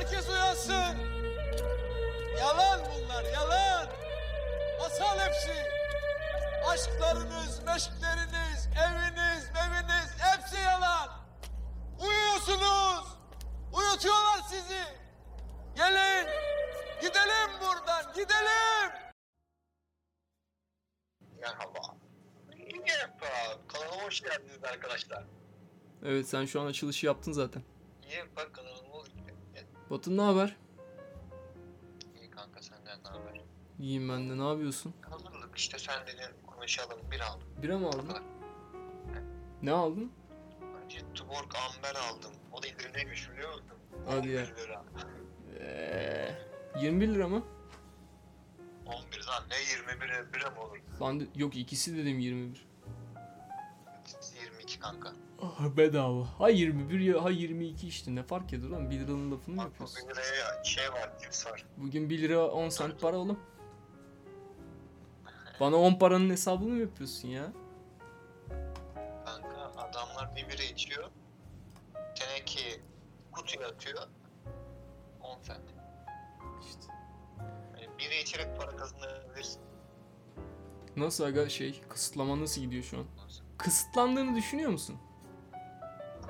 Herkes uyansın. Yalan bunlar yalan. Masal hepsi. Aşklarınız, meşkleriniz, eviniz, eviniz hepsi yalan. Uyuyorsunuz. Uyutuyorlar sizi. Gelin. Gidelim buradan gidelim. Merhaba. Merhaba. Kanalıma hoş geldiniz arkadaşlar. Evet sen şu an açılışı yaptın zaten. Merhaba kanalıma. Batın ne haber? İyi kanka senden ne haber? İyiyim ben de ne yapıyorsun? Hazırlık işte sen dedin konuşalım bir aldım. Bira mı aldın? Ne aldın? Önce Tuborg Amber aldım. O da indirimdeymiş biliyor musun? Hadi ya. 11 lira. Eee 21 lira mı? 11 lan ne 21 bira mı olur? Lan de- yok ikisi dedim 21. 22 kanka. Ah, bedava. Ha 21 ya ha 22 işte ne fark ediyor lan 1 liranın lafını mı Bak yapıyorsun? 1 liraya şey var cips var. Bugün 1 lira 10 cent para oğlum. Bana 10 paranın hesabını mı yapıyorsun ya? Kanka adamlar bir bira içiyor. Teneke kutuya atıyor. 10 cent. İşte. Yani bira içerek para kazanabilirsin. Nasıl aga şey kısıtlama nasıl gidiyor şu an? Kısıtlandığını düşünüyor musun?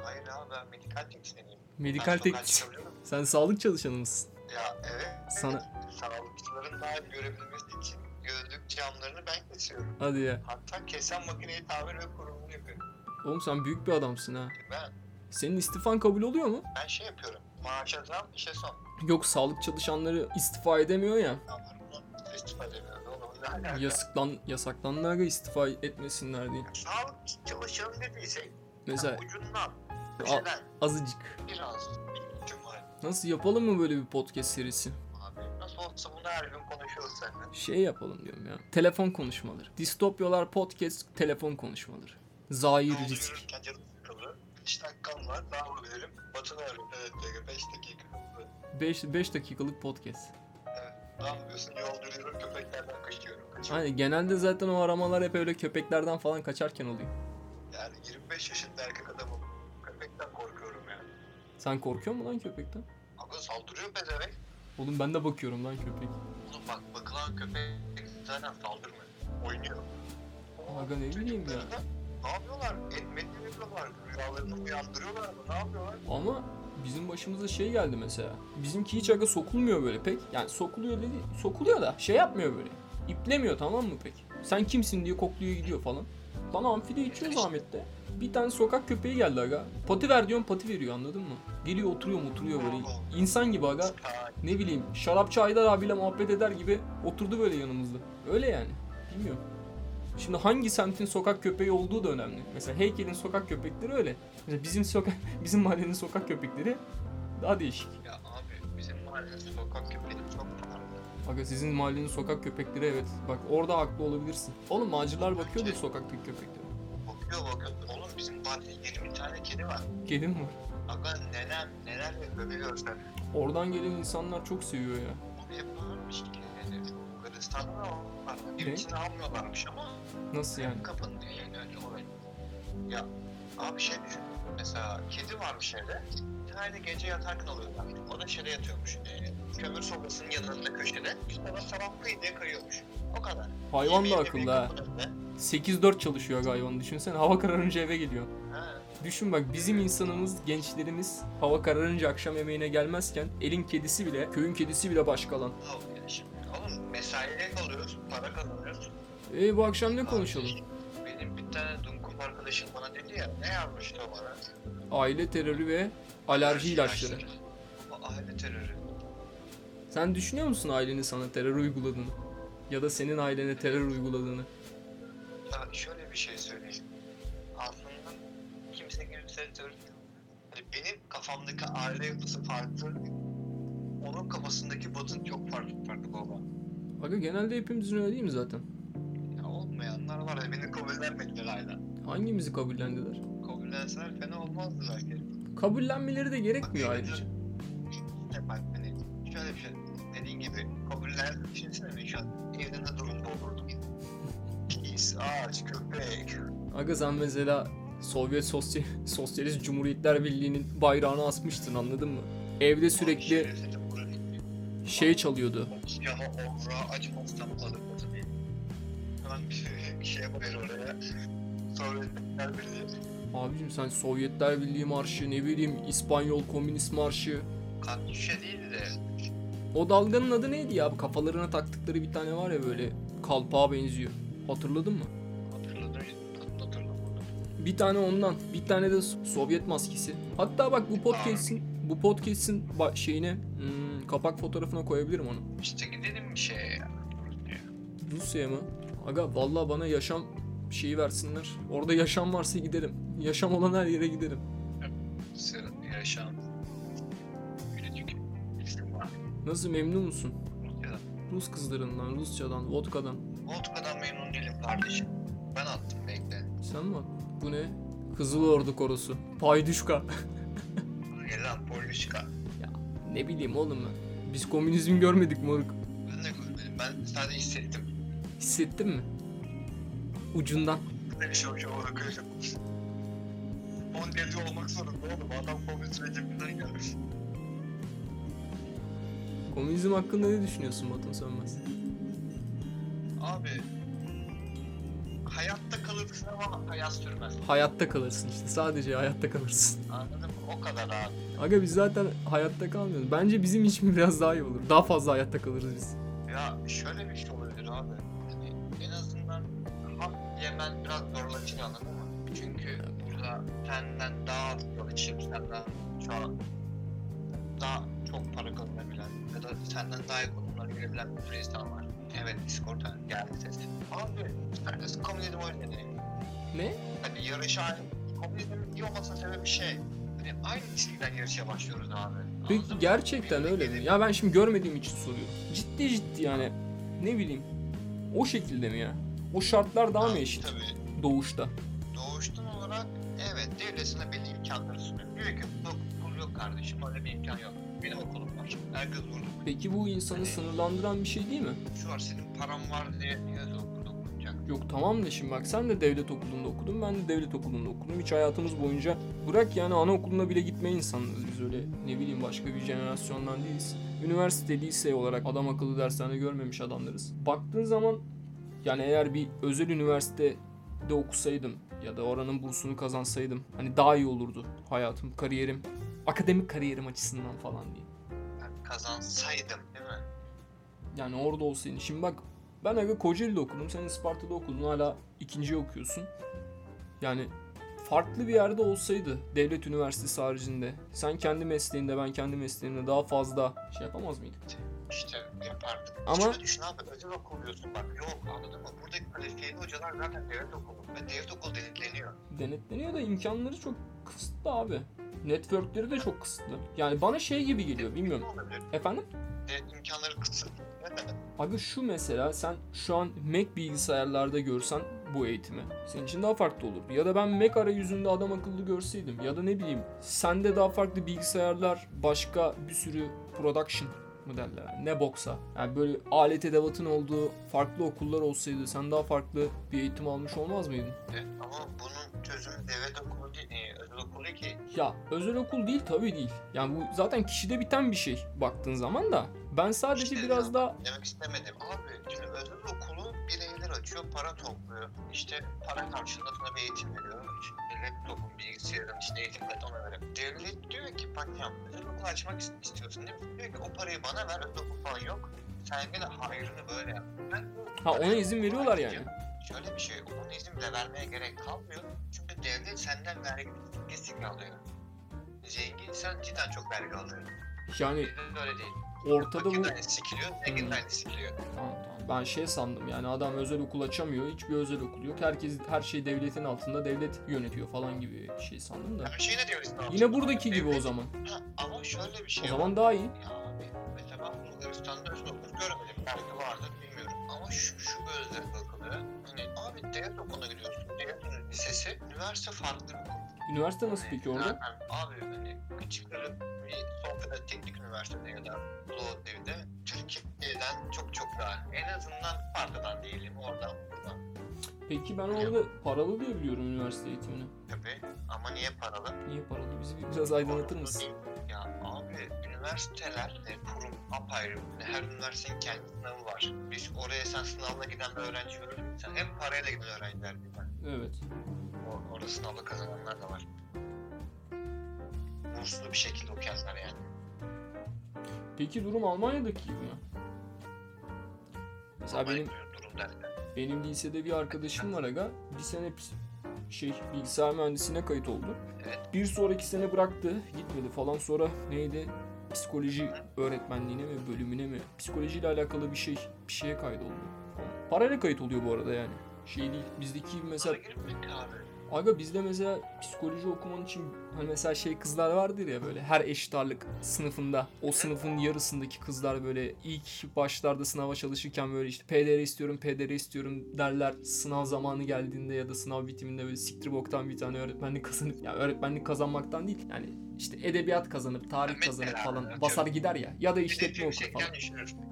Hayır abi ben medikal teknisyeniyim. Medikal Ben sokağa tek... çıkabiliyorum. Sen sağlık çalışanı mısın? Ya evet. Sana-. Sağlıkçıların daha iyi görebilmesi için gözlük camlarını ben kesiyorum. Hadi ya. Hatta kesen makineyi tamir ve kurulumunu yapıyorum. Oğlum sen büyük bir adamsın ha. Ben, Senin istifan kabul oluyor mu? ben şey yapıyorum. Maaşa zam, işe son. Yok sağlık çalışanları istifa edemiyor ya. Bundan istifa edemiyor. Ne? Yasaklan, yasaklanlar da istifa etmesinler diye. Sağlık çalışanı dediysek Mesela ucundan, köşeden azıcık. biraz. Nasıl yapalım mı böyle bir podcast serisi? Abi nasıl olsa bunu her gün konuşuyoruz seninle. Şey yapalım diyorum ya. Telefon konuşmaları. Distopyalar podcast telefon konuşmaları. Zahir risk. 5 dakikam var. Ne yapabilirim? Diyor. 5 dakika. 5 5 dakikalık podcast. Ne yapıyorsun? Yürüyorum. Köpeklerden kaçıyorum. Kaçıyorum. Hani genelde zaten o aramalar hep öyle köpeklerden falan kaçarken oluyor. Yani 25 yaşında erkek adamım. Köpekten korkuyorum yani. Sen korkuyor musun lan köpekten? Aga saldırıyor pezevenk. Oğlum ben de bakıyorum lan köpek. Oğlum bak bakılan köpek zaten saldırmıyor. Oynuyor. Aga ne bileyim ya. Ne yapıyorlar? Etmet mi yapıyorlar? Rüyalarını uyandırıyorlar mı? Ne yapıyorlar? Ama bizim başımıza şey geldi mesela. Bizimki hiç aga sokulmuyor böyle pek. Yani sokuluyor dedi. Sokuluyor da şey yapmıyor böyle. İplemiyor tamam mı pek? Sen kimsin diye kokluyor gidiyor falan. Lan amfide içiyor zahmette. Bir tane sokak köpeği geldi aga. Pati ver diyorum pati veriyor anladın mı? Geliyor oturuyor oturuyor böyle. İnsan gibi aga. Ne bileyim şarapçı Haydar abiyle muhabbet eder gibi oturdu böyle yanımızda. Öyle yani. Bilmiyorum. Şimdi hangi semtin sokak köpeği olduğu da önemli. Mesela Heykel'in sokak köpekleri öyle. Mesela bizim sokak bizim mahallenin sokak köpekleri daha değişik. Ya abi bizim mahallenin sokak köpeği çok farklı. Aga sizin mahallenin sokak köpekleri evet. Bak orada haklı olabilirsin. Oğlum macirlar bakıyordur sokaktaki köpeklere. Bakıyor bakıyor. Oğlum bizim mahallede 20 tane kedi var. Kedi mi var? Aga neler neler yapıyor bir görsen. Oradan gelen insanlar çok seviyor ya. Onu yapıyorlarmış ki. Yani Kırgızistan'da da Bir Ne? içine almıyorlarmış ama Nasıl yani? kapandı yani öyle olay. Ya abi şey düşün. Mesela kedi varmış evde. Tane de gece yatarken alıyorlar. O da şeyde yatıyormuş. E, kömür sobasının yanında köşede. İşte ona sabah diye kayıyormuş. O kadar. Hayvan da akıllı ha. kapının önünde. 8-4 çalışıyor hayvan düşünsene. Hava kararınca eve geliyor. Düşün bak bizim insanımız, gençlerimiz hava kararınca akşam yemeğine gelmezken elin kedisi bile, köyün kedisi bile başka lan. Oğlum mesaiye kalıyoruz. Para kazanıyoruz. E bu akşam ne konuşalım? Benim bir tane Dunkum arkadaşım bana dedi ya. Ne yazmıştı o bana? Aile terörü ve alerji ilaçları. Aile terörü. Sen düşünüyor musun ailenin sana terör uyguladığını? Ya da senin ailene terör uyguladığını? Ya şöyle bir şey söyleyeyim. Aslında kimse kimse terör hani benim kafamdaki aile yapısı farklı. Onun kafasındaki batın çok farklı farklı baba. Aga genelde hepimizin öyle değil mi zaten? Ya olmayanlar var ya beni kabullenmediler hala. Hangimizi kabullendiler? Kabullenseler fena olmazdı belki. Kabullenmeleri de gerekmiyor ayrıca. İşte bak hani şöyle bir şey dediğin gibi kabullen düşünsene şu an evde ne durumda olurdum. Pis, ağaç, köpek. Aga sen mesela Sovyet Sosyal Sosyalist Cumhuriyetler Birliği'nin bayrağını asmıştın anladın mı? evde sürekli şey çalıyordu. Ya acımazsam alınmadı diye. Hemen bir şey yapıyor oraya. Sovyetler Birliği. Abicim sen Sovyetler Birliği marşı ne bileyim İspanyol Komünist marşı. Katyuşa değil de O dalganın adı neydi ya? Kafalarına taktıkları bir tane var ya böyle kalpağa benziyor. Hatırladın mı? hatırladım hatırladım. Bir tane ondan, bir tane de Sovyet maskesi. Hatta bak bu podcast'in bu podcast'in şeyine hmm, kapak fotoğrafına koyabilirim onu. İşte gidelim bir şeye ya. Rusya'ya mı? Aga vallahi bana yaşam şeyi versinler. Orada yaşam varsa giderim. Yaşam olan her yere giderim. Sırın yaşam. Nasıl memnun musun? Rusya'da. Rus kızlarından, Rusçadan, vodkadan. Vodka'dan memnun değilim kardeşim. Ben attım bekle. Sen mi? attın? Bu ne? Kızıl Ordu Korosu. Payduşka. Gel lan Polişka. Ne bileyim oğlum ben. Biz komünizm görmedik moruk. Ben de görmedim. Ben sadece hissettim. Hissettin mi? Ucundan. Ne bir şey hocam bakıyorum. 10 derece olmak zorunda oğlum. Adam komünist rejiminden gelmiş. Komünizm hakkında ne düşünüyorsun Batuhan Sönmez? Abi hayatta kalırsın ama hayat sürmez. Hayatta kalırsın işte. Sadece hayatta kalırsın. Anladın? O kadar abi. Aga biz zaten hayatta kalmıyoruz. Bence bizim için biraz daha iyi olur. Daha fazla hayatta kalırız biz. Ya şöyle bir şey olabilir abi. Hani en azından hak yemen biraz zorlaşır anladın mı? Çünkü burada senden daha az içip senden şu an daha çok para kazanabilen ya da senden daha iyi konumlara gelebilen bir sürü insan var. Evet Discord'a geldi ses. Abi herkes komünizm değil. Ne? Hani yarışa komünizmin iyi olmasının sebebi şey. Hani aynı çizgiden yarışa başlıyoruz abi. Peki Anladın mı? gerçekten Birlikte öyle mi? Ya ben şimdi görmediğim için soruyorum. Ciddi ciddi yani. Ne bileyim. O şekilde mi ya? O şartlar daha mı eşit Tabii doğuşta? doğuştan olarak evet devlet sana belli imkanları sunuyor. Diyor ki okul yok kardeşim öyle bir imkan yok. Benim okulum var. Herkes vurdu. Peki bu insanı sınırlandıran bir şey değil mi? Şu var senin param var diye okunacak? Yok tamam da şimdi bak sen de devlet okulunda okudun ben de devlet okulunda okudum. Hiç hayatımız boyunca bırak yani anaokuluna bile gitme insanlarız biz öyle ne bileyim başka bir jenerasyondan değiliz. Üniversite, lise olarak adam akıllı dershane görmemiş adamlarız. Baktığın zaman yani eğer bir özel üniversitede okusaydım ya da oranın bursunu kazansaydım hani daha iyi olurdu hayatım, kariyerim, akademik kariyerim açısından falan diye. Ben kazansaydım değil mi? Yani orada olsaydın. Şimdi bak ben aga Kocaeli'de okudum. Sen Isparta'da okudun. Hala ikinci okuyorsun. Yani farklı bir yerde olsaydı devlet üniversitesi haricinde sen kendi mesleğinde ben kendi mesleğimde daha fazla şey yapamaz mıydık? İşte yapardık. Ama- Şöyle düşün abi özel okul diyorsun bak yok anladın mı? Buradaki kalifiyeli hocalar zaten devlet okulu. Ve devlet okulu denetleniyor. Denetleniyor da imkanları çok kısıtlı abi. Networkleri de çok kısıtlı. Yani bana şey gibi geliyor bilmiyorum. Olabilir? Efendim? Devlet imkanları kısıtlı. Abi şu mesela sen şu an Mac bilgisayarlarda görsen bu eğitimi senin için daha farklı olurdu. Ya da ben Mac arayüzünde adam akıllı görseydim ya da ne bileyim sende daha farklı bilgisayarlar başka bir sürü production mı derler ne boksa. Yani böyle alet edevatın olduğu farklı okullar olsaydı sen daha farklı bir eğitim almış olmaz mıydın? Evet, ama bunun çözümü devlet okulu değil, e, özel okul değil ki. Ya özel okul değil tabii değil. Yani bu zaten kişide biten bir şey baktığın zaman da. Ben sadece İşte biraz ya, daha Demek istemedim. Abi şimdi özel okulu bireyler açıyor, para topluyor. İşte para karşılığında bir eğitim veriyor. İşte laptopun, bilgisayarın, işte eğitim kayıt ona veriyor. Devlet diyor ki bak ya okul açmak ist- istiyorsun değil mi? Diyor ki o parayı bana ver, özel okul falan yok. Sen gene hayrını böyle yap. Ben ha ona izin veriyorlar yani. Şöyle bir şey, onun izin bile vermeye gerek kalmıyor. Çünkü devlet senden vergi kesinlikle alıyor. Zenginsen cidden çok vergi alıyor. Yani öyle değil. Ortada bu de aynı sikiliyor, zengin Hmm. de aynı sikiliyor. Tamam tamam. Ben şey sandım yani adam özel okul açamıyor. Hiçbir özel okul yok. Herkes her şey devletin altında. Devlet yönetiyor falan gibi bir şey sandım da. Her şey ne diyoruz? ne Yine buradaki gibi o Devlet- zaman. Ha, ama şöyle bir şey O zaman var. daha iyi. Ya abi mesela ben Bulgaristan'da özel okul görmedim. Belki vardır bilmiyorum. Ama şu, şu gözle bakılıyor. Hani abi devlet okuluna gidiyorsun. Devlet lisesi. Üniversite farklı bir okul. Üniversite nasıl peki orada? Abi hani küçükleri bir Sofya'da teknik üniversitede ya da Plovdiv'de Türkiye'den çok çok daha. En azından farklıdan değilim oradan buradan. Peki ben orada paralı diye biliyorum üniversite eğitimini. Tabii ama niye paralı? Niye paralı? Bizi biraz aydınlatır mısın? Ya abi üniversiteler, e, kurum apayrı. Her üniversitenin kendi sınavı var. Biz oraya sen sınavla giden bir öğrenci görür müsün? Sen hem parayla giden öğrenciler mi? Evet. O, orada sınavla kazananlar da var. Burslu bir şekilde okuyanlar yani. Peki durum Almanya'daki gibi mi? Mesela benim Almanya benim lisede bir arkadaşım var aga. Bir sene şey bilgisayar mühendisliğine kayıt oldu. Evet. Bir sonraki sene bıraktı. Gitmedi falan. Sonra neydi? Psikoloji öğretmenliğine mi bölümüne mi? Psikolojiyle alakalı bir şey bir şeye kaydoldu. Parayla kayıt oluyor bu arada yani. Şey değil. Bizdeki mesela. Aga bizde mesela psikoloji okuman için hani mesela şey kızlar vardır ya böyle her eşit ağırlık sınıfında o sınıfın yarısındaki kızlar böyle ilk başlarda sınava çalışırken böyle işte PDR istiyorum PDR istiyorum derler sınav zamanı geldiğinde ya da sınav bitiminde böyle siktir boktan bir tane öğretmenlik kazanıp ya öğretmenlik kazanmaktan değil yani işte edebiyat kazanıp tarih Mesela, kazanıp falan atıyorum. basar gider ya ya da işletme okur falan.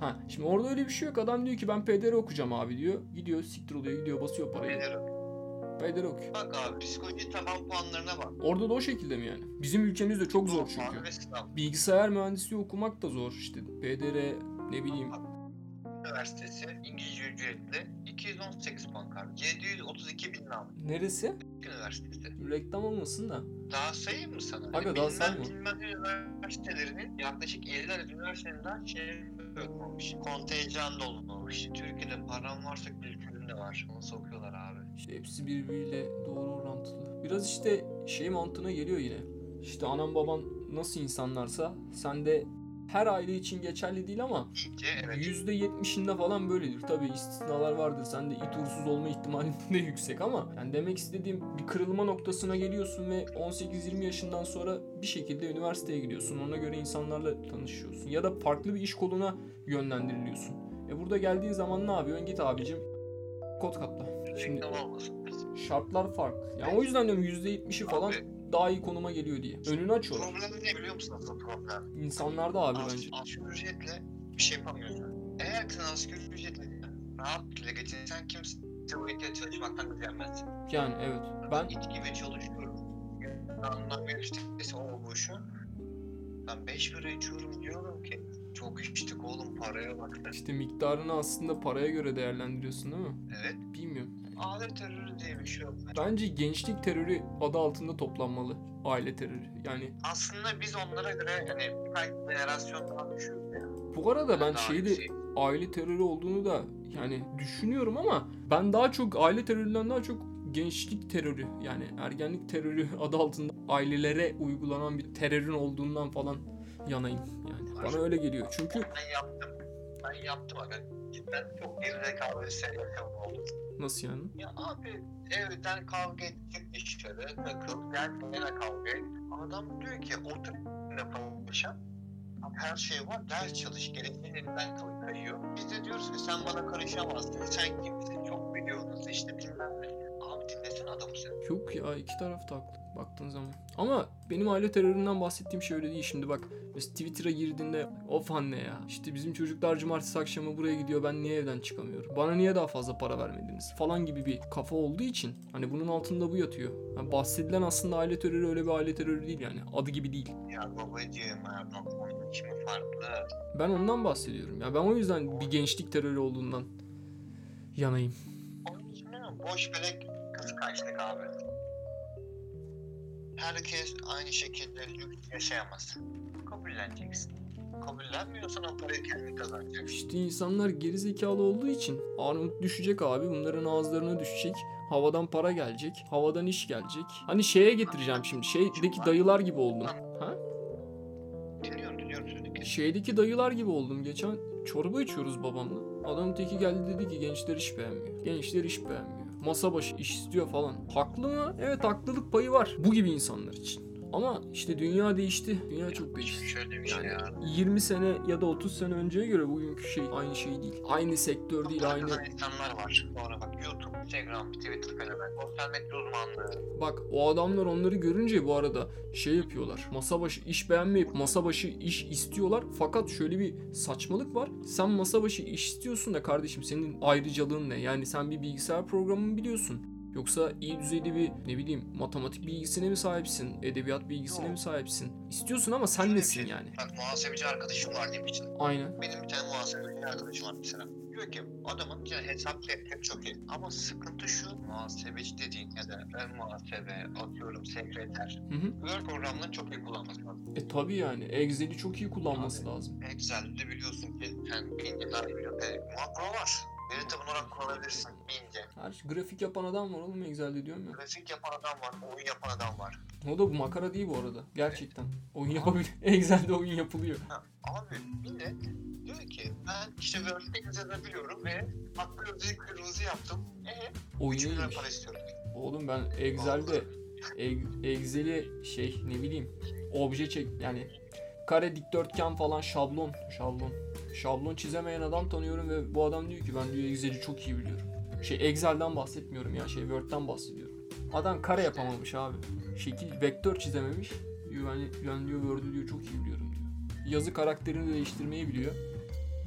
Ha şimdi orada öyle bir şey yok adam diyor ki ben PDR okuyacağım abi diyor gidiyor siktir oluyor gidiyor basıyor parayı Bilirim. PDR okuyor. Bak abi psikoloji taban puanlarına bak. Orada da o şekilde mi yani? Bizim ülkemizde çok zor çünkü. Bilgisayar mühendisliği okumak da zor işte. PDR ne bileyim. Üniversitesi İngilizce ücretli 218 puan kaldı. 732 bin nam. Neresi? Üniversitesi. Reklam olmasın da. Daha sayayım mı sana? Aga, daha sayma. bilmem üniversitelerinin yaklaşık 50 adet üniversiteden şey olmamış. Kontenjan dolmamış. Türkiye'de param varsa kültürün de var. Nasıl okuyorlar abi? İşte hepsi birbiriyle doğru orantılı. Biraz işte şey mantığına geliyor yine. İşte anam baban nasıl insanlarsa sen de her aile için geçerli değil ama İyice evet. %70'inde falan böyledir. Tabii istisnalar vardır. Sen de it uğursuz olma ihtimalin de yüksek ama yani demek istediğim bir kırılma noktasına geliyorsun ve 18-20 yaşından sonra bir şekilde üniversiteye gidiyorsun. Ona göre insanlarla tanışıyorsun. Ya da farklı bir iş koluna yönlendiriliyorsun. E burada geldiğin zaman ne yapıyorsun? Git abicim kod katla. Şimdi şartlar farklı. Yani o yüzden diyorum %70'i falan Abi, daha iyi konuma geliyor diye. Önünü açıyorlar. problem ne biliyor musun asıl problem? İnsanlarda abi As- bence. Asgari ücretle bir şey yapamıyorsun. Eğer sen asgari ücretle rahat bile geçinsen kimse bu ülkede çalışmaktan gücenmez. Yani evet. Ben İt gibi çalışıyorum. Anlam bir üstesi o bu şu. Ben 5 lira içiyorum diyorum ki çok içtik oğlum paraya bak. işte miktarını aslında paraya göre değerlendiriyorsun değil mi? Evet. Bilmiyorum. Aile terörü diye bir şey yok. Bence gençlik terörü adı altında toplanmalı. Aile terörü. Yani Aslında biz onlara göre hani birkaç jenerasyon daha düşüyoruz ya. bu arada ben Daha şeyi de yüksek. aile terörü olduğunu da yani düşünüyorum ama ben daha çok aile teröründen daha çok gençlik terörü yani ergenlik terörü adı altında ailelere uygulanan bir terörün olduğundan falan yanayım yani. Bana öyle geliyor. Çünkü Ben yaptım. Ben yaptım aga. Cidden çok gerizekalı bir şey yaşamım oldu. Nasıl yani? Ya abi evden kavga ettik dışarı takıl gel kavga et. Adam diyor ki otur ne çalışan. Her şey var ders çalış geleceğin elinden kay- kayıyor. Biz de diyoruz ki sen bana karışamazsın sen kimsin çok biliyorsun işte bilmem ne. Abi dinlesene adamı sen. Yok ya iki taraf da haklı baktığın zaman. Ama benim aile teröründen bahsettiğim şey öyle değil. Şimdi bak mesela Twitter'a girdiğinde of anne ya. İşte bizim çocuklar cumartesi akşamı buraya gidiyor ben niye evden çıkamıyorum? Bana niye daha fazla para vermediniz? Falan gibi bir kafa olduğu için hani bunun altında bu yatıyor. Yani bahsedilen aslında aile terörü öyle bir aile terörü değil yani. Adı gibi değil. Ya babacığım ya kimi farklı. Ben ondan bahsediyorum. Ya ben o yüzden bir gençlik terörü olduğundan yanayım. Onun için? Boş belek kıskançlık abi. Herkes aynı şekilde lüks yaşayamaz. Kabulleneceksin. Kabullenmiyorsan o parayı kendin kazanacaksın. İşte insanlar gerizekalı olduğu için Armut düşecek abi. Bunların ağızlarına düşecek. Havadan para gelecek. Havadan iş gelecek. Hani şeye getireceğim şimdi. Şeydeki dayılar gibi oldum. Ha? Dinliyorum dinliyorum sözünü. Şeydeki dayılar gibi oldum. Geçen çorba içiyoruz babamla. Adam teki geldi dedi ki gençler iş beğenmiyor. Gençler iş beğenmiyor. Masa başı iş istiyor falan. Haklı mı? Evet haklılık payı var. Bu gibi insanlar için. Ama işte dünya değişti. Dünya çok değişti. Şöyle bir şey Yani ya. 20 sene ya da 30 sene önceye göre bugünkü şey aynı şey değil. Aynı sektör değil, aynı insanlar var. Sonra bak YouTube, Instagram, Twitter fenomen. Sosyal medya uzmanlığı. Bak o adamlar onları görünce bu arada şey yapıyorlar. Masa başı iş beğenmeyip masa başı iş istiyorlar. Fakat şöyle bir saçmalık var. Sen masa başı iş istiyorsun da kardeşim senin ayrıcalığın ne? Yani sen bir bilgisayar programını biliyorsun. Yoksa iyi düzeyde bir ne bileyim matematik bilgisine mi sahipsin? Edebiyat bilgisine Yok. mi sahipsin? İstiyorsun ama sen Şöyle nesin şey, yani? Bak muhasebeci arkadaşım var diyeyim için. Aynen. Benim bir tane muhasebeci arkadaşım var mesela. Diyor ki adamın yani hesap hep çok iyi. Ama sıkıntı şu muhasebeci dediğin ya da ben muhasebe atıyorum sekreter. Hı hı. Word programlarını çok iyi kullanması lazım. E tabi yani Excel'i çok iyi kullanması Abi. lazım. Excel'de biliyorsun ki sen bince daha iyi biliyorsun. E, makro var. Veri tabanı olarak kullanabilirsin bince. Her grafik yapan adam var oğlum Excel'de diyorum ya. Grafik yapan adam var, oyun yapan adam var. O da bu makara değil bu arada. Gerçekten. Oyun yapabilir. Excel'de oyun yapılıyor. Ha, abi millet diyor ki ben işte Word'de yazabiliyorum ve hatta kırmızı kırmızı yaptım. E, Oyun 3 milyon para istiyorum. Oğlum ben Excel'de Ex- Excel'i şey ne bileyim obje çek yani kare dikdörtgen falan şablon şablon şablon çizemeyen adam tanıyorum ve bu adam diyor ki ben diyor Excel'i çok iyi biliyorum. Şey Excel'den bahsetmiyorum ya şey Word'den bahsediyorum. Adam kare yapamamış abi. Şekil vektör çizememiş. Diyor ben, ben diyor Word'ü diyor çok iyi biliyorum diyor. Yazı karakterini değiştirmeyi biliyor.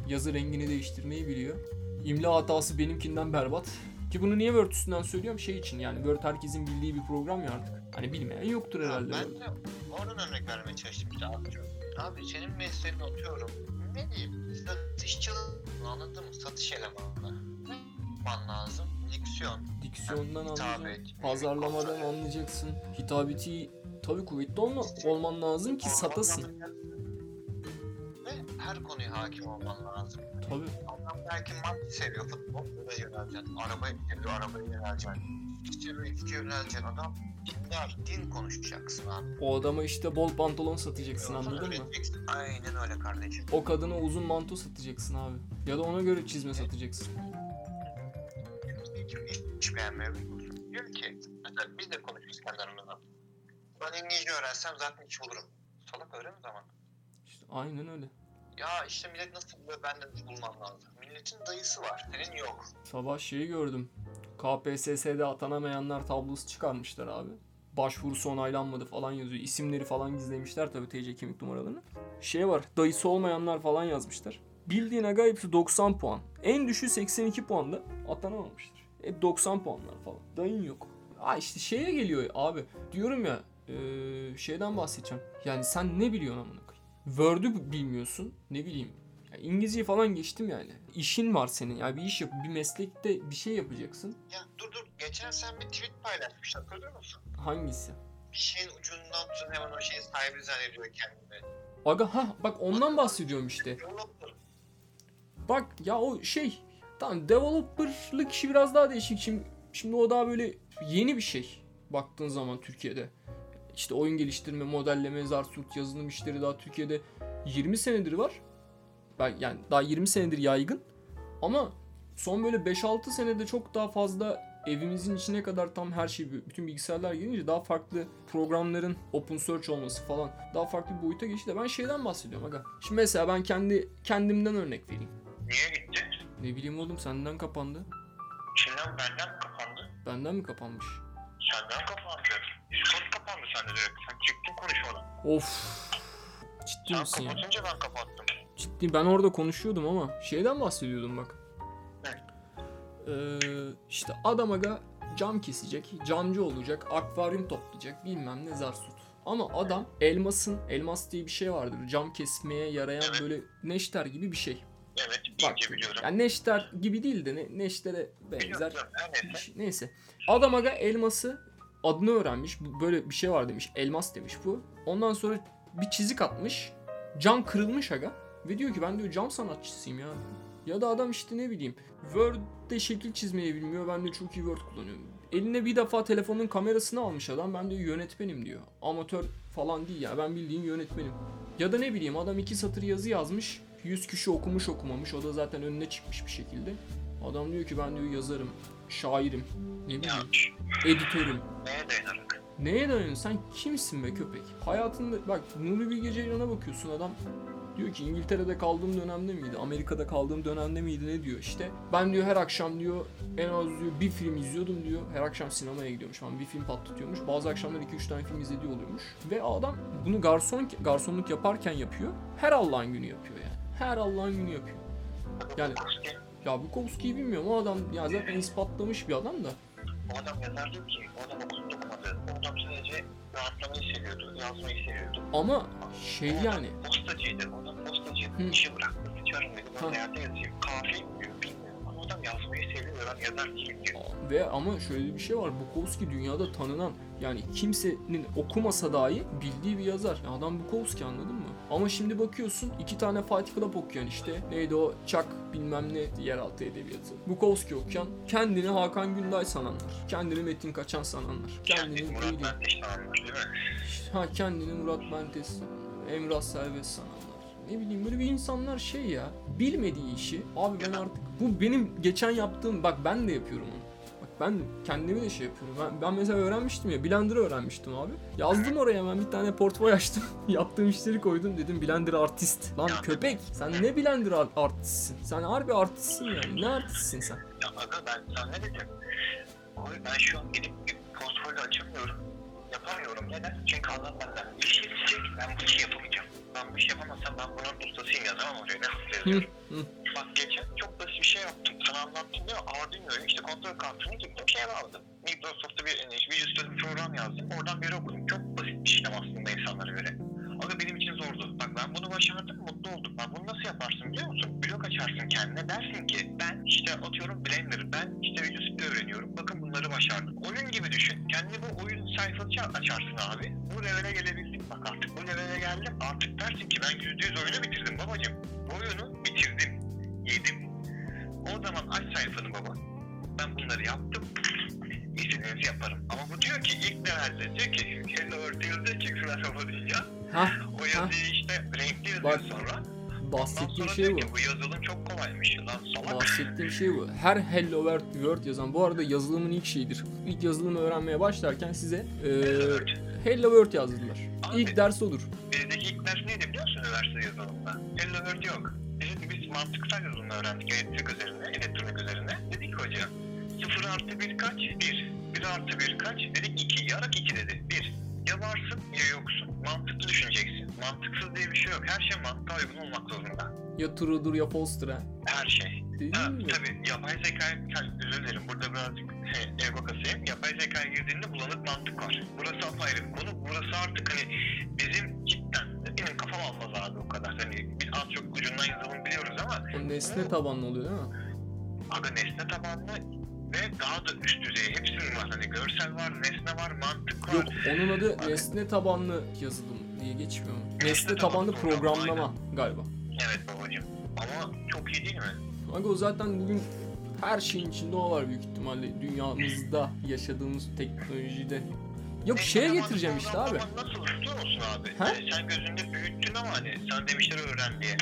Yazı rengini değiştirmeyi biliyor. İmla hatası benimkinden berbat. Ki bunu niye Word üstünden söylüyorum? Şey için yani Word herkesin bildiği bir program ya artık. Hani bilmeyen yoktur herhalde. Ben de oradan örnek vermeye çalıştım işte atıyorum. Abi senin mesleğin atıyorum. Ne diyeyim? Satışçılık anladın mı? Satış elemanı. Ne yapman lazım? Diksiyon. Diksiyondan Hitabet, anlayacaksın. Pazarlamadan anlayacaksın. Hitabeti tabii kuvvetli olma, olman lazım ki satasın. Ve her konuya hakim olman lazım. Tabii. Adam belki mat seviyor futbol, buna yöneleceksin. Arabayı seviyor, arabaya yöneleceksin. İstiyor, istiyor yöneleceksin. Adam dindar, din konuşacaksın abi. O adama işte bol pantolon satacaksın anladın mı? Aynen öyle kardeşim. O kadına uzun manto satacaksın abi. Ya da ona göre çizme satacaksın. Hiç, hiç beğenmiyor biliyor musun? Diyor ki, mesela biz de konuşuyoruz kendi aramızda. Ben İngilizce öğrensem zaten iş bulurum. Salak öyle mi zaman? İşte aynen öyle. Ya işte millet nasıl buluyor ben de bulmam lazım. Milletin dayısı var, senin yok. Sabah şeyi gördüm. KPSS'de atanamayanlar tablosu çıkarmışlar abi. Başvurusu onaylanmadı falan yazıyor. İsimleri falan gizlemişler tabii TC kimlik numaralarını. Şey var dayısı olmayanlar falan yazmışlar. Bildiğin aga hepsi 90 puan. En düşüğü 82 puanda atanamamışlar. Hep 90 puanlar falan. Dayın yok. Ha işte şeye geliyor abi. Diyorum ya eee, şeyden bahsedeceğim. Yani sen ne biliyorsun amına? Word'ü bilmiyorsun. Ne bileyim. Ya İngilizceyi falan geçtim yani. İşin var senin. Yani bir iş yap, bir meslekte bir şey yapacaksın. Ya dur dur, geçen sen bir tweet paylaşmıştın hatırlıyor musun? Hangisi? Bir şeyin ucundan tutun hemen o şeyin sahibi zannediyor kendini. Aga ha bak ondan bahsediyorum işte. Bak ya o şey tamam developerlık işi biraz daha değişik. Şimdi, şimdi o daha böyle yeni bir şey baktığın zaman Türkiye'de. İşte oyun geliştirme, modelleme, zarsut, yazılım işleri daha Türkiye'de 20 senedir var. Ben yani daha 20 senedir yaygın. Ama son böyle 5-6 senede çok daha fazla evimizin içine kadar tam her şey bütün bilgisayarlar gelince daha farklı programların open search olması falan daha farklı bir boyuta geçti de ben şeyden bahsediyorum aga. Şimdi mesela ben kendi kendimden örnek vereyim. Niye gitti? Ne bileyim oğlum senden kapandı. İçinden benden mi kapandı? Benden mi kapanmış? Senden kapandı. Discord kapandı sende direkt. Sen çıktın konuşmadan. Of. Ciddi Sen misin ya? kapatınca ben kapattım. Ciddi ben orada konuşuyordum ama şeyden bahsediyordum bak. Ne? Ee, işte adam aga cam kesecek, camcı olacak, akvaryum toplayacak bilmem ne zarsut. Ama adam elmasın, elmas diye bir şey vardır. Cam kesmeye yarayan Evet. böyle neşter gibi bir şey. Evet, Bak, iyice biliyorum. yani neşter gibi değil de ne, neştere benzer. biliyorum. Her neyse. Şey- Neyse. Adam aga elması adını öğrenmiş. Böyle bir şey var demiş. Elmas demiş bu. Ondan sonra bir çizik atmış. Cam kırılmış aga. Ve diyor ki ben diyor cam sanatçısıyım ya. Ya da adam işte ne bileyim Word'de şekil çizmeyi bilmiyor. Ben de çok iyi Word kullanıyorum. Eline bir defa telefonun kamerasını almış adam. Ben diyor yönetmenim diyor. Amatör falan değil ya. Ben bildiğin yönetmenim. Ya da ne bileyim adam iki satır yazı yazmış. 100 kişi okumuş okumamış. O da zaten önüne çıkmış bir şekilde. Adam diyor ki ben diyor yazarım, şairim, ne bileyim, editörüm. neye dayanarak? Neye dayanıyorsun? Sen kimsin be köpek? Hayatında bak Nuri Bilge Ceylan'a bakıyorsun adam diyor ki İngiltere'de kaldığım dönemde miydi? Amerika'da kaldığım dönemde miydi? Ne diyor işte? Ben diyor her akşam diyor en az diyor bir film izliyordum diyor. Her akşam sinemaya gidiyormuş falan bir film patlatıyormuş. Bazı akşamlar 2-3 tane film izlediği oluyormuş. Ve adam bunu garson garsonluk yaparken yapıyor. Her Allah'ın günü yapıyor yani. Her Allah'ın günü yapıyor. Yani ya Bukowski'yi bilmiyorum o adam ya zaten ispatlamış bir adam da. O adam yazar diyor ki o adam okudu okumadı. O adam sadece rahatlamayı seviyordu, yazmayı seviyordu. Ama şey O adam yani Postacıydı. O adam postacıydı. İşi bıraktı. Sıçarım dedi. Ben hayata yazayım. Kahve bilmiyor, bilmiyor. Adam yazmayı seviyor. Ben yazar değilim diyor. Ve ama şöyle bir şey var. Bukowski dünyada tanınan yani kimsenin okumasa dahi bildiği bir yazar. Ya adam Bukowski anladın mı? Ama şimdi bakıyorsun iki tane Fight Club okuyan işte. Neydi o? Chuck bilmem ne yeraltı edebiyatı. Bukowski okuyan kendini Hakan Günday sananlar. Kendini Metin Kaçan sananlar. Kendi Kendini Murat Mendeş sananlar değil mi? Ha kendini Murat Bentes sananlar. Emrah Serbest sananlar. Ne bileyim böyle bir insanlar şey ya. Bilmediği işi. Abi ben artık bu benim geçen yaptığım bak ben de yapıyorum onu. Bak ben kendimi de şey yapıyorum. Ben, ben mesela öğrenmiştim ya. Blender'ı öğrenmiştim abi. Yazdım oraya hemen bir tane portföy açtım. Yaptığım işleri koydum. Dedim Blender artist. Lan köpek sen ne Blender art- artistsin? Sen harbi artistsin yani. Ne artistsin sen? Ya aga ben sana ne dedim? Abi ben şu an gidip bir portfolyo açamıyorum. Yapamıyorum. Neden? Çünkü adam benden bir şey isteyecek. Ben bu işi yapamayacağım. Ben bu işi yapamazsam ben bunun ustasıyım yazamam oraya. Ne hızlı yazıyorum. Bak geçen çok basit bir şey yaptım. Sana anlattım değil mi? Arduino'yu işte kontrol kartını gittim şeye bağladım. Microsoft'ta bir video üstüne bir program yazdım. Oradan beri okudum. Çok basit bir işlem aslında insanlara göre. Ama benim için zordu. Bak ben bunu başardım, mutlu oldum. Ben bunu nasıl yaparsın biliyor musun? Blog açarsın kendine. Dersin ki ben işte atıyorum Blender, ben işte stüdyo öğreniyorum. Bakın bunları başardım. Oyun gibi düşün. Kendi bu oyun sayfası açarsın abi. Bu levele gelebildim. Bak artık bu levele geldim. Artık dersin ki ben %100 oyunu bitirdim babacım. Oyunu bitirdim. Yedim. O zaman aç sayfanı baba. Ben bunları yaptım. İstediğinizi yaparım. Ama bu diyor ki ilk levelde diyor ki Hello Earth yazıyor ki şuna kafa Hah O yazıyı işte renkli yazıyor Bak, sonra. Bahsettiğim sonra şey bu. ki bu yazılım çok kolaymış lan salak. Bahsettiğim şey bu. Her Hello World, yazan bu arada yazılımın ilk şeyidir. İlk yazılımı öğrenmeye başlarken size e, Hello Earth. Hello World yazdılar. Abi. İlk ders odur. Bizdeki ilk ders neydi biliyor musun üniversite yazılımında? Hello Earth yok. Biz, biz mantıksal yazılımı öğrendik elektrik üzerine, elektronik üzerine. Dedik hoca 0 artı 1 kaç? 1. 1 artı 1 kaç? Dedik 2. Yarak 2 dedi. 1. Ya varsın ya yoksun. Mantıklı düşüneceksin. Mantıksız diye bir şey yok. Her şey mantığa uygun olmak zorunda. Ya True'dur ya Foster ha. Her şey. Değil Ha, mi? tabii yapay zeka, özür dilerim burada birazcık şey, ego kasayım. Yapay zekaya girdiğinde bulanık mantık var. Burası apayrı bir konu. Burası artık hani bizim cidden benim kafam almaz abi o kadar. Hani biz az çok ucundan yazılım biliyoruz ama O nesne tabanlı oluyor değil mi? aga nesne tabanlı ve daha da üst düzey hepsinin var. Hani görsel var, nesne var, mantık var. Yok onun adı Abi. nesne tabanlı yazılım diye geçmiyor mu? Nesne Nesne tabanlı tabanlı program, programlama galiba. Evet babacığım. Ama çok iyi değil mi? Aga o zaten bugün her şeyin içinde o var büyük ihtimalle dünyamızda yaşadığımız teknolojide. Yok Nesne şeye getireceğim işte abi. Nasıl biliyor musun abi? Ha? Yani sen gözünde büyüttün ama hani sen demişler öğren diye.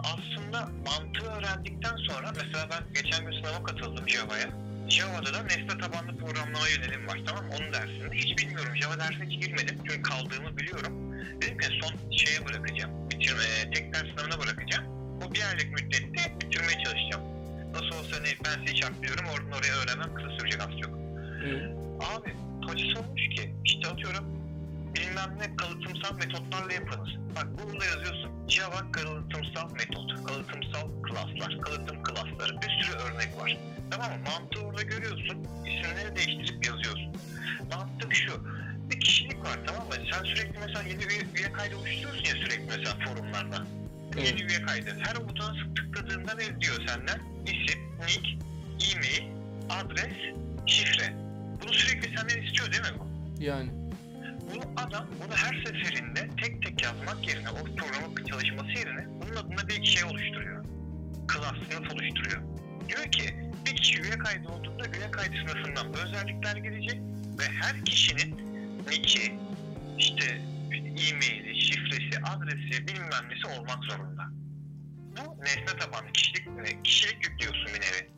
Aslında mantığı öğrendikten sonra mesela ben geçen gün sınava katıldım Java'ya. Java'da da nesne tabanlı programlama yönelim var tamam mı? Onun dersinde. Hiç bilmiyorum. Java dersine hiç girmedim. Çünkü kaldığımı biliyorum. Dedim ki son şeye bırakacağım. Bitirme, tek ders sınavına bırakacağım. O bir aylık müddette bitirmeye çalışacağım. Nasıl olsa hani ben sizi çarpıyorum. Oradan oraya öğrenmem kısa sürecek az çok. Evet. Abi polis olmuş ki işte atıyorum bilmem ne kalıtımsal metotlarla yapınız. Bak burada yazıyorsun Java kalıtımsal metot, kalıtımsal klaslar, kalıtım klasları bir sürü örnek var. Tamam mı? Mantığı orada görüyorsun, isimleri değiştirip yazıyorsun. Mantık şu, bir kişilik var tamam mı? Sen sürekli mesela yeni bir üye kaydı oluşturuyorsun ya sürekli mesela forumlarda. Evet. Yeni üye kaydı. Her butona tıkladığında ne diyor senden? İsim, nick, e-mail, adres, şifre. Bunu sürekli senden istiyor değil mi bu? Yani. Bu adam bunu her seferinde tek tek yazmak yerine, o programın çalışması yerine bunun adına bir şey oluşturuyor. Klas, sınıf oluşturuyor. Diyor ki bir kişi üye kaydı olduğunda üye kaydı sınıfından bu özellikler gelecek ve her kişinin nick'i, işte e-maili, şifresi, adresi bilmem nesi olmak zorunda. Bu nesne tabanlı kişilik, kişilik yüklüyorsun bir nevi.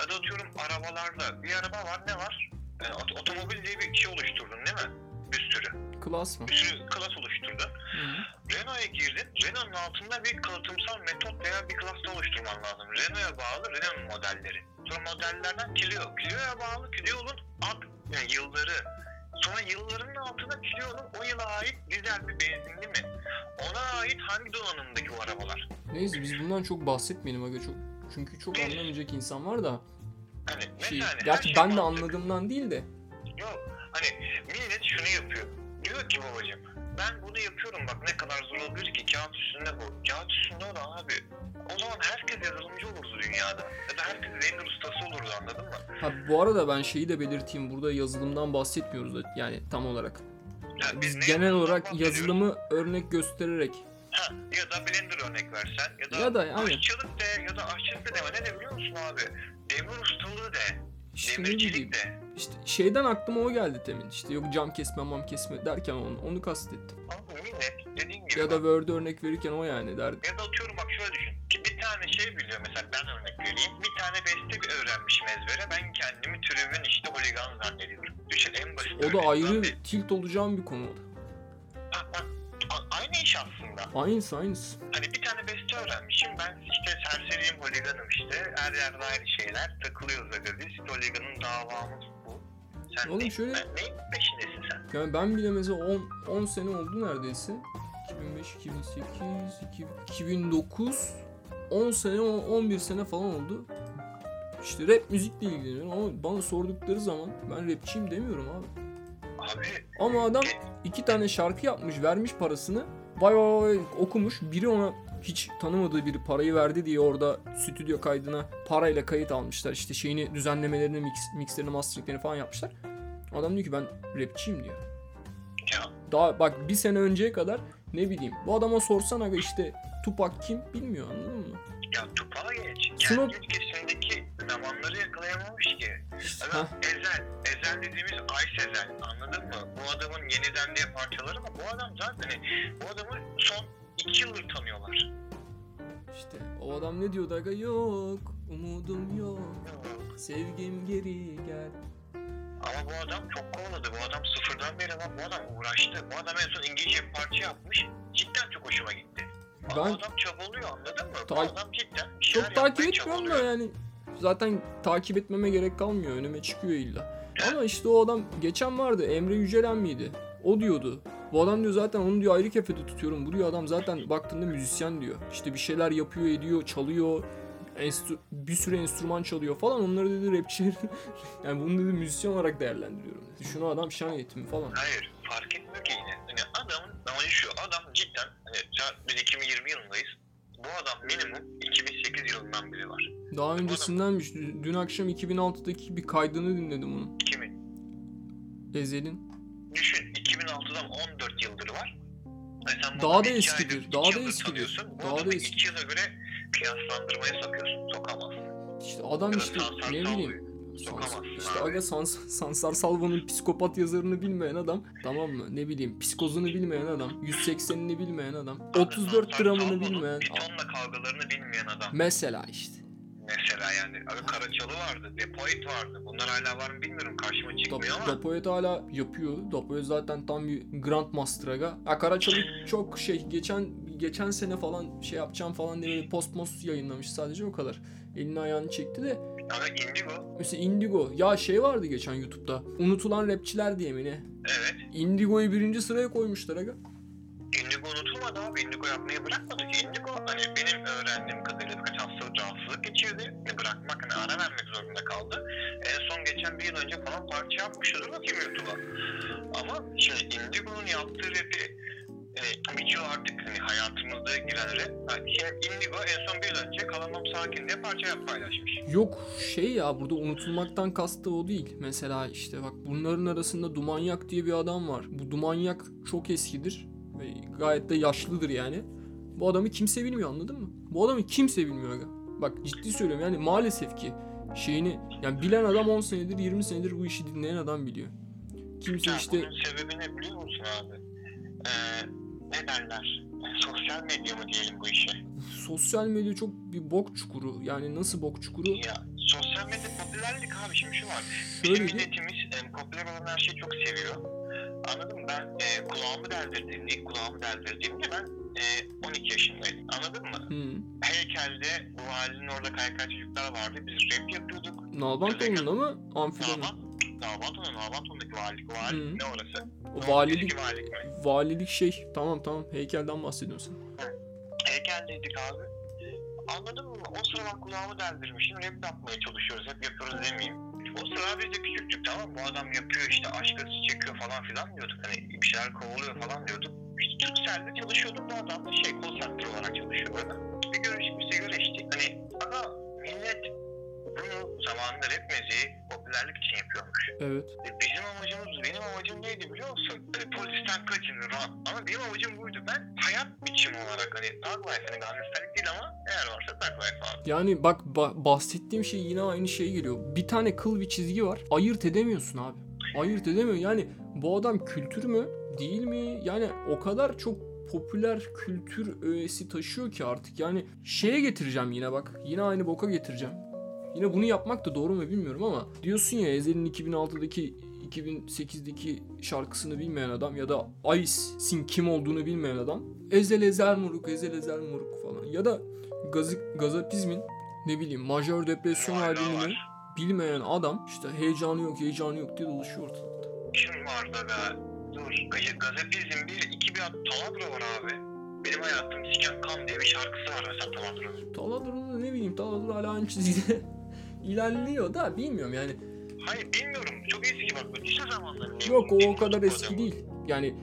Ya da atıyorum arabalarda bir araba var ne var? E, ot- otomobil diye bir şey oluşturdun değil mi? Bir sürü. Klas mı? Bir sürü klas oluşturdun. Hı. Renault'a girdin. Renault'un altında bir kalıtımsal metot veya bir klasta oluşturman lazım. Renault'a bağlı Renault modelleri. Sonra modellerden Clio. Clio'ya bağlı Clio'nun ad yani yılları. Sonra yılların altında Clio'nun o yıla ait dizel mi benzinli mi? Ona ait hangi donanımdaki o arabalar? Neyse biz bundan çok bahsetmeyelim aga çok. Çünkü çok anlamayacak insan var da. Hani Şey, mesela gerçi şey ben de anladığımdan değil de. Yok hani millet şunu yapıyor. Diyor ki babacım ben bunu yapıyorum bak ne kadar zor olabilir ki kağıt üstünde bu. Kağıt üstünde o da abi. O zaman herkes yazılımcı olurdu dünyada. Ya da herkes render ustası olurdu anladın mı? Ha bu arada ben şeyi de belirteyim. Burada yazılımdan bahsetmiyoruz da yani tam olarak. Ya Biz ne genel olarak yazılımı örnek göstererek Ha, ya da Blender örnek versen ya da, Ya da, aşçılık de ya da aşçılık de deme ne de biliyor musun abi? Demir ustalığı de, demircilik de. İşte şeyden aklıma o geldi temin. İşte yok cam kesme mam kesme derken onu, onu kastettim. Abi millet dediğin gibi Ya da Word örnek verirken o yani derdim. ya da atıyorum bak şöyle düşün. Ki bir tane şey biliyor mesela ben örnek vereyim. Bir tane beste öğrenmişim ezbere. Ben kendimi türümün işte holigan zannediyorum. Düşün en basit O da ayrı tilt olacağım bir konu. A- aynı iş aslında. Aynısı aynısı. Hani bir tane beste öğrenmişim. Ben işte serseriyim holiganım işte. Her yerde aynı şeyler. Takılıyoruz aga biz. Holiganın davamız bu. Sen Oğlum ne, şöyle- ben, neyin peşindesin sen? Yani ben bile mesela 10, 10 sene oldu neredeyse. 2005, 2008, 2009, 10 sene, 11 sene falan oldu. İşte rap müzikle ilgileniyorum ama bana sordukları zaman ben rapçiyim demiyorum abi. Abi Ama adam iki tane şarkı yapmış, vermiş parasını. Vay vay vay okumuş. Biri ona hiç tanımadığı biri parayı verdi diye orada stüdyo kaydına parayla kayıt almışlar. İşte şeyini düzenlemelerini, mix, mixlerini, masteringlerini falan yapmışlar. Adam diyor ki ben rapçiyim diyor. ya Daha bak bir sene önceye kadar ne bileyim. Bu adama sorsan aga işte Tupac kim bilmiyor anladın mı? Ya Tupac'a geç. Kendi ülkesindeki zamanları yakalayamamış ki. Adam Ezel. Ezel dediğimiz Ay Sezel. Anladın mı? Bu adamın yeniden diye parçaları ama bu adam zaten hani, bu adamı son iki yıldır tanıyorlar. işte o adam ne diyordu aga yok umudum yok sevgim geri gel. Ama bu adam çok kovaladı. Bu adam sıfırdan beri lan bu adam uğraştı. Bu adam en son İngilizce bir parça yapmış. Cidden çok hoşuma gitti. Ama Ben- adam çabalıyor anladın mı? Ta- bu adam cidden bir şeyler Çok takip etmiyorum da yani zaten takip etmeme gerek kalmıyor önüme çıkıyor illa. Ama işte o adam geçen vardı Emre Yücelen miydi? O diyordu. Bu adam diyor zaten onu diyor ayrı kefede tutuyorum. Bu diyor adam zaten baktığında müzisyen diyor. İşte bir şeyler yapıyor ediyor çalıyor. Enstü- bir sürü enstrüman çalıyor falan onları dedi rapçiler. yani bunu dedi müzisyen olarak değerlendiriyorum dedi. Şunu adam şan eğitimi falan. Hayır fark etmiyor ki yine. Hani adamın amacı şu adam cidden hani biz 2020 yılındayız. Bu adam minimum 2008 yılından beri var. Daha öncesindenmiş. Dün akşam 2006'daki bir kaydını dinledim onun. Kimin? Ezel'in. Düşün 2006'dan 14 yıldır var. Bu Daha da eskidir, daha da eskidir, daha da adamı eski- iki yıla göre kıyaslandırmaya sokuyorsun. Sokamazsın. İşte adam işte ne bileyim. Sokamazsın işte abi. aga Sans Sansar Salvo'nun psikopat yazarını bilmeyen adam tamam mı? Ne bileyim psikozunu bilmeyen adam 180'ini bilmeyen adam 34 Sansar gramını Salvo'nun bilmeyen Pitonla kavgalarını bilmeyen adam. mesela işte. Mesela yani. Abi Karaçalı vardı. Depoit vardı. Bunlar hala var mı bilmiyorum. Karşıma çıkmıyor ama. Dapoet hala yapıyor. Dapoet zaten tam bir Grandmaster aga. Ya Karaçalı çok şey geçen geçen sene falan şey yapacağım falan diye böyle post most yayınlamış sadece o kadar. Elini ayağını çekti de Abi Indigo. mesela Indigo ya şey vardı geçen YouTube'da unutulan rapçiler diye mi ne? Evet. Indigo'yu birinci sıraya koymuşlar aga. Indigo unutulmadı abi. Indigo yapmayı bırakmadı ki. Indigo hani benim öğrendiğim kadarıyla birkaç hastalık rahatsızlık geçirdi. Hani bırakmak hani ara vermek zorunda kaldı. En son geçen bir yıl önce falan parça yapmıştı. Dur bakayım YouTube'a. Ama şimdi Indigo'nun yaptığı rapi hani birçoğu artık hani hayatımızda giren rap. Şimdi Indigo en son bir yıl önce Kalamam Sakin diye parça yap paylaşmış. Yok şey ya burada unutulmaktan kastı o değil. Mesela işte bak bunların arasında Dumanyak diye bir adam var. Bu Dumanyak çok eskidir gayet de yaşlıdır yani. Bu adamı kimse bilmiyor anladın mı? Bu adamı kimse bilmiyor. Bak ciddi söylüyorum yani maalesef ki şeyini yani bilen adam 10 senedir 20 senedir bu işi dinleyen adam biliyor. Kimse Ya işte bunun sebebi ne biliyor musun abi? Ee, ne derler? Sosyal medya mı diyelim bu işe? sosyal medya çok bir bok çukuru. Yani nasıl bok çukuru? Ya sosyal medya popülerlik abi şimdi şu var. Bizim bir- milletimiz e, popüler olan her şeyi çok seviyor. Anladın mı? Ben e, kulağımı deldirdiğimde, ilk kulağımı deldirdiğimde ben e, 12 yaşındaydım. Anladın mı? Hı. Heykelde bu halinin orada kaykay çocuklar vardı. Biz rap yapıyorduk. Nalbantoğlu'nda mı? Damat, Davanton'un, Davanton'daki valilik, vali Hı. ne orası? O valilik valilik? Valilik şey tamam tamam heykelden bahsediyorsun sen. Heykeldeydik abi. anladın mı? O sıra ben kulağımı deldirmişim. Rap yapmaya çalışıyoruz. Hep yapıyoruz demeyeyim. O sıra biz de küçüktük tamam? Bu adam yapıyor işte aşk acısı çekiyor falan filan diyorduk. Hani bir şeyler kovalıyor falan diyorduk. İşte Türkcell'de çalışıyorduk. Bu adam da şey call center olarak çalışıyor böyle. Bir görüştük bir sigara içtik. Hani ama bunu zamanında rap müziği popülerlik için yapıyormuş. Evet. E, Bizim amacımız, benim amacım neydi biliyor musun? Hani polisten kaçın, rahat. Ama benim amacım buydu. Ben hayat biçimi olarak hani Thug Life, hani gangsterlik değil ama eğer varsa Thug Life abi. Yani bak ba- bahsettiğim şey yine aynı şey geliyor. Bir tane kıl bir çizgi var. Ayırt edemiyorsun abi. Ayırt edemiyor. Yani bu adam kültür mü? Değil mi? Yani o kadar çok popüler kültür öğesi taşıyor ki artık. Yani şeye getireceğim yine bak. Yine aynı boka getireceğim. Yine bunu yapmak da doğru mu bilmiyorum ama diyorsun ya Ezel'in 2006'daki 2008'deki şarkısını bilmeyen adam ya da Ice'in kim olduğunu bilmeyen adam Ezel Ezel Muruk Ezel Ezel Muruk falan ya da Gazi, Gazapizmin ne bileyim majör depresyon albümünü bilmeyen adam işte heyecanı yok heyecanı yok diye dolaşıyor ortalıkta. Kim vardı be? Dur. Gaz- Gazapizm 1, 2 bir ad Taladro var abi. Benim hayatım siken kan diye bir şarkısı var mesela Taladro'nun. Taladro ne bileyim Taladro hala aynı çizgide ilerliyor da bilmiyorum yani. Hayır bilmiyorum. Çok eski bak. bu Lise zamanları. Yok o o kadar eski değil. Yani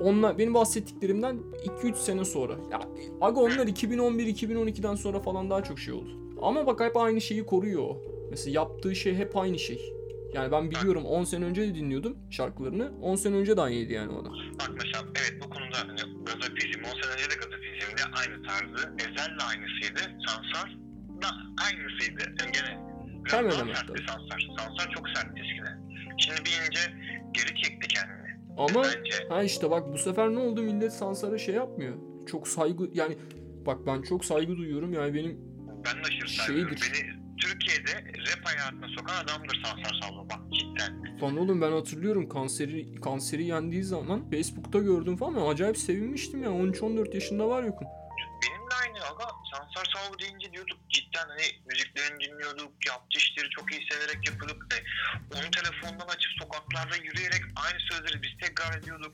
onlar benim bahsettiklerimden 2-3 sene sonra. Ya aga onlar 2011-2012'den sonra falan daha çok şey oldu. Ama bak hep aynı şeyi koruyor. Mesela yaptığı şey hep aynı şey. Yani ben biliyorum 10 sene önce de dinliyordum şarkılarını. 10 sene önce de aynıydı yani o adam. Bak mesela evet bu konuda hani gazapizm 10 sene önce de gazapizmde aynı tarzı. Ezel de aynısıydı. Sansar da aynısıydı. Yani gene Hemen daha hemen sertti. Sansar. Sansar çok sertti eskiden. Şimdi bir ince geri çekti kendini. Ama Bence. ha işte bak bu sefer ne oldu millet Sansar'a şey yapmıyor. Çok saygı yani bak ben çok saygı duyuyorum yani benim Ben de aşırı saygılıyorum. Beni Türkiye'de rap hayatına sokan adamdır Sansar Salvo. Bak cidden. Lan oğlum ben hatırlıyorum kanseri kanseri yendiği zaman Facebook'ta gördüm falan acayip sevinmiştim ya 13-14 yaşında var yokum. Benim de aynı aga. Sansar Salvo deyince diyorduk cidden hani müziklerini dinliyorduk. Yaptığı işleri çok iyi severek yapıyorduk. Hani onu telefondan açıp sokaklarda yürüyerek aynı sözleri biz tekrar ediyorduk.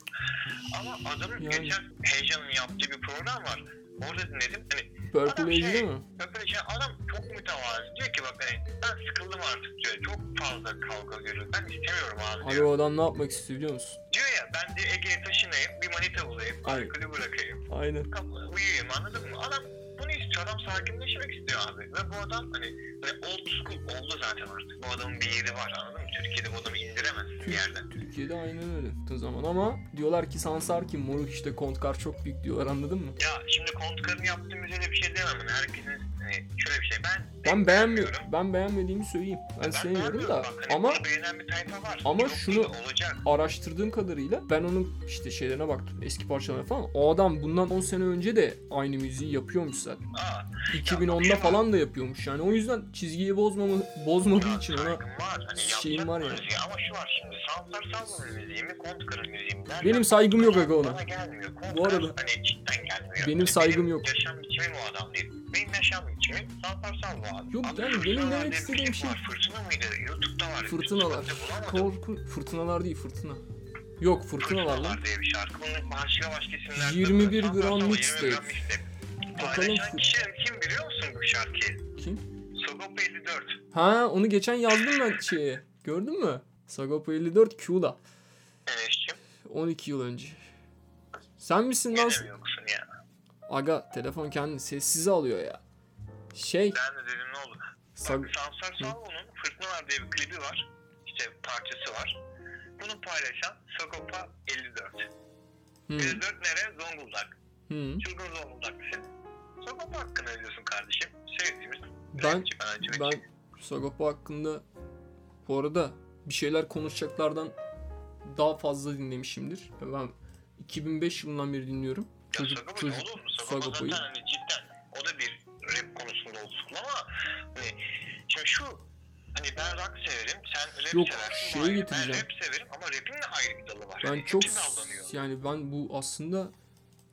Ama adamın Yani. geçen Heyecan'ın yaptığı bir program var. Orada dinledim. Hani Purple şey- mi? böyle şey adam çok mütevazi. Diyor ki bak hani ben sıkıldım artık diyor. Çok fazla kavga görüyorum. Ben istemiyorum abi Abi diyor. o adam ne yapmak istiyor biliyor musun? Diyor ya ben de Ege'ye taşınayım. Bir manita bulayım. Aynen. Alkolü bırakayım. Aynen. Uyuyayım anladın mı? Adam bunu istiyor. Adam sakinleşmek istiyor abi. Ve bu adam hani, hani old school oldu zaten artık. Bu adamın bir yeri var anladın mı? Türkiye'de bu adamı indiremezsin bir yerden. Türkiye'de aynen öyle o zaman ama diyorlar ki Sansar kim moruk işte Kontkar çok büyük diyorlar anladın mı? Ya şimdi kontkarın yaptığı müziğe bir şey demem. Hani herkesin hani şöyle bir şey. Ben Ben beğenmiyorum. Ben beğenmediğimi söyleyeyim. Ben Ben sevmiyorum da bak, hani ama beğenen bir tayfa var. ama Yok şunu- araştırdığım kadarıyla ben onun işte şeylerine baktım eski parçalarına falan. O adam bundan 10 sene önce de aynı müziği yapıyormuş zaten. Aa, 2010'da Ya, falan da yapıyormuş yani. O yüzden çizgiyi bozmamı bozmadığı ya, için ona. Hani şeyim var bu ya. müziği. Ama şu var şimdi. Sansar Salvo'nun müziği mi, Kontkar'ın müziği mi? dersen Benim saygım yok aga ona. Bu arada- hani cidden gelmiyor. Benim Hani saygım yok. yaşam biçimim o adam değil. Benim yaşam biçimim Sansar Salvo abi. Yok, Abi yani benim demek istediğim şey- Var. Fırtına mıydı? Youtube'da var. fırtınalar. Korku fırtınalar değil fırtına. Yok fırtınalar lan. Diye bir şarkı. Bunun başka başka isimler. 21 Sansar gram Salvo, mixtape. 21 gram mixtape. Bakalım Paylaşan kişi kim biliyor musun bu şarkıyı? Kim? Sagopa 54. Ha onu geçen yazdım ben şeye. Gördün mü? Sagopa 54 Q'la. Enes'cim. 12 yıl önce. Sen misin lan? Yoksun ya? Aga telefon kendini sessize alıyor ya. Şey Ben de dedim ne oldu? Sag- Bak Sansar Salvo'nun Fırtınalar diye bir klibi var. İşte parçası var. Bunu paylaşan Sagopa 54. Hı, 54 nere? Zonguldak. hı. Çılgın Zonguldaklısı. Sagopa hakkında ne diyorsun kardeşim? Sevdiğimiz Ben ben kim? Sagopa hakkında bu arada bir şeyler konuşacaklardan daha fazla dinlemişimdir. Ben 2005 yılından beri dinliyorum. Ya Çocuk, Sagopa çocuk mu? Sagopa Sagopa'yı. zaten hani cidden o da bir rap konusunda olsun ama hani şimdi şu hani ben rock severim, sen rap Yok, seversin. bu ayrı. getireceğim. Ben rap severim ama rap'in de ayrı bir dalı var. Ben Hani çok yani ben bu aslında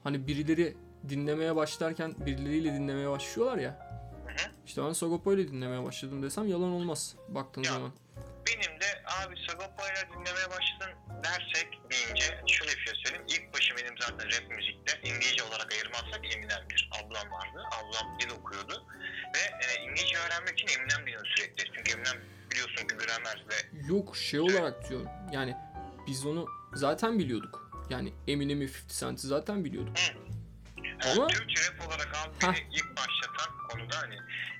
hani birileri dinlemeye başlarken birileriyle dinlemeye başlıyorlar ya. Hı-hı. İşte ben Sagopa ile dinlemeye başladım desem yalan olmaz baktığın ya, zaman. Benim de abi Sagopa ile dinlemeye başladım dersek deyince şöyle bir şey söyleyeyim. İlk başı benim zaten rap müzikte İngilizce olarak ayırmazsak Eminem'dir. Ablam vardı. Ablam dil okuyordu. Ve e, İngilizce öğrenmek için Eminem dinliyorum sürekli. Çünkü Eminem biliyorsun ki gramer ve... Yok şey olarak diyorum. Yani biz onu zaten biliyorduk. Yani Eminem'i 50 Cent'i zaten biliyorduk. Hı. Ama... Türkçe rap olarak abi beni ilk başlatan konuda hani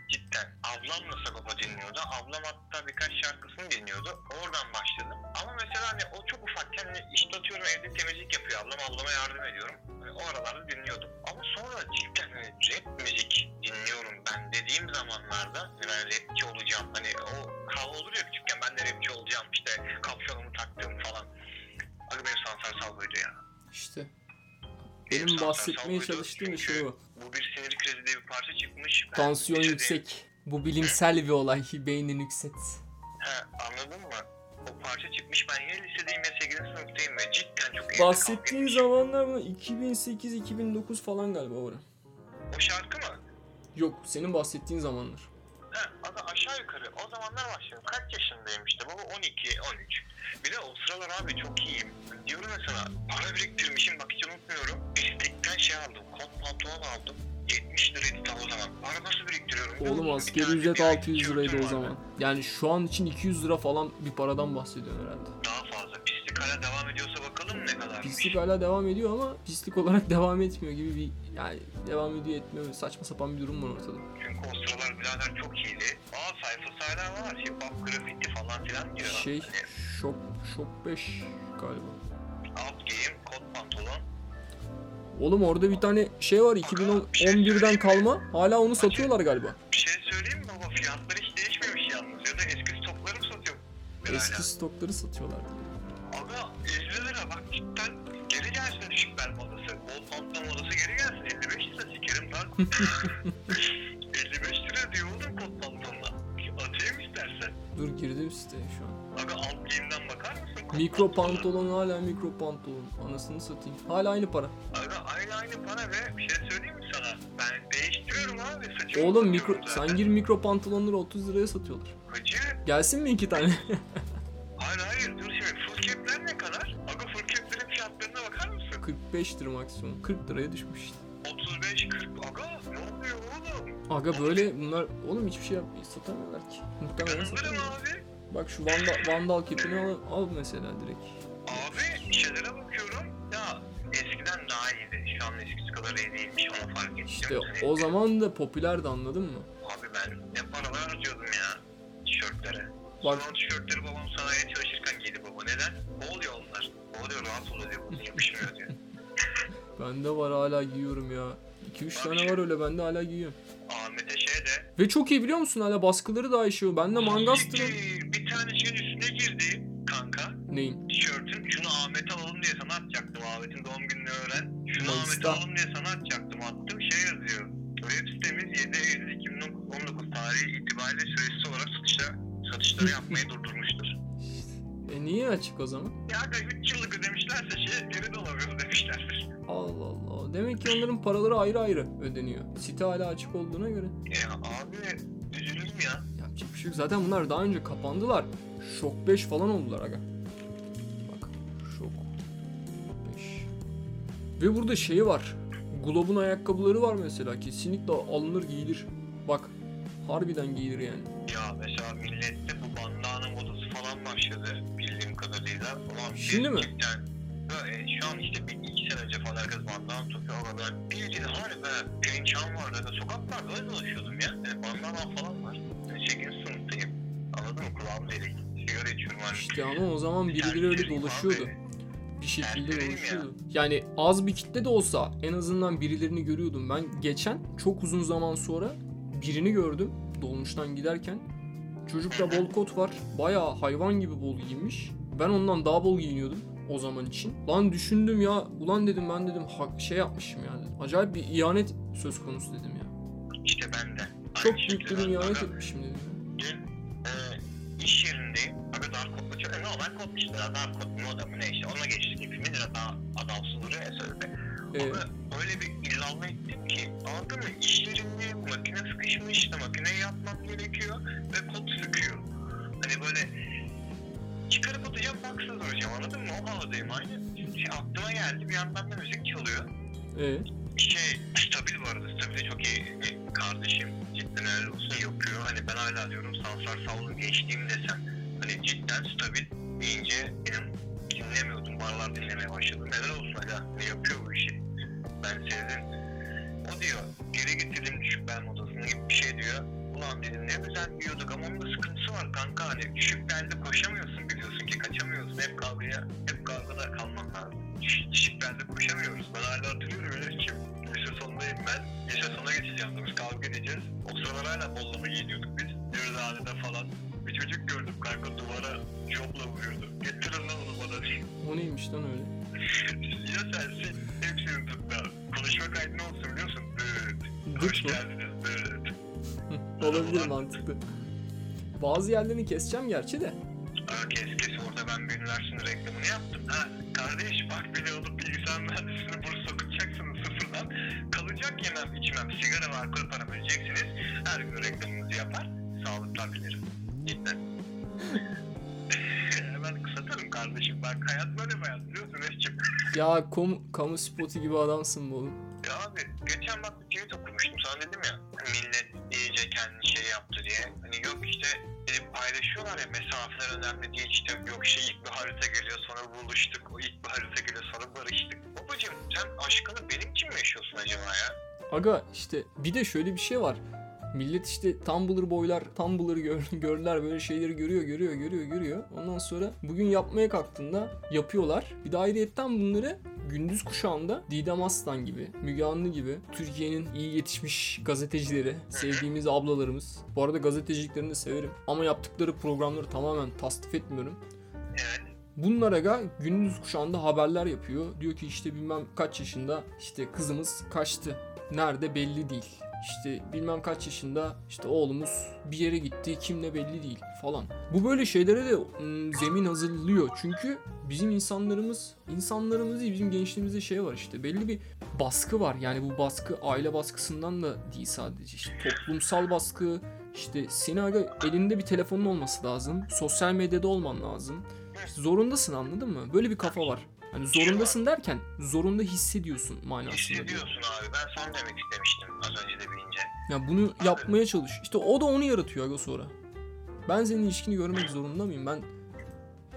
cidden ablamla Sagopa dinliyordu. Ablam hatta birkaç şarkısını dinliyordu. Oradan başladım. Ama mesela hani o çok ufakken hani işte atıyorum evde temizlik yapıyor ablam. Ablama yardım ediyorum. Hani o aralarda dinliyordum. Ama sonra cidden hani rap müzik dinliyorum ben dediğim zamanlarda ben rapçi olacağım. Hani o hava olur ya küçükken ben de rapçi olacağım işte kapşonumu taktığım falan. Abi benim Sansar Salvo'ydu ya. İşte Benim bahsetmeye çalıştığım şey o. Bu bir sinir krizi diye bir parça çıkmış. Ben Tansiyon yüksek. Bu bilimsel bir olay. Beynin yükselt. He, anladın mı? O parça çıkmış. Ben yine lisedeyim ya 8. sınıftayım ve cidden çok iyi. Bahsettiğin zamanlar mı? 2008-2009 falan galiba orada. O şarkı mı? Yok senin bahsettiğin zamanlar. He, adı aşağı yukarı. O zamanlar başladım. Kaç yaşındayım işte? Baba 12, 13. Bir de o sıralar abi çok iyiyim. Diyorum ya sana para biriktirmişim bak hiç unutmuyorum. Bistikten şey aldım. Kot pantolon aldım. 70 liraydı o zaman. Para nasıl biriktiriyorum? Oğlum askeri ücret bir ay 600 tişörtüm liraydı o zaman. Yani şu an için 200 lira falan bir paradan bahsediyorsun herhalde. Daha fazla. Pislik hala devam ediyorsa bakalım ne kadar. Pislik hala devam ediyor ama pislik olarak devam etmiyor gibi bir yani devam ediyor etmiyor saçma sapan bir durum var ortada. Çünkü o sıralar birader çok iyiydi. Aa sayfası hala var. Hip hop grafiti falan filan diyor. Şey Hani şok şok 5 galiba. alt giyim, kot pantolon. Oğlum orada bir tane şey var 2011'den kalma. Hala onu satıyorlar galiba. Bir şey söyleyeyim mi baba? Fiyatları hiç değişmemiş yalnız. Ya da eski stokları mı satıyor? Eski stokları satıyorlar. Aga 50 lira bak cidden geri gelsin düşük bel modası. Bol pantolon modası geri gelsin. 55 lira sikerim lan. 55 lira diyor oğlum kot pantolonla. Atayım istersen. Dur girdim siteye şu an. Aga alt giyimden bakar mısın? kot Mikro pantolon hala mikro pantolon. Anasını satayım. Hala aynı para. Aga aynı aynı para ve bir şey söyleyeyim mi sana? Ben değiştiriyorum abi saçımı. Oğlum mikro zaten. sen gir mikro pantolonları 30 liraya satıyorlar. Hacı. Gelsin mi iki tane? Hayır hayır dur şimdi 45'tir maksimum. 40 liraya düşmüş işte. 35-40 aga ne oluyor oğlum? Aga böyle bunlar oğlum hiçbir şey yapmıyor. Satamıyorlar ki. Muhtemelen satamıyorlar. abi. Bak şu vandal, vandal kepini al, al mesela direkt. Abi şeylere bakıyorum. Ya eskiden daha iyiydi. Şu an eskisi kadar iyi değilmiş onu fark ettim. İşte o zaman da popülerdi anladın mı? Abi ben ne paralar harcıyordum ya tişörtlere. Bak. Sonra tişörtleri babam sanayiye çalışırken giydi baba. Neden? Ne oluyor onlar? Ne oluyor rahat oluyor. Yapışmıyor diyor bende var hala giyiyorum ya. 2-3 tane var öyle bende hala giyiyorum. Ahmet'e şey de Ve çok iyi biliyor musun hala baskıları iyi şey. Bende Mangaster'ın... Siktir, Bir tane şeyin üstüne girdi kanka. Neyin? Tişörtün şunu Ahmet'e alalım diye sana atacaktım. Ahmet'in doğum gününü öğren. Şunu Ahmet'e Mayıs'ta. alalım diye sana atacaktım. Attım şey yazıyor. Web sitemiz 7 Eylül 2019 tarihi itibariyle süresiz olarak satışa, satışları yapmayı durdurmuştur. E niye açık o zaman? Ya aga 3 yıllık ödemişlerse şey geri de alamıyoruz demişlerdir. Allah Allah. Demek ki onların paraları ayrı ayrı ödeniyor. Site hala açık olduğuna göre. Ya abi üzülürüm ya. Yapacak bir şey yok. Zaten bunlar daha önce kapandılar. Şok 5 falan oldular aga. Bak. Şok 5. Ve burada şey var. Globe'un ayakkabıları var mesela. Kesinlikle alınır giyilir. Bak. Harbiden giyilir yani. Ya mesela millette bu bandana modası falan başladı bildiğim kadarıyla. Ulan Şimdi mi? cidden, böyle şu an işte bir önce falan herkes bandana takıyor ama ben bildiğin harbi pirinçan vardı da sokaklarda öyle dolaşıyordum ya. Yani bandana falan var. Yani 8. sınıftayım. Anladın mı? Kulağım delik. Sigara içiyorum hani. İşte ama o zaman birileri öyle dolaşıyordu. Bir şekilde dolaşıyordu. Yani az bir kitle de olsa en azından birilerini görüyordum. Ben geçen çok uzun zaman sonra birini gördüm dolmuştan giderken. Çocukta bol kot var. Bayağı hayvan gibi bol giyinmiş. Ben ondan daha bol giyiniyordum o zaman için. Lan düşündüm ya. Ulan dedim ben dedim hak şey yapmışım yani. Acayip bir ihanet söz konusu dedim ya. İşte ben de. Çok Aynı büyük bir ihanet etmişim dedim. Dün e, iş yerindeyim. Abi dar kotla çok e, normal kot işte. Dar kot moda mı ne işte. Ona geçtik hepimiz. Biraz daha adamsız duruyor ya sözde. Evet. Ama öyle bir illallah ettim ki anladın mı? İş yerinde makine sıkışmış işte makineyi yapmam gerekiyor ve kot sıkıyor. Hani böyle çıkarıp atacağım baksız duracağım anladın mı? O havadayım aynı. Şey, aklıma geldi bir yandan da müzik çalıyor. Evet. Şey stabil bu arada stabil çok iyi kardeşim cidden helal olsun yapıyor. Hani ben hala diyorum Sansar Savlu geçtiğim desem. Hani cidden stabil deyince benim dinlemiyordum. Barlar dinlemeye başladım. Neden olsun aga? Ne yapıyor bu işi? Ben sevdim. O diyor geri getirdim düşük bel modasını gibi bir şey diyor. Ulan dedim ne güzel yiyorduk ama onun da sıkıntısı var kanka hani düşük belde koşamıyorsun biliyorsun ki kaçamıyorsun hep kavgaya hep kavgada kalman lazım. Düş- Düşük belde koşamıyoruz. Ben hala hatırlıyorum öyle kim? Lise sonundayım ben. Lise sona geçeceğim. Biz kavga edeceğiz. O sıralar hala bollama giyiniyorduk biz. Yürüdhanede falan. Bir çocuk gördüm kanka duvara jopla vuruyordu. Getirin lan onu bana. O neymiş lan öyle? ya sensin. Hepsini tutma. Konuşma kaydı ne olsun biliyorsun? Evet. Hoş Dıt mı? geldiniz. Evet. Olabilir mantıklı. Bazı yerlerini keseceğim gerçi de. Aa, kes kes orada ben bir üniversitenin reklamını yaptım. Ha kardeş bak beni alıp bilgisayar mühendisliğine burs okutacaksınız sıfırdan. Kalacak yemem içmem sigara ve alkol param ödeyeceksiniz. Her gün reklamınızı yapar. Sağlıklar dilerim. Cidden. Kısaltırım kardeşim. Bak hayat böyle bir hayat biliyorsun Eşçim. Ya kamu, kamu spotu gibi adamsın bu oğlum. Ya abi geçen bak bir tweet okumuştum sana dedim ya millet iyice kendi şey yaptı diye. Hani yok işte edip paylaşıyorlar ya mesafeler önemli diye işte yok işte ilk bir harita geliyor sonra buluştuk o ilk bir harita geliyor sonra barıştık. Babacım sen aşkını benim için mi yaşıyorsun acaba ya? Aga işte bir de şöyle bir şey var. Millet işte Tumblr boylar, Tumblr'ı gör, görürler böyle şeyleri görüyor, görüyor, görüyor, görüyor. Ondan sonra bugün yapmaya kalktığında yapıyorlar. Bir de ayrıyetten bunları gündüz kuşağında Didem Aslan gibi, Müge Anlı gibi Türkiye'nin iyi yetişmiş gazetecileri, sevdiğimiz ablalarımız. Bu arada gazeteciliklerini de severim. Ama yaptıkları programları tamamen tasdif etmiyorum. Evet. Bunlar aga gündüz kuşağında haberler yapıyor. Diyor ki işte bilmem kaç yaşında işte kızımız kaçtı. Nerede belli değil. İşte bilmem kaç yaşında işte oğlumuz bir yere gitti kimle belli değil falan. Bu böyle şeylere de zemin hazırlıyor. Çünkü bizim insanlarımız, insanlarımız değil bizim gençliğimizde şey var işte belli bir baskı var. Yani bu baskı aile baskısından da değil sadece. İşte toplumsal baskı, işte senin aga elinde bir telefonun olması lazım. Sosyal medyada olman lazım. Zorundasın anladın mı? Böyle bir kafa var. Hani zorundasın derken zorunda hissediyorsun manasında. diyor. Hissediyorsun abi ben sana demek istemiştim az önce de bilince. Ya bunu yapmaya çalış. İşte o da onu yaratıyor aga sonra. Ben senin ilişkini görmek zorunda mıyım? Ben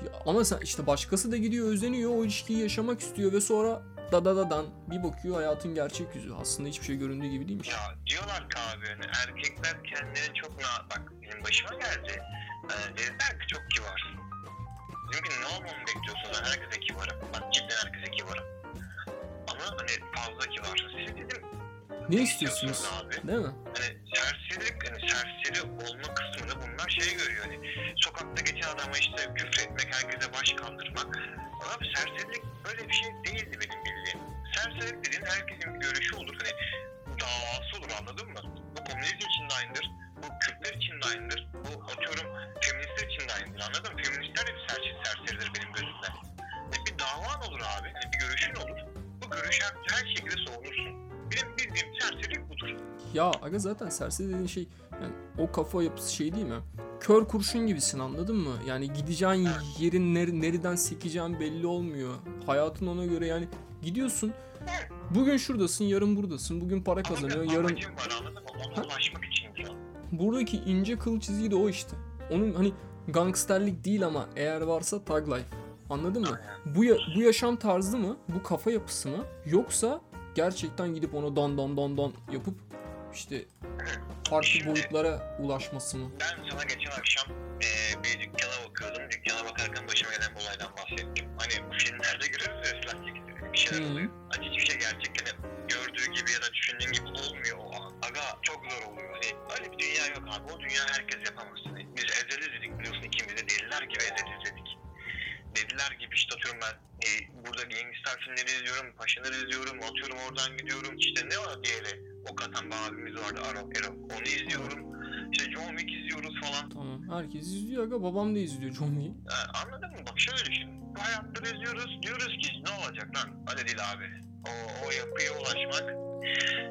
Ya ama sen işte başkası da gidiyor özeniyor o ilişkiyi yaşamak istiyor ve sonra da da dadan bir bakıyor hayatın gerçek yüzü. Aslında hiçbir şey göründüğü gibi değilmiş. Ya diyorlar ki abi hani erkekler kendilerini çok na bak benim başıma geldi. Ee, dediler ki çok kibarsın. Dedim ki ne olmamı bekliyorsun ben herkese kibarım. Bak cidden herkese kibarım. Ama hani fazla kibarsın. Siz dedim Ne istiyorsunuz? abi? Değil mi? Hani serserilik hani serseri olma kısmında bunlar şey görüyor hani sokakta geçen adama işte küfretmek, herkese baş kaldırmak. Abi serserilik böyle bir şey değildi benim bildiğim. Serserilik dediğin herkesin bir görüşü olur. Hani davası olur anladın mı? Bu komünizm için de aynıdır. Bu Kürtler için de aynıdır. Bu atıyorum feministler için de aynıdır. Anladın mı? Feministler de bir serçe, serseridir benim gözümde. E, bir davan olur abi. Hani bir görüşün olur. Bu görüşü her, şekilde savunursun. Benim bildiğim serserilik budur. Ya aga zaten serseri dediğin şey yani o kafa yapısı şey değil mi? Kör kurşun gibisin anladın mı? Yani gideceğin yerin ner- nereden sekeceğin belli olmuyor. Hayatın ona göre yani gidiyorsun. Bugün şuradasın, yarın buradasın. Bugün para kazanıyor, yarın var anladın mı? Ona ulaşmak için diyor. Buradaki ince kıl çizgi de o işte. Onun hani gangsterlik değil ama eğer varsa thug life. Anladın mı? Bu ya- bu yaşam tarzı mı? Bu kafa yapısı mı? Yoksa gerçekten gidip ona dan dan dan dan yapıp işte farklı Şimdi- boyutlara ulaşması mı? Ben sana geçen akşam eee bir dükkana bakıyordum. Dükkana bakarken başıma gelen bir olaydan bahsettim. Hani bu filmlerde görüyoruz ya silah çekti. Bir şeyler Hı. oluyor. Hani hiçbir şey gerçekten gördüğü gibi ya da düşündüğün gibi olmuyor Aga çok zor oluyor. Hani öyle bir dünya yok abi. O dünya herkes yapamaz. Hani biz ezeliz dedik biliyorsun ikimiz de deliler gibi ezeliz dedik. Dediler gibi işte atıyorum ben e, burada gangster filmleri izliyorum, paşaları izliyorum, atıyorum oradan gidiyorum. İşte ne var diğeri? O katan bir abimiz vardı Arok Erok. Onu izliyorum. İşte John Wick izliyoruz falan. Tamam. Herkes izliyor aga. Babam da izliyor John Wick'i. Ha, anladın mı? Bak şöyle düşün. Bu hayatları izliyoruz. Diyoruz ki ne olacak lan? Öyle değil abi. O, o yapıya ulaşmak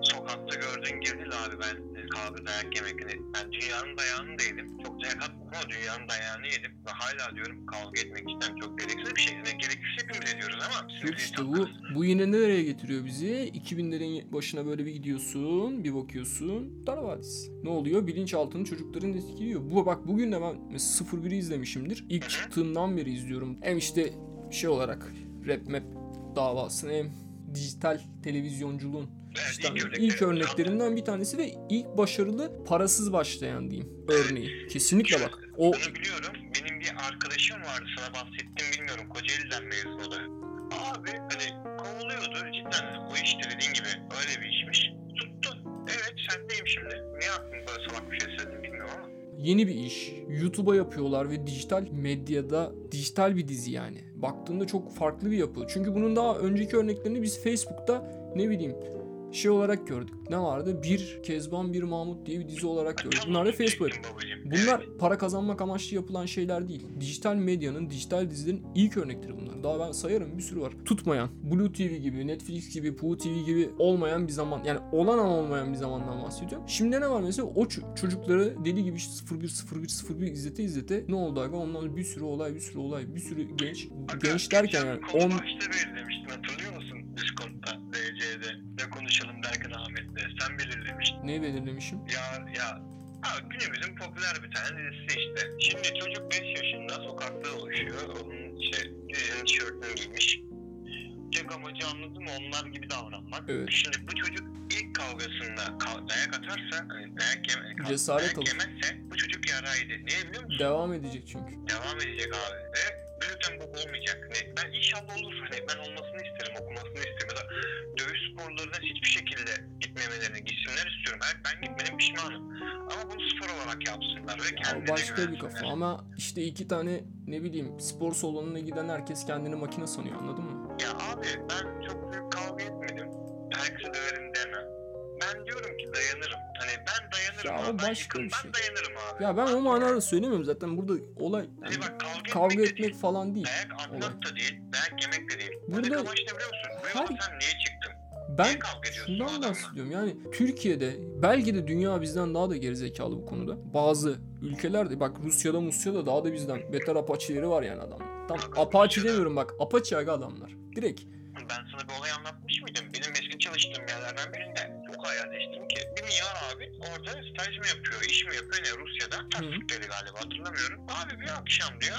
sokakta gördüğün gibi değil abi. Ben kahve dayak yemek. Hani ben dünyanın dayağını da yedim. Çok dayak atmadım ama dünyanın dayağını yedim. Ve hala diyorum kavga etmek cidden çok gereksiz bir şey. Yani gereksiz hepimiz ediyoruz ama. Yok işte bu bu yine nereye getiriyor bizi? 2000'lerin başına böyle bir gidiyorsun, bir bakıyorsun. Dar Vadisi. Ne oluyor? Bilinçaltını çocukların etkiliyor. Bu bak bugün de ben mesela 01'i izlemişimdir. İlk çıktığından beri izliyorum. Hem işte şey olarak rap map davasını hem dijital televizyonculuğun işte ilk örneklerinden bir tanesi ve ilk başarılı parasız başlayan diyeyim örneği. Kesinlikle bak. O Onu biliyorum. Benim bir arkadaşım vardı sana bahsettim bilmiyorum. Kocaeli'den mezun o da. Abi hani kovuluyordu cidden. O işte dediğin gibi öyle bir işmiş. Tuttu. Evet sendeyim şimdi. Niye aklım böyle salak bir şey ama. Yeni bir iş. YouTube'a yapıyorlar ve dijital medyada dijital bir dizi yani. Baktığında çok farklı bir yapı. Çünkü bunun daha önceki örneklerini biz Facebook'ta ne bileyim şey olarak gördük. Ne vardı? Bir Kezban Bir Mahmut diye bir dizi olarak gördük. Bunlar da Facebook. Bunlar para kazanmak amaçlı yapılan şeyler değil. Dijital medyanın, dijital dizilerin ilk örnekleri bunlar. Daha ben sayarım bir sürü var. Tutmayan, Blue TV gibi, Netflix gibi, Poo TV gibi olmayan bir zaman yani olan ama olmayan bir zamandan bahsediyorum. Şimdi ne var mesela o çocukları deli gibi işte 01 01 01 izlete izlete ne oldu aga ondan bir sürü olay bir sürü olay bir sürü genç Aga, genç derken yani konu 10 başta belirlemiştin hatırlıyor musun? Discord'da, DC'de. Ne konuşalım derken Ahmet'le. Sen belirlemiştin. ne belirlemişim? Ya ya Abi günümüzün popüler bir tane dizisi işte. Şimdi çocuk 5 yaşında sokakta dolaşıyor. Onun işte dizinin tişörtünü giymiş. Tek amacı anladın mı? Onlar gibi davranmak. Evet. Şimdi bu çocuk ilk kavgasında ka- dayak atarsa, hani dayak, yeme- Cesaret dayak yemezse bu çocuk yaraydı. Niye biliyor musun? Devam edecek çünkü. Devam edecek abi. Ve büyükten bu olmayacak. Hani ben inşallah olur. Hani ben olmasını isterim, okumasını isterim. Ya da dövüş sporlarına hiçbir şekilde gitmemelerini, gitsinler istiyorum. Ben, ben gitmedim pişmanım. Ama bunu spor olarak yapsınlar ve Ya kendilerine başka bir kafa ama işte iki tane ne bileyim spor salonuna giden herkes kendini makine sanıyor anladın mı? Ya abi ben çok büyük kavga etmedim. Herkese döverim demem. Ben diyorum ki dayanırım. Hani ben dayanırım Ya abi. Ben başka yıkıl- bir şey. Ben dayanırım abi. Ya ben o manada söylemiyorum zaten burada olay Hani bak kavga, kavga etmek, de etmek değil. falan değil. Dayak atmak da değil, dayak yemek de değil. Burada Buradaki amaç ne biliyor musun? Her- sen niye çıktın? Ben şundan bahsediyorum yani Türkiye'de belki de dünya bizden daha da gerizekalı bu konuda. Bazı ülkelerde bak Rusya'da Musya'da daha da bizden beter apaçileri var yani adam. Tam apaçi demiyorum bak apaçi aga adamlar. Direkt Ben sana bir olay anlatmış mıydım? Benim eski çalıştığım yerlerden birinde çok hayalleştim ki bir milyar abi orada staj mı yapıyor, iş mi yapıyor ne Rusya'da? Tasdikleri galiba hatırlamıyorum. Abi bir akşam diyor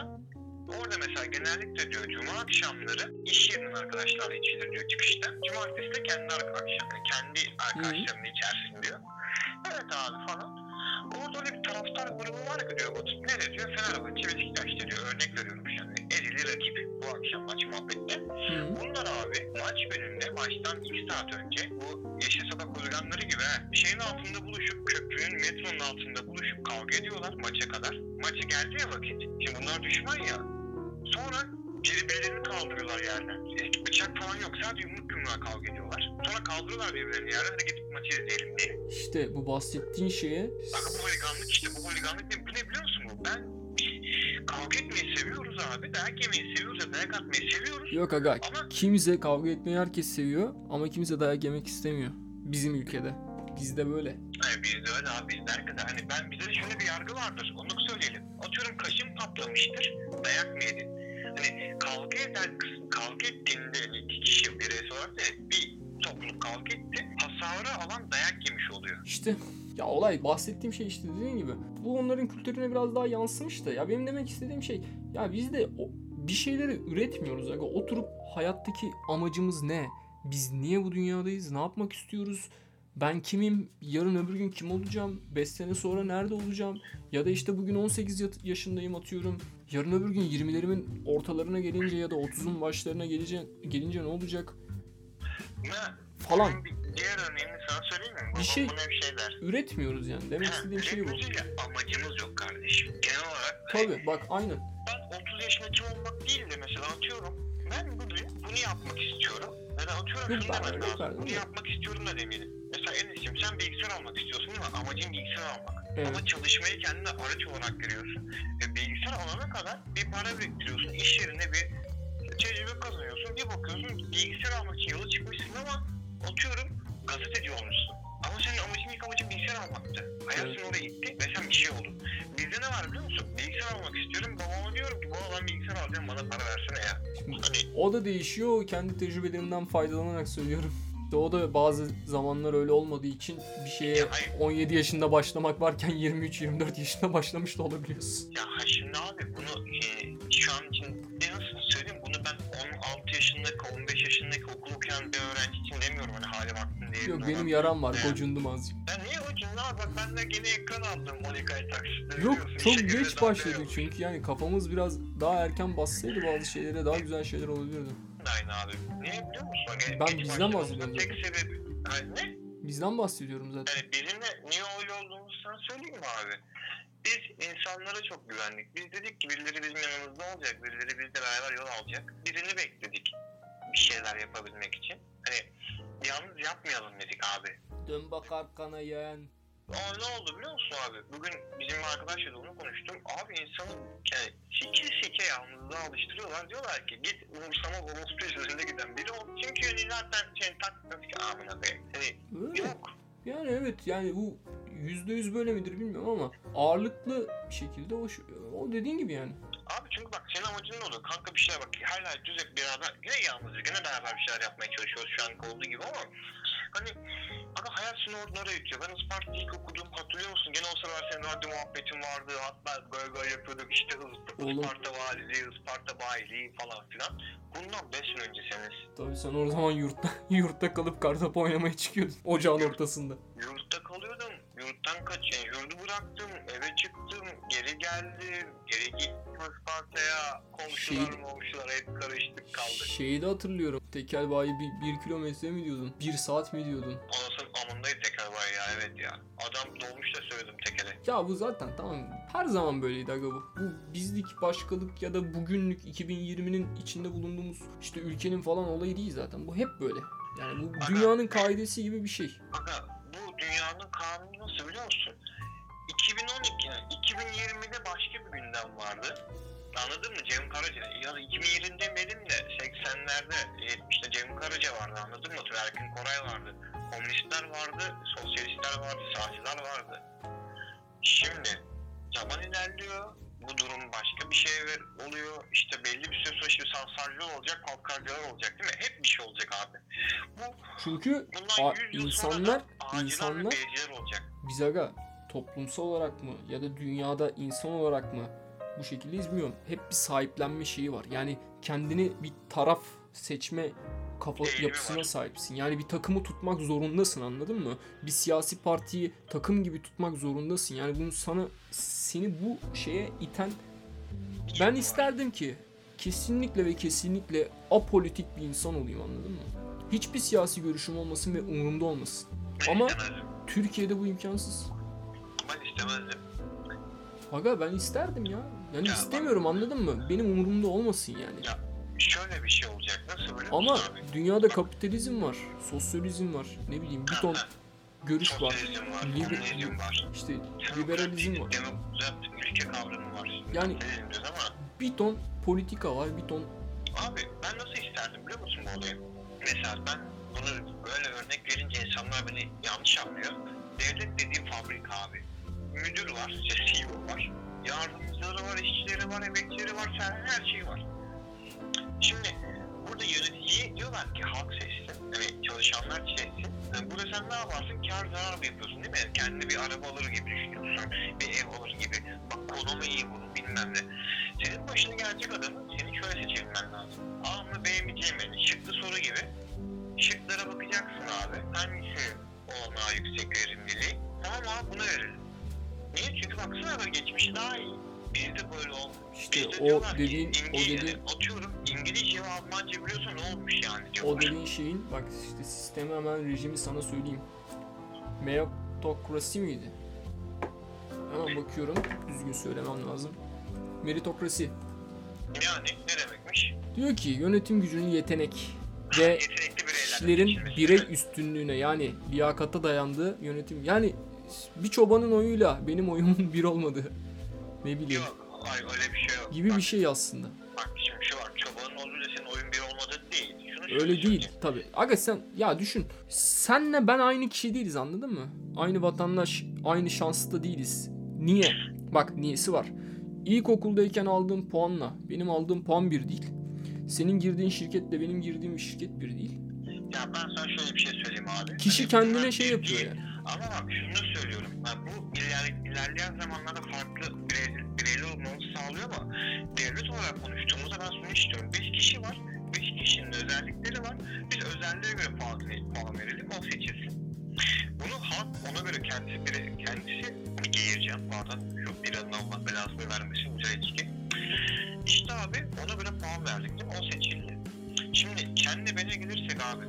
Orada mesela genellikle diyor cuma akşamları iş yerinin arkadaşlarla içilir diyor çıkışta. Cumartesi de kendi arkadaşlar, kendi arkadaşlarının içersin diyor. Evet abi falan. Orada öyle bir taraftar grubu var ki diyor Batu. Ne diyor? Fenerbahçe Beşiktaş diyor. Örnek veriyorum Ezili rakip bu akşam maç muhabbette. hı, Bunlar abi maç gününde maçtan 2 saat önce bu yeşil sokak holiganları gibi bir şeyin altında buluşup köprünün metronun altında buluşup kavga ediyorlar maça kadar. Maçı geldi ya vakit. Şimdi bunlar düşman ya. Sonra birbirlerini kaldırıyorlar yerden. E, bıçak falan yok sadece yumruk yumruğa kavga ediyorlar. Sonra kaldırıyorlar birbirlerini yerden hadi gidip maçı izleyelim diye. işte bu bahsettiğin şeye Bak bu holiganlık işte bu holiganlık ne, bu ne biliyor musun bu? Ben kavga etmeyi seviyoruz abi. Dayak yemeyi seviyoruz ya dayak atmayı seviyoruz. yok aga Ama kimse kavga etmeyi herkes seviyor ama kimse dayak yemek istemiyor. Bizim ülkede. Bizde böyle. Hani bizde öyle abi bizde herkese hani ben bizde de şöyle bir yargı vardır onu söyleyelim. Atıyorum kaşın patlamıştır dayak mı yedin? Hani kavga eden kız kavga ettiğinde hani iki kişi olarak da bir topluluk kavga etti. Hasarı alan dayak yemiş oluyor. İşte ya olay bahsettiğim şey işte dediğim gibi bu onların kültürüne biraz daha yansımış da ya benim demek istediğim şey ya biz de o, bir şeyleri üretmiyoruz aga oturup hayattaki amacımız ne? Biz niye bu dünyadayız? Ne yapmak istiyoruz? Ben kimim? Yarın öbür gün kim olacağım? 5 sene sonra nerede olacağım? Ya da işte bugün 18 ya- yaşındayım atıyorum. Yarın öbür gün 20'lerimin ortalarına gelince ya da 30'un başlarına gelince, gelince ne olacak? Ve Falan. bir diğer örneğini sana söyleyeyim mi? Bir şey- buna bir şey der. Üretmiyoruz yani. Demek Ha, istediğim şey bu. amacımız yok kardeşim. Genel olarak hani Tabii bak aynen. ben 30 yaşında kim olmak değil de mesela atıyorum ben bugün bunu yapmak istiyorum. Ya da atıyorum Yok, şunu öyle lazım. yapardım Bunu ya. yapmak istiyorum da demeyelim. Mesela en iyisi sen bilgisayar almak istiyorsun değil mi? Amacın bilgisayar almak. Evet. Ama çalışmayı kendine araç olarak görüyorsun. E, bilgisayar alana kadar bir para biriktiriyorsun. İş yerine bir tecrübe kazanıyorsun. Bir bakıyorsun bilgisayar almak için yola çıkmışsın ama atıyorum gazeteci olmuşsun. Ama senin amacın ilk amacın bilgisayar almak. baktı. Hayatın oraya gitti ve sen bir şey oldu. Bizde ne var biliyor musun? Bilgisayar almak istiyorum. Babama diyorum ki baba ben bilgisayar alacağım bana para versene ya. Şimdi o da değişiyor. Kendi tecrübelerimden faydalanarak söylüyorum. İşte o da bazı zamanlar öyle olmadığı için bir şeye Ya hayır. 17 yaşında başlamak varken 23-24 yaşında başlamış da olabiliyorsun. ya şimdi abi bunu e, şu an için ne nasıl söyleyeyim 16 yaşındaki 15 yaşındaki okul okuyan bir öğrenci için demiyorum hani hali vaktin diye. Yok benim yaram var. Gocundum azıcık. Ya niye hocam ne bak ben de gene ekran aldım 12 ay taksitle. Yok çok İşe geç başladık çünkü yani kafamız biraz daha erken bassaydı bazı şeylere daha güzel şeyler olabilirdi. Aynı abi. Niye biliyor musun? Bak, Ben bizden bahsediyorum Tek sebebi yani ne? Bizden bahsediyorum zaten. Yani bizimle niye öyle olduğumuzu sana söyleyeyim mi abi? Biz insanlara çok güvendik. Biz dedik ki birileri bizim yanımızda olacak, birileri bizle beraber yol alacak. Birini bekledik bir şeyler yapabilmek için. Hani yalnız yapmayalım dedik abi. Dön bak arkana yeğen. Aa ne oldu biliyor musun abi? Bugün bizim arkadaşla da onu konuştum. Abi insanı yani sike sike yalnızlığa alıştırıyorlar. Diyorlar ki git umursama orospu üzerinde giden biri ol. Çünkü hani zaten seni takmıyor ki amına. Hani yok. Yani evet yani bu yüzde yüz böyle midir bilmiyorum ama ağırlıklı bir şekilde o, o dediğin gibi yani. Abi çünkü bak senin amacın ne oluyor? Kanka bir şeyler bak hala düz hep beraber yine yalnızız yine beraber bir şeyler yapmaya çalışıyoruz şu an olduğu gibi ama hani aga hayat seni oraya itiyor. Ben Isparta ilk okudum hatırlıyor musun? Gene o sıralar senin radyo muhabbetin vardı. Hatta böyle böyle yapıyorduk işte Oğlum. Isparta valiliği, Isparta bayiliği falan filan. Bundan 5 sene öncesiniz. Tabii sen o zaman yurtta yurtta kalıp kartopu oynamaya çıkıyordun ocağın ortasında. Yurtta kalıyordum. Yurttan kaç, yani yurdu bıraktım, eve çıktım, geri geldim, geri gittim Isparta'ya. Komşular Şey- komşular hep karıştık kaldık. Şeyi de hatırlıyorum. Tekel bayi bir, bir kilometre mi diyordun? Bir saat mi diyordun? Anasının amındaydı teker var ya evet ya. Adam dolmuş da söyledim tekere. Ya bu zaten tamam her zaman böyleydi aga bu. Bu bizlik, başkalık ya da bugünlük 2020'nin içinde bulunduğumuz işte ülkenin falan olayı değil zaten. Bu hep böyle. Yani bu dünyanın kaidesi gibi bir şey. Aga bu dünyanın kanunu nasıl biliyor musun? 2012'nin 2020'de başka bir gündem vardı. Anladın mı? Cem Karaca. Ya 2020 demedim de 80'lerde 70'te Cem Karaca vardı anladın mı? Erkin Koray vardı. Komünistler vardı, sosyalistler vardı, sağcılar vardı. Şimdi zaman ilerliyor. Bu durum başka bir şey oluyor. İşte belli bir süre sonra şimdi sansarcılar olacak, kalkarcılar olacak değil mi? Hep bir şey olacak abi. Bu Çünkü bundan A- 100 yıl sonra insanlar- insanlar- olacak. biz aga toplumsal olarak mı ya da dünyada insan olarak mı bu şekilde izmiyorum. Hep bir sahiplenme şeyi var. Yani kendini bir taraf seçme kafa Eğilimi yapısına var. sahipsin. Yani bir takımı tutmak zorundasın anladın mı? Bir siyasi partiyi takım gibi tutmak zorundasın. Yani bunu sana seni bu şeye iten ben isterdim ki kesinlikle ve kesinlikle apolitik bir insan olayım anladın mı? Hiçbir siyasi görüşüm olmasın ve umurumda olmasın. Ben Ama- istemezdim. Türkiye'de bu imkansız. Ben istemezdim. Aga ben isterdim ya. Yani Ya istemiyorum anladın mı? Benim umurumda olmasın yani. Ya şöyle bir şey olacak. Nasıl biliyor Ama musun abi? dünyada kapitalizm var, sosyalizm var, ne bileyim bir ton görüş var. Sosyalizm var, komünizm var. İşte liberalizm var. Demokrat ülke kavramı var. Yani- diyoruz ama Bir ton politika var, bir ton abi ben nasıl isterdim biliyor musun bu olayı? Mesela ben bunu böyle örnek verince insanlar beni yanlış anlıyor. Devlet dediğim fabrika abi. Müdür var, işte CEO var. Yardımcıları var, işçileri var, emekçileri var, her, her şey var. Şimdi burada yöneticiye diyorlar ki halk seçsin, hani çalışanlar seçsin. Yani burada sen ne yaparsın? Kar zarar mı yapıyorsun değil mi? Kendine bir araba alır gibi düşünüyorsun, bir ev alır gibi. Bak konumu iyi bunun bilmem ne. Senin başına gelecek adamın seni şöyle seçebilmen lazım. A mı B mi C mi? Şıklı soru gibi. Şıklara bakacaksın abi. Hangisi olana yüksek verimliliği? Tamam abi bunu verelim. Niye? Çünkü baksana böyle geçmişi daha iyi. Bizde böyle olmuyor. işte Bizde o dediğin o dediğin Atıyorum İngilizce ve Almanca biliyorsan ne olmuş yani o diyorlar. dediğin şeyin bak işte sistemi hemen rejimi sana söyleyeyim. Meritokrasi miydi? Hemen bakıyorum. Düzgün söylemem lazım. Meritokrasi. Yani ne demekmiş? Diyor ki yönetim gücünün yetenek ve kişilerin birey üstünlüğüne yani liyakata dayandığı yönetim. Yani bir çobanın oyuyla benim oyumun bir olmadığı. Ne bileyim Yok, ay öyle bir şey yok. gibi Bak, bir şey aslında. Bak şimdi şu var, çobanın oyuyla senin oyun bir olmadığı değil. Şunu Öyle değil tabi. Aga sen ya düşün. Senle ben aynı kişi değiliz anladın mı? Aynı vatandaş, aynı şanslı değiliz. Niye? Bak niyesi var. İlkokuldayken aldığım puanla benim aldığım puan bir değil. Senin girdiğin şirketle benim girdiğim şirket bir değil. Ya ben sana şöyle bir şey söyleyeyim abi. Kişi Hani kendine şey yapıyor yani. Ama bak şunu söylüyorum. Ben bu iler, ilerleyen zamanlarda farklı birey, bireyli olmamızı sağlıyor ama devlet olarak konuştuğumuzda ben şunu istiyorum. 5 kişi var. 5 kişinin özellikleri var. Biz özelliğe göre puan, puan verelim. O seçilsin. Bunu halk ona göre kendisi biri, kendisi bunu geğireceğim. Pardon. Şu bir adına Allah belasını vermesin. Güzel. İşte abi ona göre puan verdik? O seçildi. Şimdi kendi bene gelirsek abi.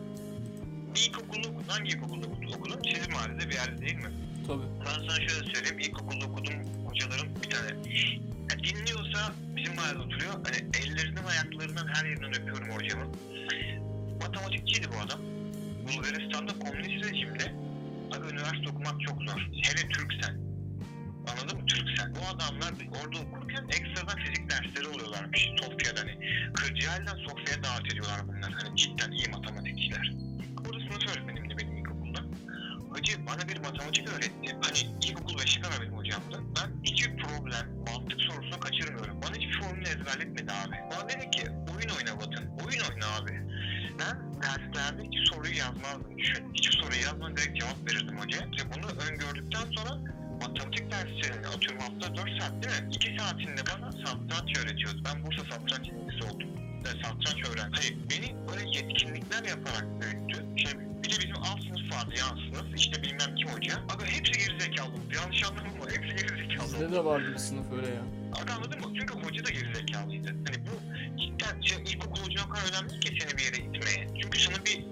Bir ilkokulda okudun. Hangi ilkokulda okudun? Sizin mahallede bir yerde değil mi? Tabi. Ben sana şöyle söyleyeyim. İlkokulda okudum hocalarım bir tane. Ya dinliyorsa bizim mahallede oturuyor. Hani ellerinden ayaklarından her yerinden öpüyorum hocamı. Matematikçiydi bu adam. Bulgaristan'da komünist rejimde abi üniversite okumak çok zor. Hele Türksen. Anladın mı Türksen? Bu adamlar orada okurken ekstradan fizik dersleri oluyorlarmış Sofya'da hani. Kırcaali'den Sofya'ya davet ediyorlar bunlar. Hani cidden iyi matematikçiler. Sınıf öğretmenimdi benim ilkokulda. Hoca bana bir matematik öğretti. Hani ilkokul 5'e kadar benim hocamdı. Ben hiçbir problem, mantık sorusunu kaçırmıyorum. Bana hiçbir formülü ezberletmedi abi. Bana dedi ki oyun oyna Batın. Oyun oyna abi. Ben derslerde hiç soruyu yazmazdım düşün. Hiç soruyu yazmadan direkt cevap verirdim hocaya. Ve bunu öngördükten sonra matematik derslerini atıyorum hafta 4 saat değil mi? 2 saatinde bana satranç öğretiyordu. Ben Bursa satranç ilgisi oldum. Ve satranç öğren. Hayır beni böyle yetkinlikler yaparak büyüttü. Bir de bizim alt sınıf vardı yan sınıf. İşte bilmem kim hoca. Aga hepsi gerizekalı oldu. Yanlış anlama ama hepsi gerizekalı Bizde oldu. de vardı bir sınıf öyle ya. Aga anladın mı? Çünkü hoca da gerizekalıydı. Hani bu cidden şey, ilkokul hocan kadar önemli ki seni bir yere itmeye. Çünkü sana bir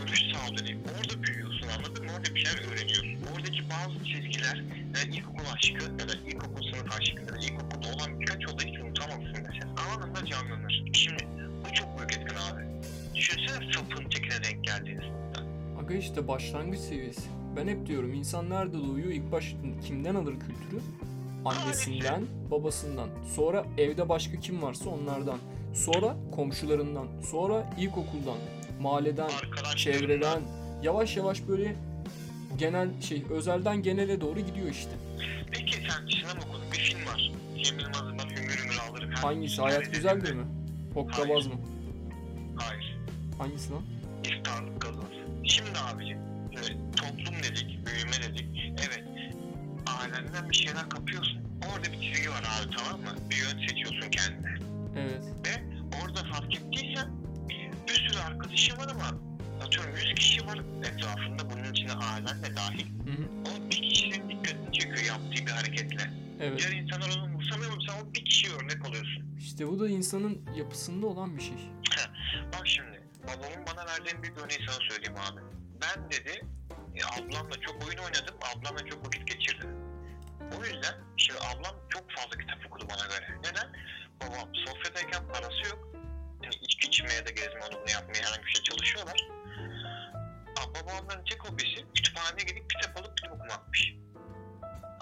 görüş sağlıyor. Hani orada büyüyorsun anladın mı? Orada bir şeyler öğreniyorsun. Oradaki bazı çizgiler yani ilkokul aşkı ya da ilkokul sınıf aşkı ya da ilkokulda olan birkaç olayı hiç unutamazsın mesela. Anında canlanır. Şimdi bu çok büyük etken abi. Düşünsene sapın tekine denk geldiğini Aga işte başlangıç seviyesi. Ben hep diyorum insan nerede doğuyor? İlk baş kimden alır kültürü? Annesinden, babasından. Sonra evde başka kim varsa onlardan. Sonra komşularından. Sonra ilkokuldan, mahalleden, çevreden. Yavaş yavaş böyle genel şey özelden genele doğru gidiyor işte. Peki sen sinema okudun. Bir film var. Cem Yılmaz'ın ben Hüngür Hüngür Ağlarım. Her- Hangisi? Hayat izlediğimde- güzeldir mi? Hokkabaz mı? Hayır. Hangisi lan? İftarlık kazanır. Şimdi abicim, evet, toplum dedik, büyüme dedik. Evet, ailenden bir şeyler kapıyorsun. Orada bir çizgi var abi tamam mı? Bir yön seçiyorsun kendine. Evet. Ve orada fark ettiysen bir sürü arkadaşın var ama atıyorum 100 kişi var etrafında bunun içine ailen de dahil. Hı hı. O bir kişinin dikkatini çekiyor yaptığı bir hareketle. Evet. Diğer insanlar onu umursamıyor mu? Sen o bir kişiye örnek oluyorsun. İşte bu da insanın yapısında olan bir şey. Bak şimdi babamın bana verdiği büyük örneği sana söyleyeyim abi. Ben dedi e, ablamla çok oyun oynadım, ablamla çok vakit geçirdim. O yüzden şimdi ablam çok fazla kitap okudu bana göre. Neden? Babam sofradayken parası yok. Yani içki içmeye de gezme onu bunu yapmaya herhangi bir şey çalışıyorlar. Ama babamların tek hobisi kütüphaneye gidip kitap alıp kitap okumakmış.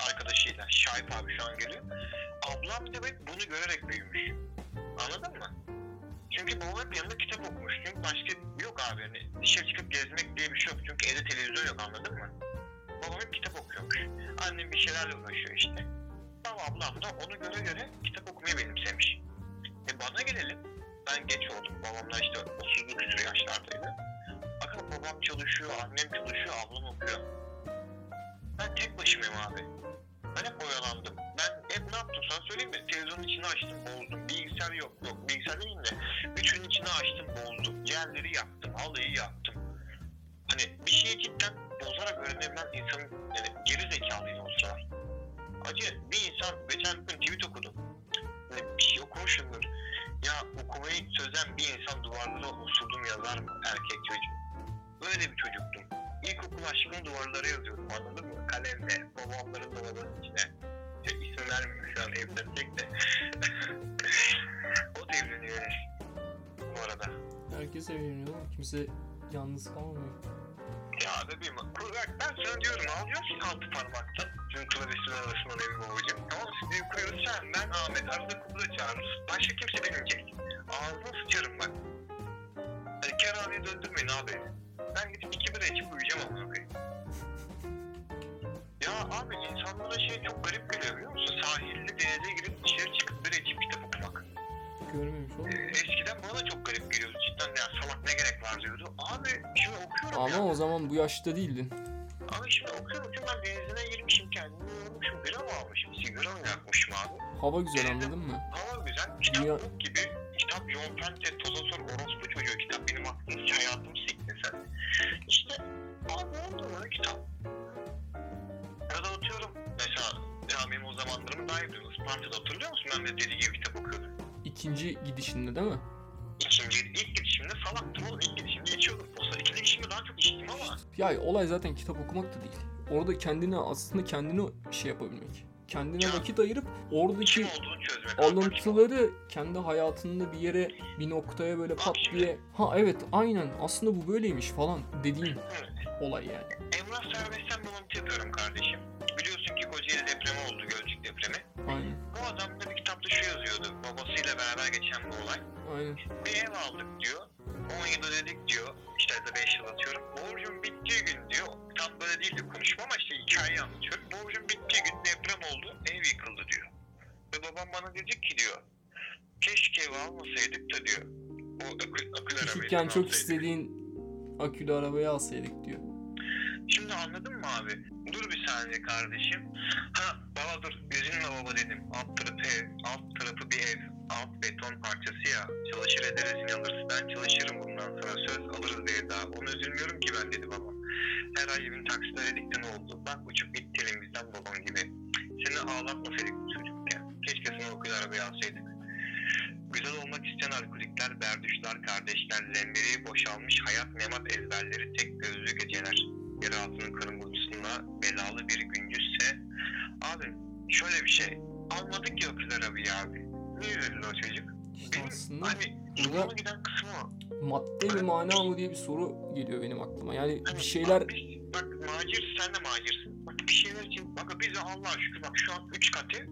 Arkadaşıyla. Şahip abi şu an geliyor. Ablam da bunu görerek büyümüş. Anladın mı? Çünkü babam hep yanında kitap okumuş. Çünkü başka yok abi. Yani dışarı çıkıp gezmek diye bir şey yok. Çünkü evde televizyon yok anladın mı? Babam hep kitap okuyormuş. Annem bir şeylerle uğraşıyor işte. Ama ablam da onu göre göre kitap okumayı benimsemiş. E bana gelelim. Ben geç oldum. Babamla işte 30'lu küsur yaşlardaydı. Bakın babam çalışıyor, annem çalışıyor, ablam okuyor. Ben tek başımayım abi. Ben hep oyalandım. Ben hep ne yaptım sana söyleyeyim mi? Televizyonun içini açtım, bozdum. Bilgisayar yok, yok. Bilgisayar değil de Üçünün içine açtım, bozdum. Yerleri yaktım, halıyı yaktım. Hani bir şeyi cidden bozarak öğrenebilen insanın yani geri zekalıydı o. Acı bir insan geçen gün tweet okudum. Hani bir şey okumuşumdur. Ya okumayı sözen bir insan duvarlara osurdum yazar mı erkek çocuk? Böyle bir çocuktum. İlkokul aşkını duvarlara yazıyordum anladın mı? Kalemle, babamların dolabının içine. Ya isim vermiyorum şu an evlenecek de. o da evleniyor. Bu arada. Herkes evleniyor oğlum. Kimse yalnız kalmıyor. Ya bebeğim bak ben sana diyorum alıyorsun altı parmaktan. Tüm klavyesin arasından evi babacığım. Tamam? Sizi kuruyoruz sen ben Ahmet arada kubla çağırırız. Başka kimse bilmeyecek. Ağzını sıçarım bak. E, Hani kerhaneye döndürmeyin abi. Ben gidip iki bira içip uyuyacağım amına koyayım. Ya abi insanlara şey çok garip geliyor biliyor musun? Sahilde denize girip dışarı çıkıp bira içip kitap okumak. Görmemiş oğlum. Ee, eskiden bana da çok garip geliyordu cidden ya salak ne gerek var diyordu. Abi şimdi okuyorum Ama ya. o zaman bu yaşta değildin. Abi şimdi okuyorum ki ben denizine girmişim kendimi yormuşum. Bira mı almışım? Sigara mı yakmışım abi? Hava güzel anladın mı? Hava güzel. Kitap Dünya- gibi. Kitap John Fante, Toza Sor, Orospu Çocuğu kitap. Benim aklım hayatımı sikti sen. İşte abi oldu mu kitap? Ya da atıyorum. Mesela benim o zamanlarımı daha iyi biliyorsun. Isparta'da hatırlıyor musun? Ben de deli gibi kitap okuyordum. İkinci gidişinde değil mi? İkinci, ilk gidişimde salaktım oğlum. İlk gidişimde içiyordum. Sıra ikinci gidişimde daha çok içtim ama. Ya olay zaten kitap okumak da değil. Orada kendine aslında kendini şey yapabilmek. Kendine vakit ayırıp oradaki alıntıları kendi hayatında bir yere bir noktaya böyle pat diye ha evet aynen aslında bu böyleymiş falan dediğin olay yani. Emrah Serbest'ten bulantı yapıyorum kardeşim. Biliyorsun ki Kocaeli depremi oldu, Gölcük depremi. Aynen. Bu adam da bir kitapta şu yazıyordu. Babasıyla beraber geçen bir olay. Aynen. Bir ev aldık diyor. 10 yıl ödedik diyor. İşte de 5 yıl atıyorum. Borcum bittiği gün diyor. Tam böyle değil de konuşma ama işte hikayeyi anlatıyorum. Borcum bittiği gün deprem oldu. Ev yıkıldı diyor. Ve babam bana dedi ki diyor. Keşke ev almasaydık da diyor. O akıl, akıl arabayı Küçükken çok alsaydık." istediğin akülü arabayı alsaydık diyor. Şimdi anladın mı abi? Dur bir saniye kardeşim. Ha baba dur üzülme baba dedim. Alt tarafı alt tarafı bir ev. Alt beton parçası ya. Çalışır ederiz inanırız. Ben çalışırım bundan sonra. Söz alırız bir ev daha. Ona üzülmüyorum ki ben dedi babam. Her ay evin taksitler ödedikten oldu. Bak uçup gitti elimizden babam gibi. Seni ağlatmasaydık çocukken. Keşke sana okul arabayı alsaydık. Güzel olmak isteyen alkolikler, berduşlar, kardeşler, zemberi, boşalmış hayat, memat ezberleri, tek gözlü geceler yer altının kırmızısında belalı bir gündüzse abi şöyle bir şey almadık ya o kız arabayı abi. Niye üzüldü o çocuk? İşte benim aslında hani burada- giden kısmı o. madde mi mana mı diye bir soru geliyor benim aklıma. Yani Hani bir şeyler bak, biz- bak macir sen de macirsin. Bak bir şeyler için bak biz Allah'a şükür bak şu an 3 katı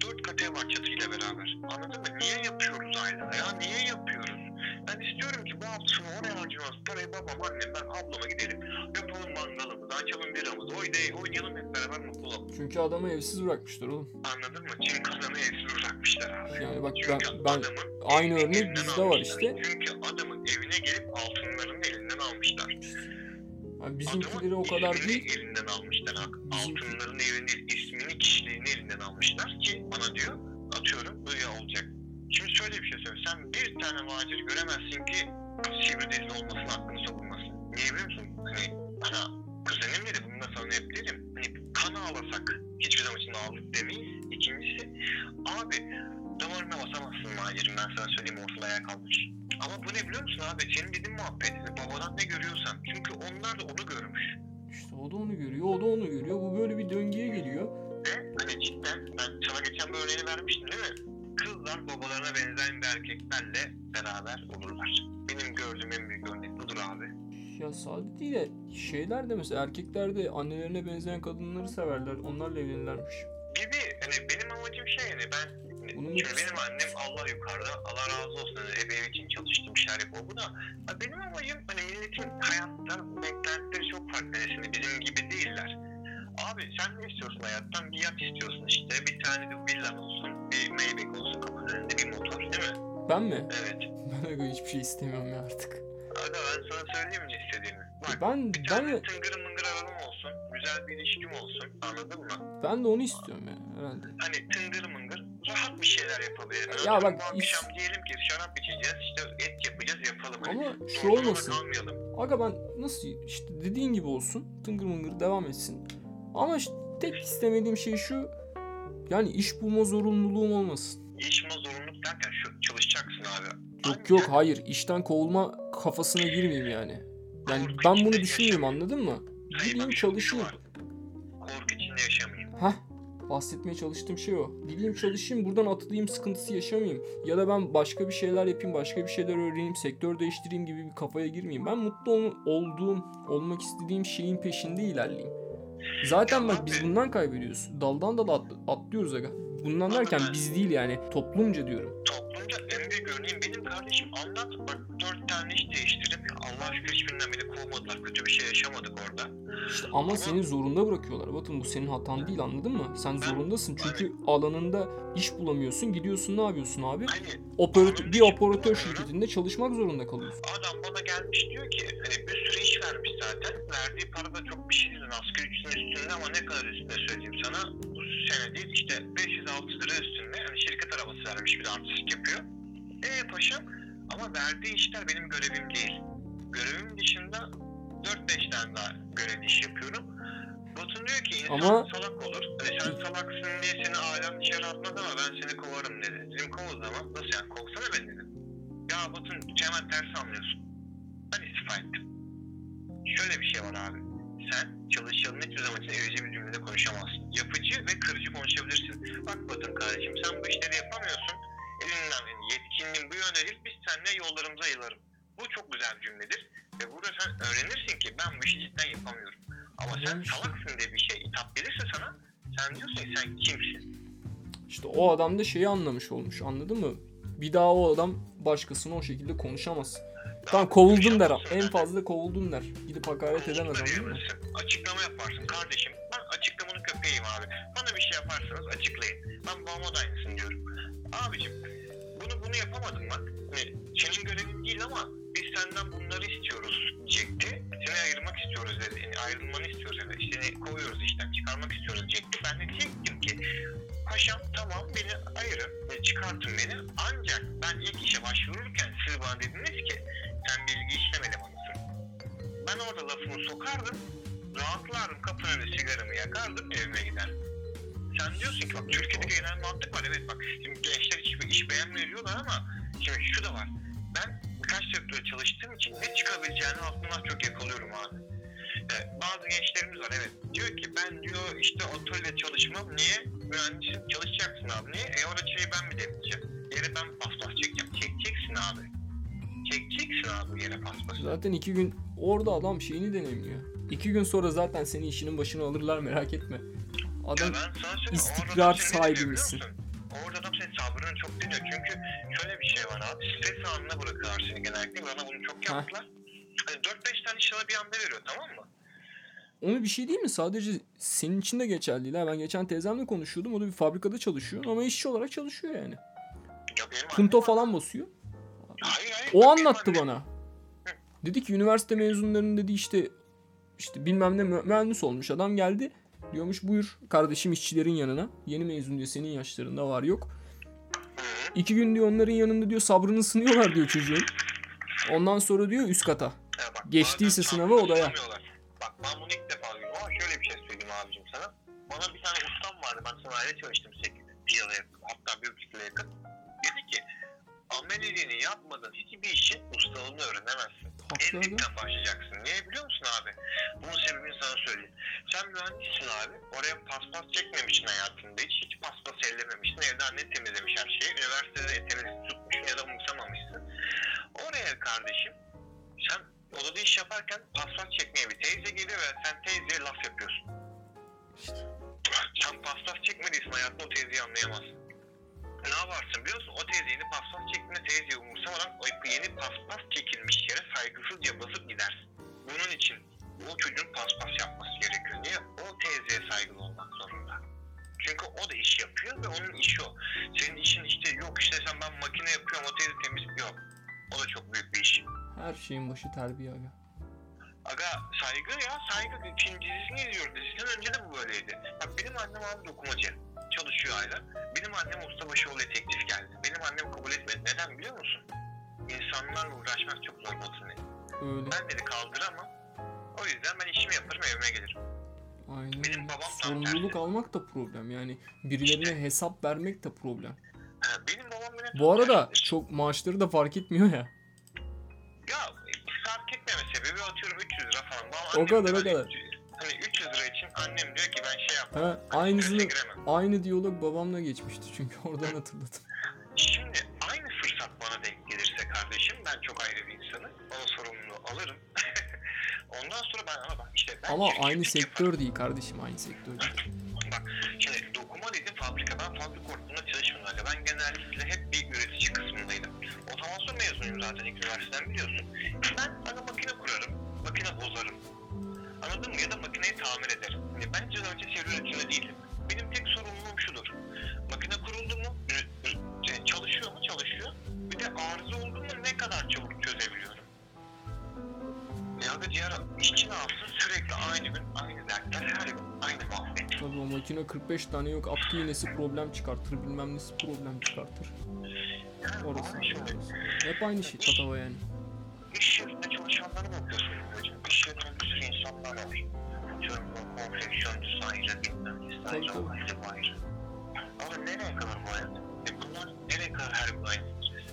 4 katı var çatıyla beraber. Anladın mı? Niye yapıyoruz ailede ya? Niye yapıyoruz ben istiyorum ki bu hafta sonu oraya harcıyoruz parayı babam annem ben ablama gidelim yapalım mangalımızı açalım biramızı oynayalım, oynayalım hep beraber mutlu olalım çünkü adamı evsiz bırakmışlar oğlum. Anladın mı? Çünkü adamı evsiz bırakmışlar abi. Yani bak Çünkü ben, ben aynı örnek bizde var işte. Çünkü adamın evine gelip altınlarını elinden almışlar. Yani bizimkileri o kadar değil. elinden almışlar. Altınların evini ismini, kişiliğini elinden almışlar ki bana diyor, atıyorum böyle olacak. Şimdi şöyle bir şey söyleyeyim. Sen bir tane macir göremezsin ki sivri dilli olmasın, aklını savunmasın. Niye biliyor musun? Hani bana kuzenim dedi, bunu da sana hep derim. Hani kan ağlasak hiçbir zaman için ağladık demeyiz. İkincisi, abi damarına basamazsın macirin ben sana söyleyeyim ortada ayağa kalmış. Ama bu ne biliyor musun abi? Senin dediğin muhabbet. Babadan ne görüyorsan. Çünkü onlar da onu görmüş. İşte o da onu görüyor, o da onu görüyor. Bu böyle bir döngüye geliyor. Ve hani cidden ben sana geçen bir örneğini vermiştim değil mi? Kızlar babalarına benzeyen bir erkeklerle beraber olurlar. Benim gördüğüm en büyük örnek budur abi. Ya sadece değil de şeyler de mesela erkekler de annelerine benzeyen kadınları severler. Onlarla evlenirlermiş. Gibi hani benim amacım şey yani ben Bunun Şimdi benim annem Allah yukarıda, Allah razı olsun. Yani hep ev için çalıştım, şeyler yapıyor. Bu da benim amacım hani milletin hayattan beklentileri çok farklı. Yani şimdi bizim gibi değiller. Abi sen ne istiyorsun hayattan? Bir yat istiyorsun işte. Bir tane de villan olsun, bir Maybach olsun Ben mi? Evet. Ben öyle hiçbir şey istemiyorum ya artık. Aga ben sana söyleyeyim mi istediğimi? Bak Ben bir ben tane de, tıngır mıngır arabam olsun, güzel bir ilişkim olsun. Anladın mı? ben de onu istiyorum ya herhalde. Hani tıngır mıngır rahat bir şeyler yapabilirim. Ya Atıyorum bak, bu iş- akşam diyelim ki şarap içeceğiz, işte et yapacağız yapalım. Hani Ama şu Zorlama olmasın. kalmayalım. Aga ben nasıl işte dediğin gibi olsun. Tıngır mıngır devam etsin. Ama işte tek istemediğim şey şu. Yani iş bulma zorunluluğum olmasın. İşime zorunluluk derken şu. Yok yok hayır işten kovulma kafasına girmeyeyim yani. Yani ben bunu yaşamayın. anladın mı? Gideyim çalışayım. Korku içinde yaşamayın. Heh bahsetmeye çalıştığım şey o. Gideyim çalışayım buradan atılayım sıkıntısı yaşamayayım. Ya da ben başka bir şeyler yapayım başka bir şeyler öğreneyim sektör değiştireyim gibi bir kafaya girmeyeyim. Ben mutlu ol- olduğum olmak istediğim şeyin peşinde ilerleyeyim. Zaten bak biz bundan kaybediyoruz. Daldan dala at- atlıyoruz aga. Bundan derken biz değil yani toplumca diyorum. Toplumda en büyük örneğim benim kardeşim anlat bak dört tane iş değiştirip Allah'a şükür hiçbirinden beni kovmadılar. Kötü bir şey yaşamadık orada. İşte ama seni zorunda bırakıyorlar. Batın bu senin hatan değil anladın mı? Sen zorundasın çünkü alanında iş bulamıyorsun. Gidiyorsun ne yapıyorsun abi? Hani Operatör, bir operatör şirketinde çalışmak zorunda kalıyorsun. adam bana gelmiş diyor ki hani bir sürü iş vermiş zaten. Verdiği para da çok bir şey değil. Asgari ücretin üstünde ama ne kadar üstünde söyleyeyim sana. Bu sene değil işte 500-600 lira üstünde. Yani şirket arabası vermiş bir de artistlik yapıyor. Eee paşam ama verdiği işler benim görevim değil. Görevim dışında 4-5 tane daha görev iş yapıyorum. Batın diyor ki insan Ama- salak olur. Hani sen salaksın diye seni ailem dışarı atmaz ama ben seni kovarım dedi. Dedim kov o zaman. Nasıl yani kovsana beni dedim. Ya Batın hemen ters anlıyorsun. Ben istifa ettim. Şöyle bir şey var abi. Sen çalışanın hiçbir zaman için evici bir cümlede konuşamazsın. Yapıcı ve kırıcı konuşabilirsin. Bak Batın kardeşim sen bu işleri yapamıyorsun. Elinden yetkinliğin bu yönde değil biz seninle yollarımıza ayıralım. Bu çok güzel bir cümledir. Ve burada sen öğrenirsin ki ben bu işi cidden yapamıyorum. Ama sen salaksın diye bir şey hitap gelirse sana sen diyorsun ki sen kimsin? İşte o adam da şeyi anlamış olmuş anladın mı? Bir daha o adam başkasına o şekilde konuşamaz. Tamam kovuldun der. En fazla kovuldun der. Gidip hakaret edemez anladın mı? Açıklama yaparsın kardeşim. Ben açıklamanın köpeğiyim abi. Bana bir şey yaparsanız açıklayın. Ben babama da aynısını diyorum. Abicim bunu bunu yapamadın bak. Hani senin görevin değil ama biz senden bunları istiyoruz diyecekti. Seni ayırmak istiyoruz dedi. Yani ayrılmanı istiyoruz dedi. Seni kovuyoruz işten çıkarmak istiyoruz diyecekti. Ben de diyecektim ki Paşam tamam beni ayırın ve çıkartın beni. Ancak ben ilk işe başvururken siz bana dediniz ki sen bilgi işlem elemanısın. Ben orada lafımı sokardım, rahatlardım, kapının önünde sigaramı yakardım, evime gider. Sen diyorsun ki bak Türkiye'de genel mantık var. Evet bak şimdi gençler hiç iş beğenmiyor diyorlar ama şimdi şu da var. Ben birkaç sektörde çalıştığım için ne çıkabileceğini aklımdan çok yakalıyorum abi. Ee, bazı gençlerimiz var evet. Diyor ki ben diyor işte otelde çalışmam. Niye? Mühendisin çalışacaksın abi. Niye? E orada ben mi demeyeceğim? Yere ben paspas çekeceğim. Çekeceksin abi. Çekeceksin abi yere paspası. Zaten iki gün orada adam şeyini deneyimliyor. İki gün sonra zaten seni işinin başına alırlar merak etme. Adam istikrar sahibi misin? Orada adam senin sabrını çok deniyor. Çünkü şöyle bir şey var abi. Stres anına bırakıyorlar seni genellikle. Bana bunu çok yaptılar. Hani 4-5 tane iş sana bir anda veriyor tamam mı? Onu bir şey değil mi? Sadece senin için de geçerli değil. ha. Ben geçen teyzemle konuşuyordum. O da bir fabrikada çalışıyor ama işçi olarak çalışıyor yani. Ya Punto falan basıyor. Hayır hayır. O anlattı annem- bana. Dedi ki üniversite mezunlarının dedi işte işte bilmem ne mü- mühendis olmuş adam geldi. Diyormuş buyur kardeşim işçilerin yanına. Yeni mezun diyor senin yaşlarında var yok. İki gün diyor onların yanında diyor sabrını sınıyorlar diyor çocuğun. Ondan sonra diyor üst kata. Ya bak, Geçtiyse sabrını odaya. Bak ben bunu abicim sana. Bana bir tane ustam vardı. Ben sanayide çalıştım 8 yıla yakın. Hatta bir buçuk yakın. Dedi ki ameliyini yapmadan hiçbir işin ustalığını öğrenemezsin. En dipten başlayacaksın. Niye biliyor musun abi? Bunun sebebini sana söyleyeyim. Sen mühendissin abi. Oraya paspas çekmemişsin hayatında hiç. Hiç paspas ellememişsin. Evde annen temizlemiş her şeyi. Üniversitede temiz tutmuşsun ya da umursamamışsın. Oraya kardeşim sen odada iş yaparken paspas çekmeye bir teyze geliyor ve sen teyzeye laf yapıyorsun. İşte. Sen paspas çekmediysen hayatında o teyzeyi anlayamazsın. Ne yaparsın biliyor musun? O teyze yeni paspas çektiğinde teyzeyi umursamadan o yeni paspas çekilmiş yere saygısızca basıp gidersin. Bunun için o çocuğun paspas yapması gerekiyor. Niye? O teyzeye saygılı olmak zorunda. Çünkü o da iş yapıyor ve onun işi o. Senin işin işte yok işte sen ben makine yapıyorum o teyze temiz yok. O da çok büyük bir iş. Her şeyin başı terbiye aga. Aga saygı ya saygı. Film dizisini izliyoruz. Dizisinden önce de bu böyleydi. Bak benim annem abi dokumacı. Çalışıyor hala. Benim annem ustabaşıoğlu teklif geldi. Benim annem kabul etmedi. Neden biliyor musun? İnsanlarla uğraşmak çok zor Batın dedi. Öyle. Ben dedi kaldıramam. O yüzden ben işimi yaparım evime gelirim. Aynen. Benim babam tam Sorumluluk tersi. almak da problem. Yani birilerine hesap vermek de problem. Ha, benim babam beni Bu arada tersi. çok maaşları da fark etmiyor ya. Ya sebebi atıyorum 300 lira falan. Babam O kadar, o kadar. 300 Hani 300 lira için annem diyor ki ben şey yapmam. Ha, strese giremem. aynı diyalog babamla geçmişti çünkü oradan hatırladım. Şimdi aynı fırsat bana denk gelirse kardeşim ben çok ayrı bir insanım. Onun sorumluluğu alırım. Ondan sonra ben ama bak işte ben Ama aynı yaparım. sektör değil kardeşim aynı sektör değil. Bak şimdi dokuma dediğim fabrika ben fabrika ortamında çalışmadım. hala. Ben genellikle hep bir üretici kısmındaydım. Otomasyon mezunuyum zaten ilk üniversiteden biliyorsun. Ben ana makine kurarım, makine bozarım. Anladın mı? Ya da makineyi tamir ederim. Hani ben hiç önce seri üretimde değilim. Benim tek sorumluluğum şudur. Makine kuruldu mu, çalışıyor mu, çalışıyor. Bir de arıza oldu mu ne kadar çabuk çözebiliyorum. Ya da diğer işçi ne yapsın? Sürekli aynı gün, aynı dertler, her gün aynı muhabbet. Tabii o makine 45 tane yok atkı iğnesi problem çıkartır bilmem nesi problem çıkartır. Orası. şöyle, orası. Hep aynı şey tatava yani. İş yerinde çalışanları bakıyorsun hocam. İş yerinde bir sürü insanlar var. Atıyorum konfeksiyoncusu ayrı, bilmem nesi ayrı, tabii. ayrı. Ama nereye kadar bu hayat? E bunlar nereye kadar her gün aynı gideceğiz?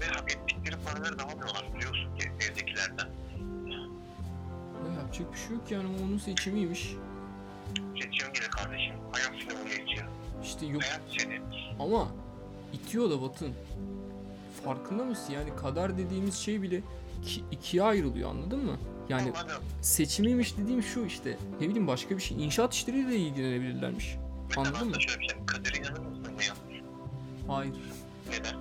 Ve hak ettikleri paraları da almıyorlar biliyorsun ki evdekilerden. Ya yapacak bir şey yok yani onun seçimiymiş. Seçiyorum gibi kardeşim. Hayat seni bunu geçiyor. İşte yok Hayat seni. ama itiyor da Batın. Farkında mısın? Yani kader dediğimiz şey bile iki, ikiye ayrılıyor anladın mı? Yani seçimiymiş dediğim şu işte. Ne bileyim başka bir şey. İnşaat işleriyle de ilgilenebilirlermiş. Anladın mı? şöyle bir şey. Kadere inanır mısın? Hayır. Neden?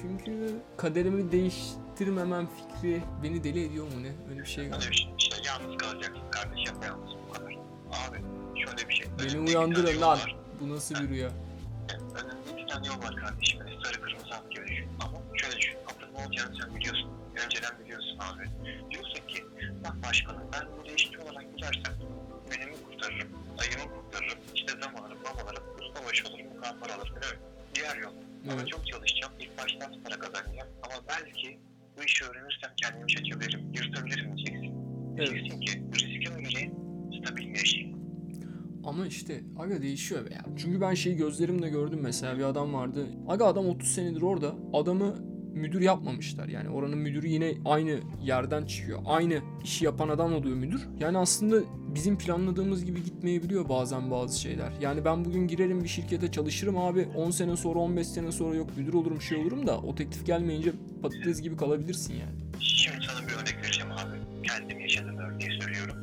Çünkü kaderimi değiştirmemem fikri beni deli ediyor mu ne? Öyle bir şey galiba. Bir şey. İşte yalnız kalacaksın kardeşim. Yalnız bu kadar. Abi şöyle bir şey. Beni uyandırın lan. Bu nasıl bir rüya? Tane yol var kardeşim. Hani sarı kırmızı at gibi düşün. Ama şöyle düşün. Atın ne olacağını sen biliyorsun. Önceden biliyorsun abi. Diyorsun ki bak başkanım ben buraya işçi olarak gidersem günümü kurtarırım. Ayımı kurtarırım. İşte zam alırım, bam alırım. Ustabaşı olurum, mukafer alırım. Mi? Diğer yol. Ama Evet. çok çalışacağım. İlk başta az para kazanacağım. Ama belki bu işi öğrenirsem kendimi çekebilirim. Yırtabilirim diyeceksin. Evet. Diyeceksin ki mi gireyim? Stabil mi yaşayayım? Ama işte aga değişiyor be ya. Çünkü ben şeyi gözlerimle gördüm mesela bir adam vardı. Aga adam 30 senedir orada. Adamı müdür yapmamışlar. Yani oranın müdürü yine aynı yerden çıkıyor. Aynı işi yapan adam oluyor müdür. Yani aslında bizim planladığımız gibi gitmeyebiliyor bazen bazı şeyler. Yani ben bugün girerim bir şirkete çalışırım abi. 10 sene sonra 15 sene sonra yok müdür olurum şey olurum da o teklif gelmeyince patates gibi kalabilirsin yani. Şimdi sana bir örnek vereceğim abi. Kendim yaşadığım örneği söylüyorum.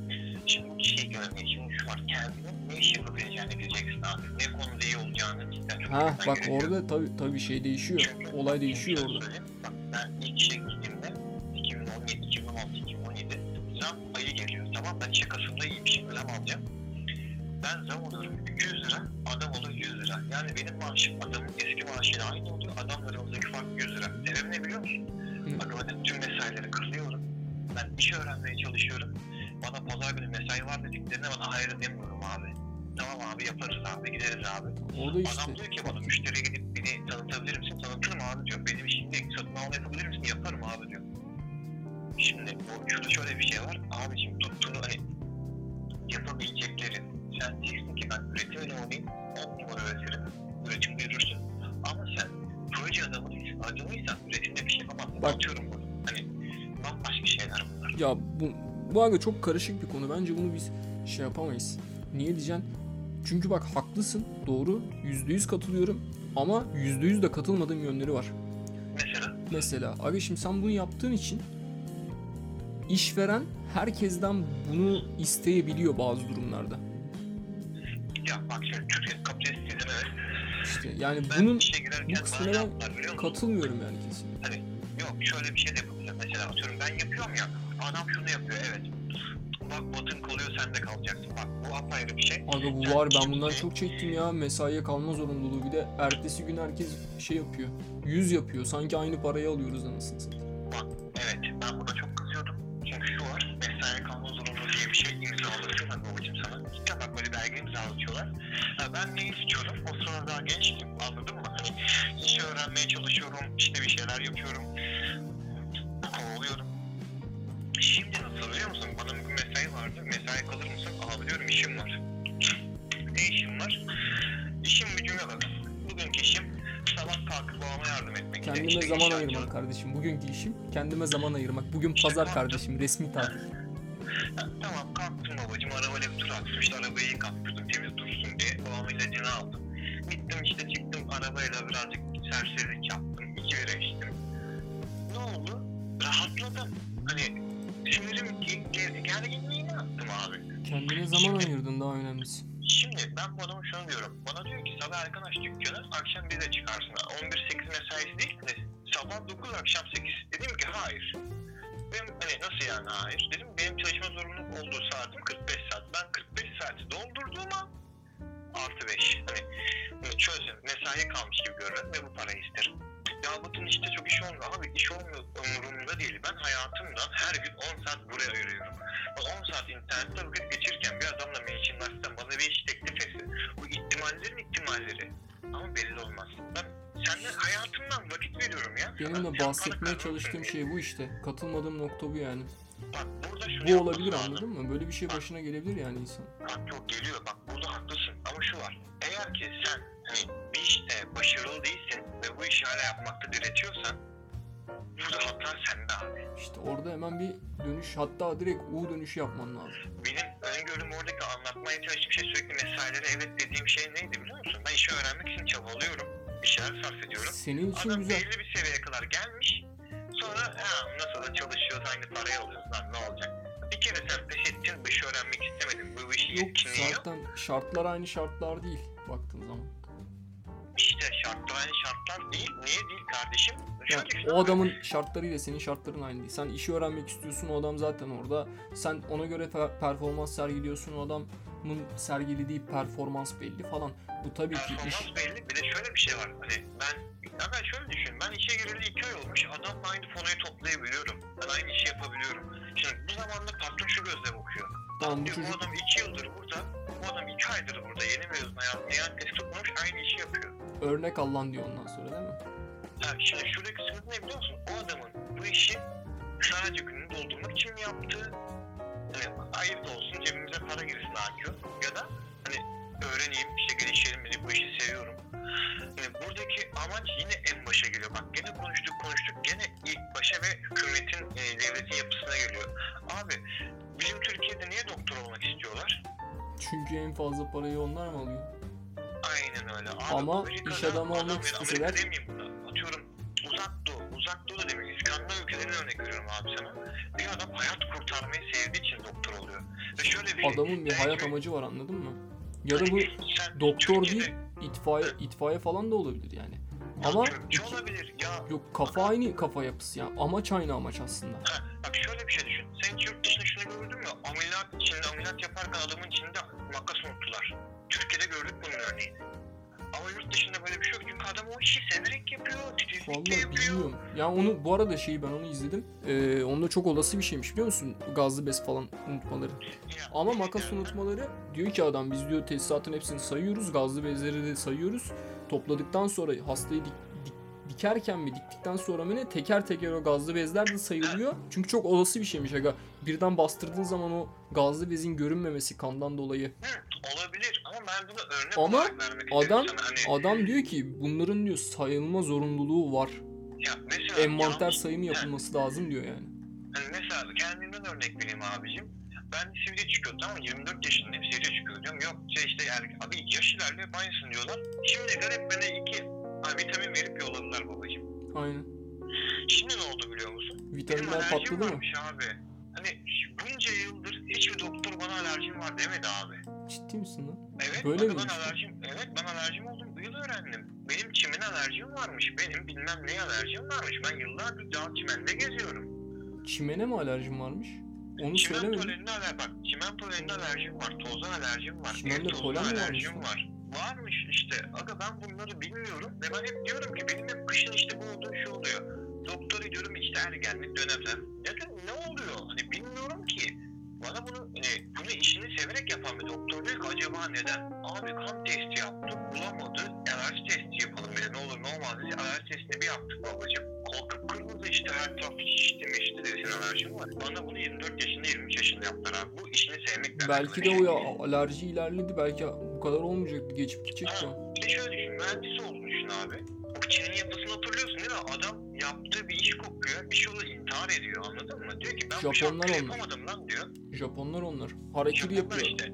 Şimdi bu kişiyi görmeye var. Kendinin ne iş yapabileceğini bileceksin abi. Ne konuda iyi olacağını cidden çok Ha bak gerekiyor. orada tabii tabii şey değişiyor. Çünkü Olay değişiyor şöyle orada. Bak ben ilk işe gittiğimde 2017, 2016, 2017 zam ayı geliyor. Tamam ben işe Kasım'da iyiymişim zam alacağım. Ben zam alıyorum 200 lira, adam oluyor 100 lira. Yani benim maaşım adamın eski maaşıyla aynı oluyor. Adamla aramızdaki fark 100 lira. Sebebi ne biliyor musun? Hı. Bak ben tüm mesaileri kırıyorum. Ben iş öğrenmeye çalışıyorum. Bana pazar günü mesai var dediklerine bana hayır demiyorum abi. Tamam abi yaparız abi gideriz abi. Orada işte. Adam diyor ki bana müşteriye gidip beni tanıtabilir misin? Tanıtırım abi diyor. Benim işim değil. Satın alma yapabilir misin? Yaparım abi diyor. Şimdi bu, şurada şöyle bir şey var. Abicim tuttuğunu hani yapabileceklerin. Sen diyeceksin ki ben üretim elemanıyım. 10 numara üretirim. Üretim yürürsün. Ama sen proje adamıysan, adamıysan üretimde bir şey yapamazsın. Bak. Atıyorum bunu. Hani bambaşka şeyler bunlar. Ya bu, bu arada çok karışık bir konu. Bence bunu biz şey yapamayız. Niye diyeceksin? Çünkü bak haklısın. Doğru. %100 katılıyorum. Ama %100 de katılmadığım yönleri var. Mesela Mesela abi şimdi sen bunu yaptığın için işveren herkesten bunu isteyebiliyor bazı durumlarda. ya bak şimdi Türkiye kapitalist sistemi evet. İşte yani Ben bunun işe girerken bu kısmına ben katılmıyorum yani kesinlikle. Yok şöyle bir şey de yapabilirim. Mesela atıyorum ben yapıyorum ya. Adam şunu yapıyor evet. Bak batın kalıyor sen de kalacaksın. Bak bu apayrı bir şey. Aga bu Sen var ben bundan çok çektim ya mesaiye kalma zorunluluğu bir de ertesi gün herkes şey yapıyor. Yüz yapıyor sanki aynı parayı alıyoruz anasını satayım. Bak evet ben buna çok kızıyordum. Çünkü şu var. Mesai kalma zorunluluğu diye bir şey imzalatıyorlar babacım sana. İşte bak böyle belge imzalatıyorlar. Ha, ben ne istiyorum? O sırada daha gençtim anladın mı? Hani işi öğrenmeye çalışıyorum. işte bir şeyler yapıyorum. Kovalıyorum. Şimdi nasıl biliyor musun? Bana bugün mesai vardı. Mesai kalır mısın? Abi diyorum işim var. Ne işim var? İşim gücüme bak. Bugünkü işim sabah kalkıp babama yardım etmek. Kendime İşte zaman ayırmak kardeşim. Bugünkü işim kendime zaman ayırmak. Bugün pazar kardeşim resmi tatil. Tamam kalktım babacım arabayla bir tur attım işte arabayı yıkattırdım temiz dursun diye babamın ilacını aldım. Gittim işte çıktım arabayla birazcık serserilik yaptım iki bira içtim. Ne oldu? Rahatladım. Hani sinirim ge- ge- gerginliğini attım abi. Kendine zaman ayırdın daha önemlisi. Şimdi ben bu adama şunu diyorum. Bana diyor ki sabah erken aç dükkanı, akşam 1'de çıkarsın. 11-8 mesaisi değil de sabah 9 akşam 8. Dedim ki hayır. Benim hani nasıl yani hayır? Dedim benim çalışma zorunluluk olduğu saatim 45 saat. Ben 45 saati doldurduğum an artı 5. Hani çözün. Mesai kalmış gibi görürüm ve bu parayı isterim. Ya bakın işte çok iş olmuyor. Abi iş olmuyor umurumda değil. Ben hayatımdan her gün 10 saat buraya ayırıyorum. Bu 10 saat internette vakit geçirirken bir adamla mentionlaşsam bana bir iş teklif etse. Bu ihtimallerin ihtimalleri. Ama belli olmaz. Ben senden hayatımdan vakit veriyorum ya. Benim de bahsetmeye çalıştığım diye. şey bu işte. Katılmadığım nokta bu yani. Bak Bu olabilir lazım. anladın mı? Böyle bir şey başına gelebilir yani insan. Bak yok geliyor bak burada haklısın ama şu var. Eğer ki sen hani bir işte başarılı değilsin ve bu işi hala yapmakta diretiyorsan burada hata sende abi. İşte orada hemen bir dönüş hatta direkt U dönüşü yapman lazım. Benim öngörüm oradaki anlatmaya çalıştığım şey sürekli mesailere evet dediğim şey neydi biliyor musun? Ben işi öğrenmek için çabalıyorum. Bir şeyler sarf ediyorum. Senin için Adam güzel. belli bir seviyeye kadar gelmiş. Sonra ha, nasıl da çalışıyoruz aynı parayı alıyoruz lan ne olacak? Bir kere sen pes ettin bu işi öğrenmek istemedim. Bu işi Yok yetkinliği yok. zaten şartlar aynı şartlar değil baktığın zaman. İşte şartlar aynı şartlar değil. Niye değil kardeşim? Şöyle düşün o adamın şartlarıyla senin şartların aynı değil. Sen işi öğrenmek istiyorsun o adam zaten orada. Sen ona göre pe- performans sergiliyorsun o adamın sergilediği performans belli falan. Bu tabii ki iş. Performans belli. Bir de şöyle bir şey var. Hani ben ya ben şöyle düşün. Ben işe gireli iki ay olmuş. Adamla aynı fonoyu toplayabiliyorum. Ben aynı işi yapabiliyorum. Şimdi bu zamanda patron şu gözle bakıyor. Tamam bu Diyor, bu çocuk adam iki yıldır burada. Bu adam iki aydır burada. Yeni mezun hayatında yani test tutmamış aynı işi yapıyor. Örnek Allah'ın diyor ondan sonra değil mi? Ha, şimdi şuradaki sıkıntı ne biliyor musun? O adamın bu işi sadece gününü doldurmak için mi yaptığı? Hani ayıp da olsun cebimize para girsin akıyor. Ya da hani öğreneyim işte gelişelim beni bu işi seviyorum. Hani buradaki amaç yine en başa geliyor. Bak gene konuştuk konuştuk gene ilk başa ve hükümetin e, devletin yapısına geliyor. Abi bizim Türkiye'de niye doktor olmak istiyorlar? Çünkü en fazla parayı onlar mı alıyor? Aynen öyle. Abi, Ama Amerika'da iş adamı adam olmak isteseler- demeyeyim buna. Atıyorum uzak doğu. Uzak doğu da demek. İskandinav ülkelerine örnek veriyorum abi sana. Bir adam hayat kurtarmayı sevdiği için doktor oluyor. Ve şöyle bir. Adamın bir belki hayat amacı var anladın mı? Ya da bu sen doktor Türkiye'de- değil itfaiye itfaiye falan da olabilir yani. Ya Ama iki- olabilir. Ya yok kafa aynı kafa yapısı ya. Amaç aynı amaç aslında. ha, bak şöyle bir şey düşün. Sen hiç yurt dışında şunu gördün mü? Ameliyat içinde ameliyat yaparken adamın içinde makas unuttular. Türkiye'de gördük bunun örneğini. Ama yurt dışında böyle bir şey yok. Çünkü adam o işi severek yapıyor. Titizlikle Vallahi yapıyor. bilmiyorum. Ya onu bu arada şeyi ben onu izledim. Ee, onda çok olası bir şeymiş biliyor musun? Gazlı bez falan unutmaları. Ya, Ama evet makas unutmaları diyor ki adam biz diyor tesisatın hepsini sayıyoruz. Gazlı bezleri de sayıyoruz. Topladıktan sonra hastayı dikerken mi diktikten sonra mı ne teker teker o gazlı bezler de sayılıyor. Çünkü çok olası bir şeymiş aga. Birden bastırdığın zaman o gazlı bezin görünmemesi kandan dolayı. Hı, olabilir ama ben bunu örnek Ama olarak Adam. Hani, adam diyor ki bunların diyor sayılma zorunluluğu var. ya mesela Envanter yanlış- sayımı yapılması lazım diyor yani. Hani mesela kendimden örnek vereyim abicim. Ben sivri çıkıyor tamam mı? 24 yaşındayım sivri çıkıyor diyorum. Yok şey işte er, abi yaş ilerliyor aynısın diyorlar. Şimdi garip bana iki ha, vitamin verip yolladılar babacım. Aynen. Şimdi ne oldu biliyor musun? Vitaminler alerjim patladı mı? abi. Hani bunca yıldır hiçbir doktor bana alerjim var demedi abi. Ciddi misin lan? Evet, Böyle bak ben alerjim, evet ben alerjim oldum. Bu yıl öğrendim. Benim çimen alerjim varmış. Benim bilmem neye alerjim varmış. Ben yıllardır dağ çimende geziyorum. Çimene mi alerjin varmış? Onu Çimen söylemedin. polenine aler bak. Çimen polenine alerjim var. Tozdan alerjim var. Çimende polen mi alerjim varmış var. Varmış işte. Aga ben bunları bilmiyorum. Ve ben hep diyorum ki benim hep kışın işte bu olduğu şu oluyor. Doktora diyorum işte ergenlik. Ya diyorum ne oluyor? Hani bilmiyorum ki. Bana bunu, hani, bunu işini severek yapan bir doktor diyor ki acaba neden? Abi kan testi yaptık bulamadı. Alerji testi yapalım dedi. Ne olur ne olmaz dedi. Alerji testini bir yaptık babacığım. Kol kıpkırmızı işte her taraf şişti mişti dedi. Senin alerjin var. Bana bunu 24 yaşında 23 yaşında yaptılar abi. Bu işini sevmekle Belki de bir o şey ya alerji ilerledi. Belki bu kadar olmayacaktı. Geçip gidecekti o. Bir de şöyle düşün, mühendis olduğunu düşün abi. Çin'in yapısını hatırlıyorsun değil mi? Adam yaptığı bir iş kopuyor, bir şey olur intihar ediyor anladın mı? Diyor ki ben bu Japonlar şarkıyı onlar. yapamadım lan diyor. Japonlar onlar. Harekiri Japonlar yapıyor. işte.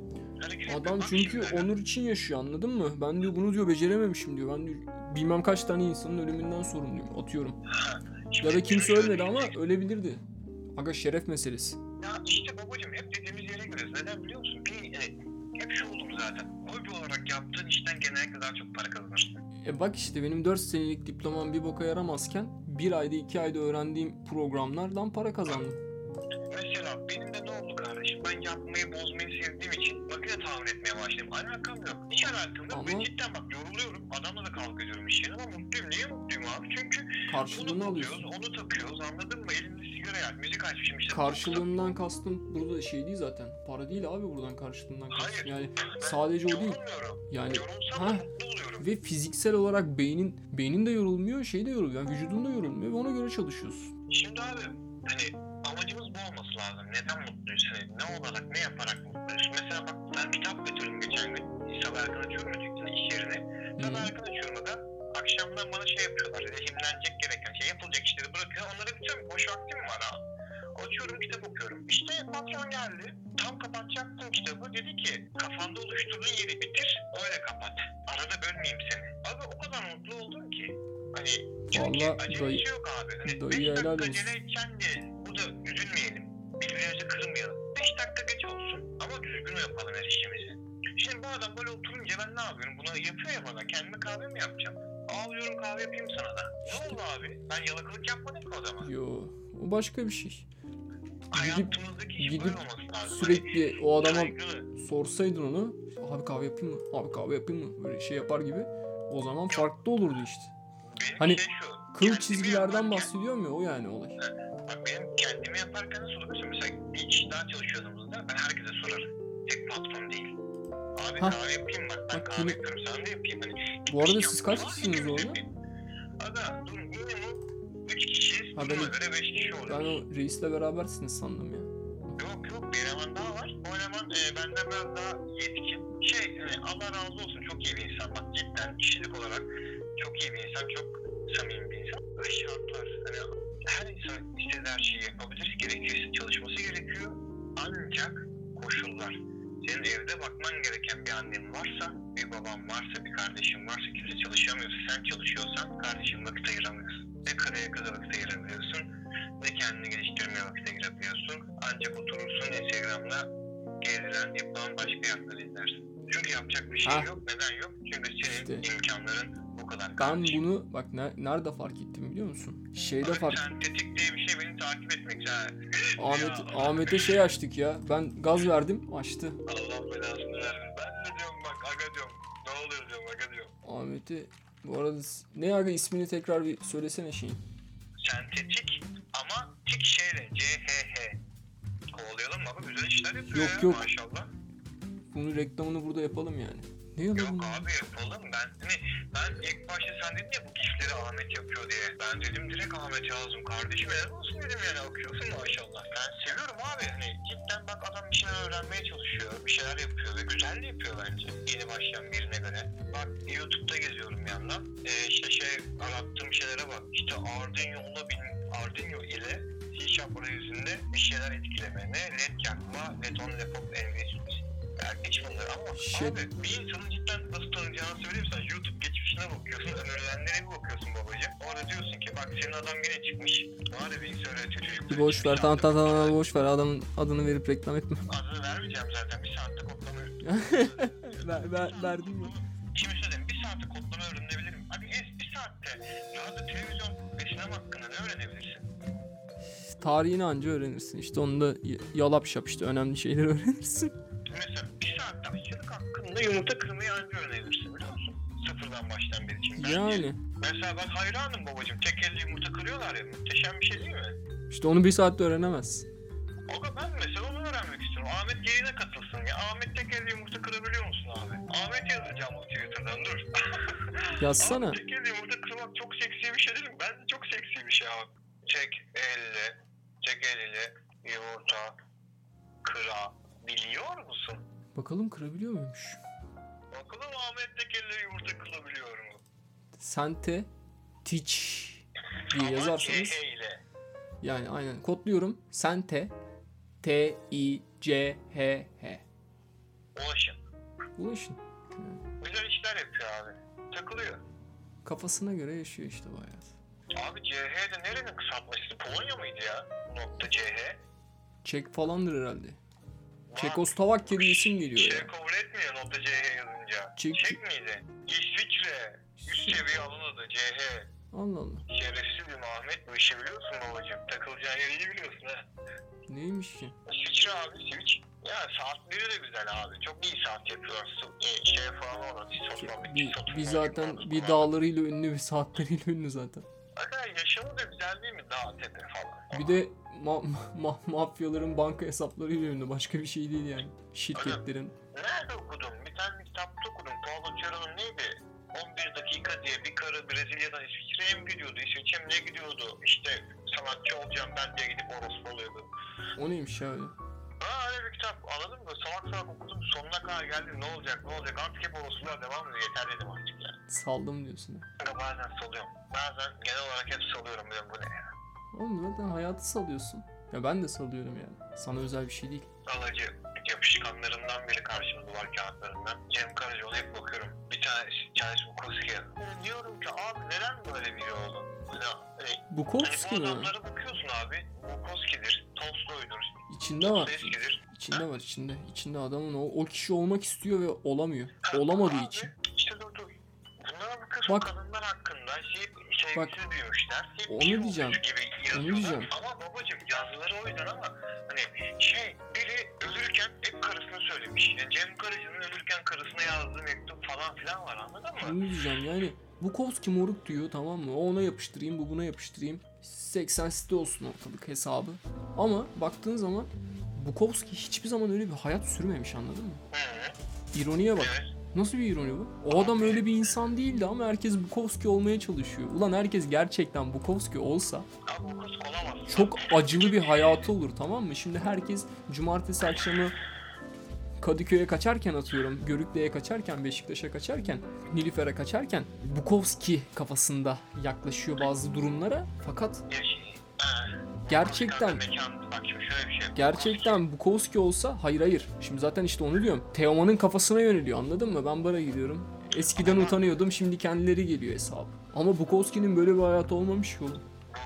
Adam yapıyor. Çünkü onur için yaşıyor anladın mı? Ben diyor bunu diyor becerememişim diyor. Ben diyor bilmem kaç tane insanın ölümünden sorumluyum. Atıyorum. şimdi Ya da kimse ölmedi ama ölebilirdi. Aga şeref meselesi. Ya işte babacım hep dediğimiz yere giriyoruz. Neden biliyor musun? Bir, e, hep şu oldum zaten. hobi olarak yaptığın işten genellikle daha çok para kazanırsın. E bak işte benim 4 senelik diplomam bir boka yaramazken bir ayda 2 ayda öğrendiğim programlardan para kazandım. Mesela benim de ne oldu kardeşim? Ben yapmayı bozmayı sevdiğim için makine tamir etmeye başladım. Alakam yok. Hiç alakam yok. Ama- Ve cidden bak yoruluyorum. Adamla da kavga ediyorum iş yerine ama mutluyum. Niye mutluyum abi? Çünkü Karşılığını alıyorsun. alıyoruz, onu takıyoruz. Anladın mı? Elimde sigara yak, müzik açmışım işte. Karşılığından kastım burada şey değil zaten. Para değil abi buradan karşılığından kastım. Hayır. Yani Ben sadece o değil. Yani Yorulsam ha da mutlu oluyorum. ve fiziksel olarak beynin beynin de yorulmuyor, şey de yoruluyor. Yani vücudun da yorulmuyor ve ona göre çalışıyorsun. Şimdi abi hani amacımız bu olması lazım. Neden mutluyuz? Hani ne olarak, ne yaparak mutluyuz? Mesela bak ben kitap götürdüm geçen gün. Sabah erken açıyorum ötekini iş yerine. Sabah erken açıyorum da akşamdan bana şey yapıyorlar. Lehimlenecek gereken şey yapılacak işleri bırakıyor. Onlara bitiyorum. Boş vaktim var ha. Açıyorum kitap okuyorum. İşte patron geldi. Tam kapatacaktım kitabı. Dedi ki kafanda oluşturduğun yeri bitir. Öyle kapat. Arada bölmeyeyim seni. Abi o kadar mutlu oldum ki. Hani çünkü Vallahi acelesi dayı- yok abi. Hani dayı 5 helal dakika acele edeceksin diye burada üzülmeyelim. Birbirimizi kırmayalım. 5 dakika geç olsun ama düzgün yapalım her işimizi. Şimdi bu adam böyle oturunca ben ne yapıyorum? Buna yapıyor ya bana. Kendime kahve mi yapacağım? Ağlıyorum kahve yapayım sana da. Ne oldu abi? Ben yalakalık yapmadım ki o zaman. Yo, o başka bir şey. Gidip lazım. Sürekli o adama saygılı. sorsaydın onu, abi kahve yapayım mı? Abi kahve yapayım mı? Böyle şey yapar gibi. O zaman farklı olurdu işte. Benim Hani şey şu. Kıl çizgilerden bahsediyorum ya o yani olay. Bak benim kendimi yaparken nasıl oluyor? Mesela bir iş daha çalışıyordığımızda ben herkese sorarım. Tek patron değil. Abi Hah. kahve yapayım bak. Ben Bak kahve yapıyorum. Sana da yapayım. Hani Bu arada siz kaç kişisiniz orada? Aga dur minimum 3 kişiyiz. Ha, ben- göre 5 kişi Ben oluyoruz. o reisle berabersiniz sandım ya. Yok yok bir eleman daha var. O eleman e, benden biraz daha yetkin. Şey hani Allah razı olsun çok iyi bir insan. Bak cidden kişilik olarak çok iyi bir insan. Çok samimi bir insan. Ve şartlar. Hani her insan istediği her şeyi yapabilir. Gerekiyorsa çalışması gerekiyor. Ancak koşullar. Senin evde bakman gereken bir annen varsa, bir baban varsa, bir kardeşin varsa, kimse çalışamıyorsa, sen çalışıyorsan kardeşin vakit ayıramıyorsun. Ne karaya kadar vakit ayırabiliyorsun, ne kendini geliştirmeye vakit ayırabiliyorsun. Ancak oturursun Instagram'da gezilen, yapılan başka yaptığı izlersin. Çünkü yapacak bir şey Ha. yok. Neden yok? Çünkü senin İşte. imkanların bu kadar. Ben kardeşim. bunu bak ne- nerede fark ettim biliyor musun? Şeyde fark Sentetik diye bir şey beni takip etmek. Ha. Ahmet. Ahmet'e şey açtık ya. Ben gaz verdim, açtı. Allah belasını versin. Ben de diyorum bak aga diyorum. Ne oluyor diyorum aga diyorum. Ahmet'i bu arada s- ne aga ismini tekrar bir söylesene şeyin. Sentetik ama tik şeyle CHH. Kovalayalım mı abi? Güzel işler yapıyor Yok, ya yok. maşallah. Bunu reklamını burada yapalım yani. Ne Yok bunu? abi yapalım. Ben hani ben ilk başta sen dedin ya bu gifleri Ahmet yapıyor diye. Ben dedim direkt Ahmet yazdım. Kardeşim helal olsun dedim yani okuyorsun maşallah. Ben seviyorum abi. Hani cidden bak adam bir şeyler öğrenmeye çalışıyor. Bir şeyler yapıyor ve güzel de yapıyor bence. Yeni başlayan birine göre. Bak YouTube'da geziyorum yandan. Ee, işte şey arattığım şeylere bak. İşte Arduino'la bin, Arduino ile C yüzünde bir şeyler etkileme. Ne? LED yakma, LED on laptop geç bunları ama Şey- abi bir insanın cidden nasıl tanıyacağını söyleyeyim sen YouTube geçmişine bakıyorsun, önerilenlere bir bakıyorsun babacığım. Orada diyorsun ki bak senin adam gene çıkmış. Ya bilgisayar öğretiyor çocuklara. Bir boş ver tamam tamam tamam boş ver adamın adını verip reklam etme. Adını vermeyeceğim zaten bir saatte kodlama. ver, ver, verdim ya. Şimdi söyleyeyim bir saatte kodlama öğrenebilirim. Hadi es bir saatte radyo, televizyon ve sinema hakkında ne öğrenebilirsin? Tarihini anca öğrenirsin. İşte onu da yalap şap işte önemli şeyleri öğrenirsin. Mesela bir saatte aşçılık hakkında yumurta kırmayı anca öğrenebilirsin biliyor musun? Sıfırdan baştan beri için. Bence- Yani Mesela ben hayranım babacığım. Tek elle yumurta kırıyorlar ya. Muhteşem bir şey değil mi? işte onu bir saatte öğrenemezsin. Aga ben mesela onu öğrenmek istiyorum. Ahmet yayına katılsın ya. Ahmet tek elle yumurta kırabiliyor musun abi? Ahmet yazacağım o Twitter'dan dur. Yazsana. Abi tek elle yumurta kırmak çok seksi bir şey değil mi? Bence çok seksi bir şey abi. Tek elle, tek el ile yumurta kırabiliyor musun? Bakalım kırabiliyor muymuş? Bakalım Ahmet tek elle yumurta kırabiliyor mu? Sente Teach diye Ama yazarsanız CH ile. yani aynen kodluyorum. Sente T I C H H. Ulaşın. Ulaşın. Güzel işler yapıyor abi. Takılıyor. Kafasına göre yaşıyor işte bu hayat. Abi CH de nerenin kısaltması? Polonya mıydı ya? Nokta CH. Çek falandır herhalde. Lan, Çekoslovakya diye isim geliyor ya. kabul etmiyor nokta CH yazınca. Çek, Çek miydi? İsviçre. Üst seviye alınadı CH. Allah Allah. Şerefsiz bir Ahmet bu işi biliyorsun babacığım. Takılacağın yeri iyi biliyorsun ha. Neymiş ki? İsviçre abi Switch. Ya saatleri de güzel abi. Çok iyi saat yapıyorlar. Su- E, şey falan olan. Bir, bir zaten bir dağlarıyla ünlü bir saatleriyle ünlü zaten. Aga yaşamı da güzel değil mi? Dağ tepe falan. Bir de ma- ma- mafyaların banka hesaplarıyla ünlü. Başka bir şey değil yani. Şirketlerin. Nerede okudum? Bir tane kitapta okudum. Paulo Coelho'nun neydi? 11 dakika diye bir karı Brezilya'dan İsviçre'ye mi gidiyordu? İsviçre'ye mi ne gidiyordu? İşte sanatçı olacağım ben diye gidip orospu oluyordu. O neymiş ya öyle? Ha öyle bir kitap anladın mı? Salak salak okudum sonuna kadar geldim ne olacak ne olacak artık hep orospular devam ediyor yeter dedim artık ya. Saldım diyorsun. Ama bazen salıyorum. Bazen genel olarak hep salıyorum diyorum bu ne ya. Oğlum zaten hayatı salıyorsun. Ya ben de salıyorum yani. Sana özel bir şey değil. Alıcı yapışkanlarından biri karşımda duvar kağıtlarından. Cem Karaca ona hep bakıyorum. Bir tane Charles Bukowski'ye. Yani diyorum ki abi neden böyle biri oldu? Hani, hani Bukowski Hani bu mi? adamlara bakıyorsun abi. Bukowski'dir, Tolstoy'dur, İçinde var. İçinde var içinde. İçinde adamın o, o kişi olmak istiyor ve olamıyor. Olamadığı abi, için. İşte dur dur. Bunlara bakıyorsun Bak. kadınlar hakkında şey, sevgisiz Bak. büyümüşler. Hep Onu diyeceğim. Gibi Onu diyeceğim. Ama babacım yazıları o yüzden ama hani şey biri ölürken hep karısına söylemiş. Yani Cem Karaca'nın ölürken karısına yazdığı mektup falan filan var anladın mı? Bunu diyeceğim yani. Bukowski moruk diyor tamam mı? O ona yapıştırayım bu buna yapıştırayım. 80 site olsun ortalık hesabı. Ama baktığın zaman Bukowski hiçbir zaman öyle bir hayat sürmemiş anladın mı? Hı, İroniye bak. evet. Nasıl bir ironi bu? O adam öyle bir insan değildi ama herkes Bukowski olmaya çalışıyor. Ulan herkes gerçekten Bukowski olsa çok acılı bir hayatı olur tamam mı? Şimdi herkes cumartesi akşamı Kadıköy'e kaçarken atıyorum, Görükle'ye kaçarken, Beşiktaş'a kaçarken, Nilüfer'e kaçarken Bukowski kafasında yaklaşıyor bazı durumlara. Fakat gerçekten şey. gerçekten Bukowski olsa hayır hayır. Şimdi zaten işte onu diyorum. Teoman'ın kafasına yöneliyor anladın mı? Ben bara gidiyorum. Eskiden utanıyordum şimdi kendileri geliyor hesabı. Ama Bukowski'nin böyle bir hayatı olmamış ki oğlum.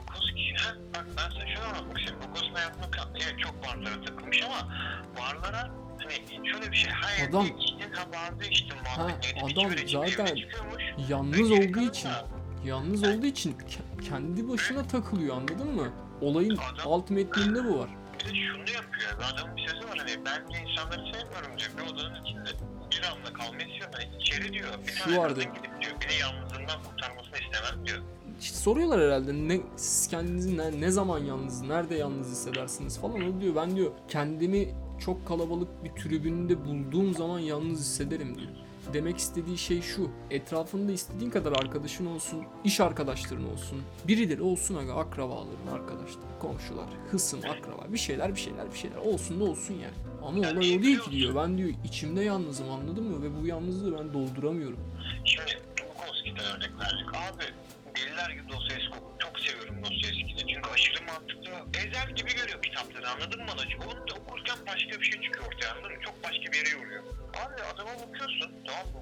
Bukowski, ha, bak ben sana şunu anlatmak istiyorum. Bukowski'nin hayatında ka- evet, çok barlara takılmış ama barlara hani şöyle bir şey. Hayır, Adam- işte ha barda işte muhabbet. Ha, neydi, adam zaten. Yalnız olduğu için, yalnız olduğu için ke- kendi başına takılıyor anladın mı? Olayın Adam- alt metninde bu var. Bir de şunu yapıyor. Adamın bir sözü var hani ben insanları sevmiyorum diyor. Bir odanın içinde bir anda kalmayı istiyorum. Hani içeri diyor. Bir Şu tane vardı. kadın gidip diyor. Beni yalnızlığından kurtarmasını istemem diyor. İşte soruyorlar herhalde ne siz kendinizi ne, ne zaman yalnız, nerede yalnız hissedersiniz falan. O diyor ben diyor kendimi çok kalabalık bir tribünde bulduğum zaman yalnız hissederim diyor. Demek istediği şey şu. Etrafında istediğin kadar arkadaşın olsun, iş arkadaşların olsun. Birileri olsun aga akrabaların, arkadaşlar, komşular, hısım, akraba bir şeyler bir şeyler bir şeyler olsun da olsun yani. Ama olay o değil ki diyor. Ben diyor içimde yalnızım anladın mı? Ve bu yalnızlığı ben dolduramıyorum. Şimdi Bukowski'den örnek verdik. Abi deliler gibi Dostoyevski oku- çok seviyorum Dostoyevski'yi. Çünkü aşırı mantıklı. Ezel gibi görüyor kitapları anladın mı anacığım? Onu da okurken başka bir şey çıkıyor ortaya anladın mı? Çok başka bir yere yoruyor. Abi adama bakıyorsun tamam mı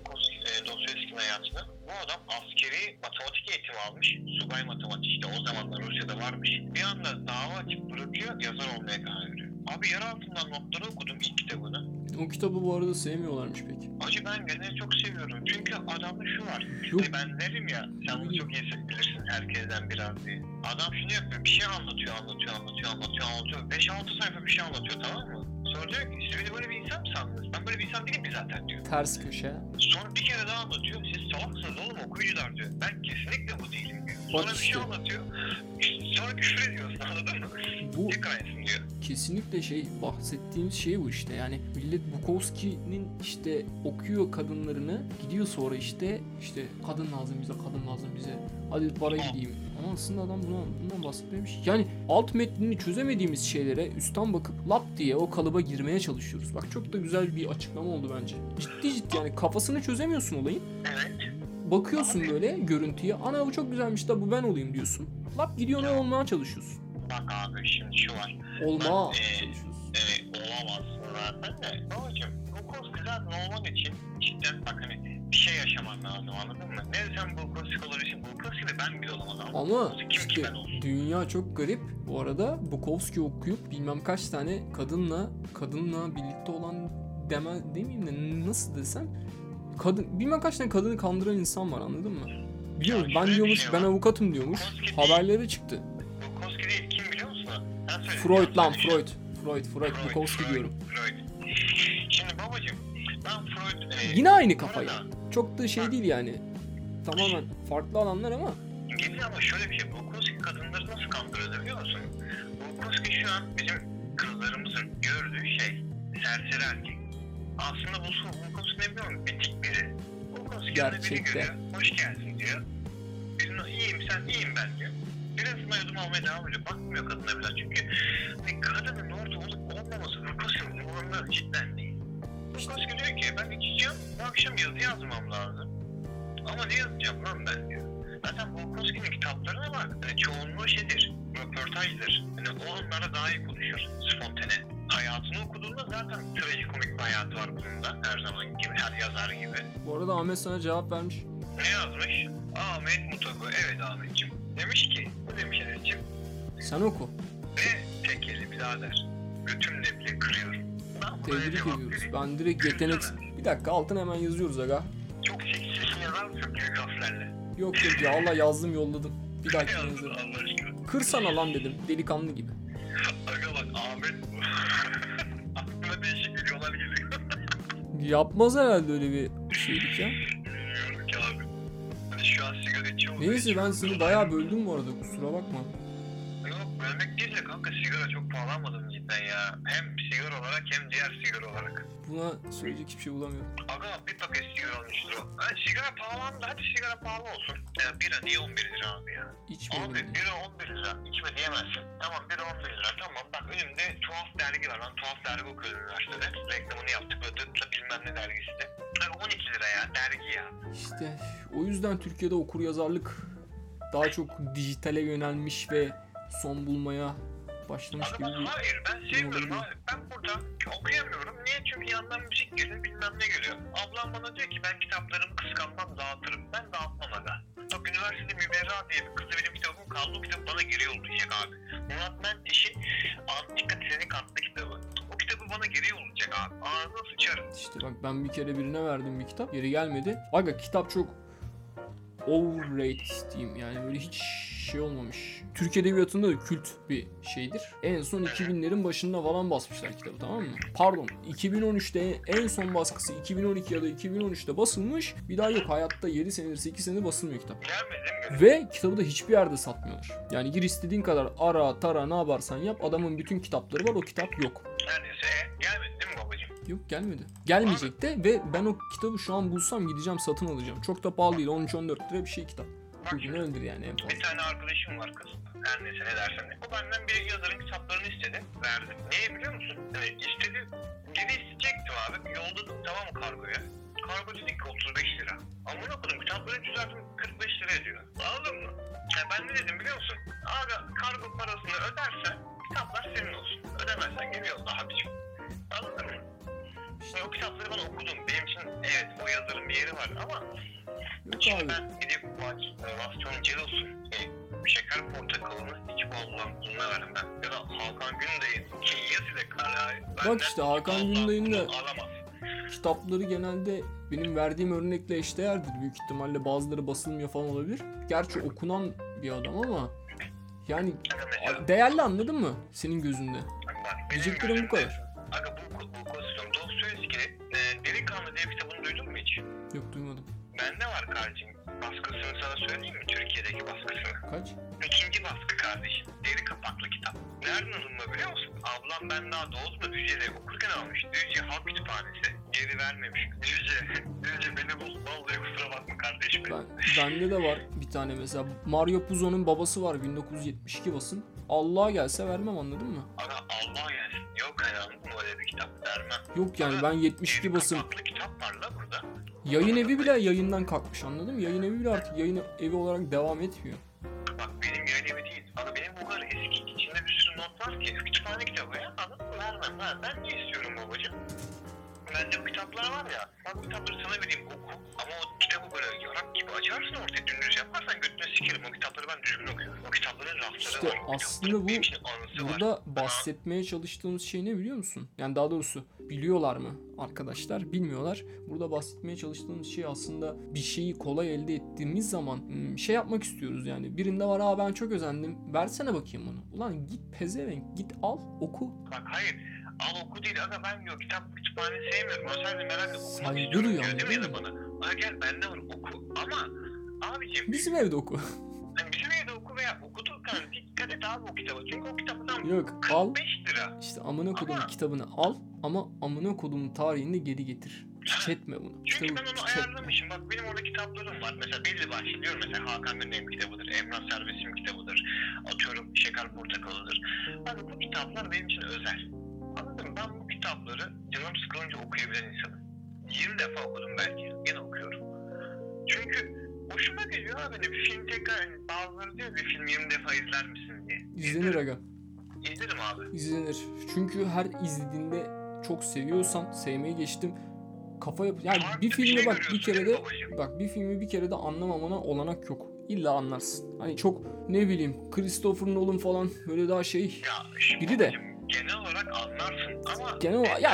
e, Dostoyevski'nin hayatına. Bu adam askeri matematik eğitimi almış. Subay matematik işte o zamanlar Rusya'da varmış. Bir anda dava açıp bırakıyor yazar olmaya karar veriyor. Abi yer altından notları okudum ilk kitabını. O kitabı bu arada sevmiyorlarmış pek. Acı ben genelde çok seviyorum. Çünkü adamda şu var. Yok. Hani ben derim ya, sen bunu çok iyi bilirsin herkesten biraz diye. Adam şunu yapıyor, bir şey anlatıyor, anlatıyor, anlatıyor, anlatıyor, anlatıyor. 5-6 sayfa bir şey anlatıyor tamam mı? Sonra diyor ki, siz beni böyle bir insan mı sandınız? Ben böyle bir insan değilim ki zaten diyor. Ters köşe. Sonra bir kere daha anlatıyor, siz salaksınız oğlum okuyucular diyor. Ben kesinlikle bu değilim diyor. Sonra bir şey anlatıyor, sonra küfür ediyorsun anladın mı? Bu diyor. kesinlikle şey bahsettiğimiz şey bu işte yani millet Bukowski'nin işte okuyor kadınlarını gidiyor sonra işte işte kadın lazım bize kadın lazım bize hadi para gideyim ama aslında adam bundan, bundan bahsetmemiş yani alt metnini çözemediğimiz şeylere üstten bakıp lap diye o kalıba girmeye çalışıyoruz bak çok da güzel bir açıklama oldu bence ciddi ciddi yani kafasını çözemiyorsun olayın Evet. bakıyorsun böyle görüntüye ana bu çok güzelmiş da bu ben olayım diyorsun lap gidiyorsun Ya. olmaya çalışıyorsun Bak abi şimdi şu var. olmaya Ben, e, çalışıyorsun Evet olamazsın zaten de. Babacım bu kosküler olman için cidden bak hani bir şey yaşaman lazım anladın mı? Ne sen bu koskü olabilirsin? Bu koskü de ben bile olamam. Ama Kim ki işte ben olsun? dünya çok garip. Bu arada Bukowski okuyup bilmem kaç tane kadınla kadınla birlikte olan deme demeyeyim de nasıl desem kadın bilmem kaç tane kadını kandıran insan var anladın mı? Biliyor musun? Ben diyormuş şey ben var. avukatım diyormuş. Koski değil. Haberlere çıktı. Bukowski değil kim biliyor musun? Freud lan Yanlış. Freud. Freud, Freud, Bukowski Freud, diyorum. Freud. Ben Freud... e, Yine aynı kafayı. arada Çok da şey değil yani. Tamamen farklı alanlar ama Geliyor ama şöyle bir şey. Bukowski kadınları nasıl kandırıyordu biliyor musun? Bukowski şu an bizim kızlarımızın gördüğü şey serseri erkek. Aslında bu su Bukowski ne biliyor musun? Bitik biri. Bukowski yanında biri görüyor. Hoş geldin diyor. Birine iyiyim sen iyiyim ben diyor. Birazından yudum almaya devam ediyor. Bakmıyor kadına bile. Çünkü hani kadının orada olup olmaması Bukowski'nin umurunda cidden değil. Bukowski diyor ki ben içeceğim. Bu akşam yazı yazmam lazım. Ama ne yazacağım lan ben diyor. Zaten Bukowski'nin kitaplarına bak. Hani çoğunluğu şeydir. Röportajdır. Hani o onlara daha iyi konuşur. Spontane. Hayatını okuduğunda zaten trajikomik bir hayatı var bunun da. Her zaman gibi. Her yazar gibi. bu arada Ahmet sana cevap vermiş. Ne yazmış? Ahmet Mutako. Evet Ahmetciğim. Demiş ki. Bu demiş Enes'ciğim. Sen oku. Ne tekeli birader. Götümle bile kırıyorum. Tebrik ediyoruz. Ben direkt yetenek... Bir dakika altına hemen yazıyoruz aga. Çok seksi yazar mısın büyük harflerle? Yok yok ya Allah yazdım yolladım. Bir dakika yazarım. Allah aşkına? Kırsana lan dedim delikanlı gibi. Aga bak Ahmet bu. Aklıma değişik videolar geliyor. Yapmaz herhalde öyle bir şeylik ya. Bilmiyorum ki abi. Hani şu an sigara içiyor mu? Neyse ben seni bayağı böldüm bu arada kusura bakma. Bölmek değil de kanka sigara çok pahalanmadı mı cidden ya? Hem sigara olarak hem diğer sigara olarak. Buna söyleyecek hiçbir şey bulamıyorum. Aga bir paket sigara olmuştur o. Ha, sigara pahalandı hadi sigara pahalı olsun. Ya bira niye 11 lira abi ya? İçmeyelim. Abi yani. bira 11 lira. İçme diyemezsin. Tamam bira 11 lira. Tamam bak önümde tuhaf dergi var. Ben tuhaf dergi okuyorum üniversitede. Reklamını yaptık. Böyle dıtla bilmem ne dergisi de. Abi 12 lira ya dergi ya. İşte o yüzden Türkiye'de okur yazarlık daha çok dijitale yönelmiş ve son bulmaya başlamış gibi bir hayır ben sevmiyorum olabilir. abi. Ben burada okuyamıyorum. Niye? Çünkü yandan müzik geliyor bilmem ne geliyor. Ablam bana diyor ki ben kitaplarımı kıskanmam dağıtırım. Ben dağıtmam aga. Bak üniversitede Müberra diye bir kızı benim kitabım kaldı. O kitap bana geri yollayacak abi. Murat Menteş'in Antika Trenik adlı kitabı. O kitabı bana geri yollayacak abi. Ağzına sıçarım. İşte bak ben bir kere birine verdim bir kitap. Geri gelmedi. Aga kitap çok overrated diyeyim. Yani böyle hiç şey olmamış. Türk Edebiyatı'nda da kült bir şeydir. En son 2000'lerin başında falan basmışlar kitabı tamam mı? Pardon 2013'te en son baskısı 2012 ya da 2013'te basılmış. Bir daha yok hayatta 7 senedir 8 senedir basılmıyor kitap. Ve kitabı da hiçbir yerde satmıyorlar. Yani gir istediğin kadar ara tara ne yaparsan yap adamın bütün kitapları var o kitap yok. Neredeyse e, gelmedi değil mi babacığım? Yok gelmedi. Gelmeyecek de ve ben o kitabı şu an bulsam gideceğim satın alacağım. Çok da pahalı değil 13-14 lira bir şey kitap. Bugün öldür yani en Bir fazla. tane arkadaşım var kız. Her neyse ne dersen de. O benden bir yazarın kitaplarını istedi. Verdim. Niye biliyor musun? Yani istedi. Geri isteyecektim abi. Yolladım tamam mı kargoya? Kargo dedi ki 35 lira. Amına koydum kitapları düzelttim 45 lira ediyor. Anladın mı? Ya ben ne dedim biliyor musun? Abi kargo parasını ödersen kitaplar senin olsun. Ödemezsen geri yolla abicim. Anladın mı? İşte o kitapları ben okudum. Benim için evet o yazarın bir yeri var ama Yok Şimdi abi. ben gidip maç, Vaston Celos'un e, şeker portakalını hiç bununla verdim ben. Ya da Hakan Günday'ın ki yazıyla kararı. Bak işte Hakan Günday'ın da- Alamaz. Kitapları genelde benim verdiğim örnekle eşdeğerdir. Büyük ihtimalle bazıları basılmıyor falan olabilir. Gerçi okunan bir adam ama yani değerli anladın mı senin gözünde? Diyeceklerim bu kadar. Yok duymadım. Bende var kardeşim. Baskısını sana söyleyeyim mi? Türkiye'deki baskısını. Kaç? İkinci baskı kardeşim. Deri kapaklı kitap. Nereden alınma biliyor musun? Ablam ben daha doğduğumda Düzce'de okurken almış. Düzce Halk Kütüphanesi. Geri vermemiş. Düzce, Düzce beni bul. Vallahi kusura bakma kardeşim. Ben, bende de var bir tane mesela. Mario Puzo'nun babası var 1972 basın. Allah'a gelse vermem anladın mı? Ana Allah gelsin. Yok mı öyle bir kitap vermem. Yok yani ben 72 Deri basım. kapaklı kitap var la burada. Yayın evi bile yayından kalkmış anladın mı? Yayın evi bile artık yayın evi olarak devam etmiyor. Bak benim yayın evi değil. Ama benim bu kadar eski içinde bir sürü not var ki. Kütüphane kitabı ya. Anladın mı? Vermem. Ha, ben ne istiyorum babacığım? Bu kitaplar var ya. Bu kitapları sana vereyim oku. Ama o kitabı böyle yarak gibi açarsın ortaya dümdüz yaparsan götüne sikerim. O kitapları ben düzgün okuyorum. O kitapların rafları İşte var. Aslında bu- anısı var. burada bahsetmeye çalıştığımız şey ne biliyor musun? Yani daha doğrusu biliyorlar mı arkadaşlar? Bilmiyorlar. Burada bahsetmeye çalıştığımız şey aslında bir şeyi kolay elde ettiğimiz zaman hmm, şey yapmak istiyoruz yani. Birinde var aa ben çok özendim. Versene bakayım bunu. Ulan git pezevenk git al oku. Bak hayır. Al oku değil aga ben diyor kitap kütüphane sevmiyorum. O sadece merak. Okumak Saygı istiyorum diyor, ama değil mi ya da bana? Ha gel bende var oku. Ama abicim Bizim evde oku. hani bizim evde oku veya okudurken dikkat et abi o kitaba. Çünkü o kitabı tam Yok al 45 lira. işte amına kodum Ama- kitabını al ama amına kodum tarihini geri getir. Piç etme bunu. Çünkü Kitabı ben onu ayarlamışım. Bak benim orada kitaplarım var. Mesela belli başlı diyorum. Mesela Hakan Güney'in kitabıdır. Emrah Servet'in kitabıdır. Atıyorum Şeker Portakalı'dır. Abi bu kitaplar benim için özel. Anladın mı? Ben bu kitapları canım sıkılınca okuyabilen insanım. 20 defa okudum belki. Yine okuyorum. Çünkü hoşuma gidiyor abi. Hani bir film tekrar hani bazıları diyor bir film 20 defa izler misin diye. İzlenir aga. İzlerim abi. İzlenir. Çünkü her izlediğinde çok seviyorsan sevmeyi geçtim. Kafa yap yani Farklı bir bir filmi şey bak bir kere de bak bir filmi bir kere de anlamamana olanak yok. İlla anlarsın. Hani çok ne bileyim Christopher Nolan falan böyle daha şey Ya Biri de- Genel olarak anlarsın ama genel olarak ya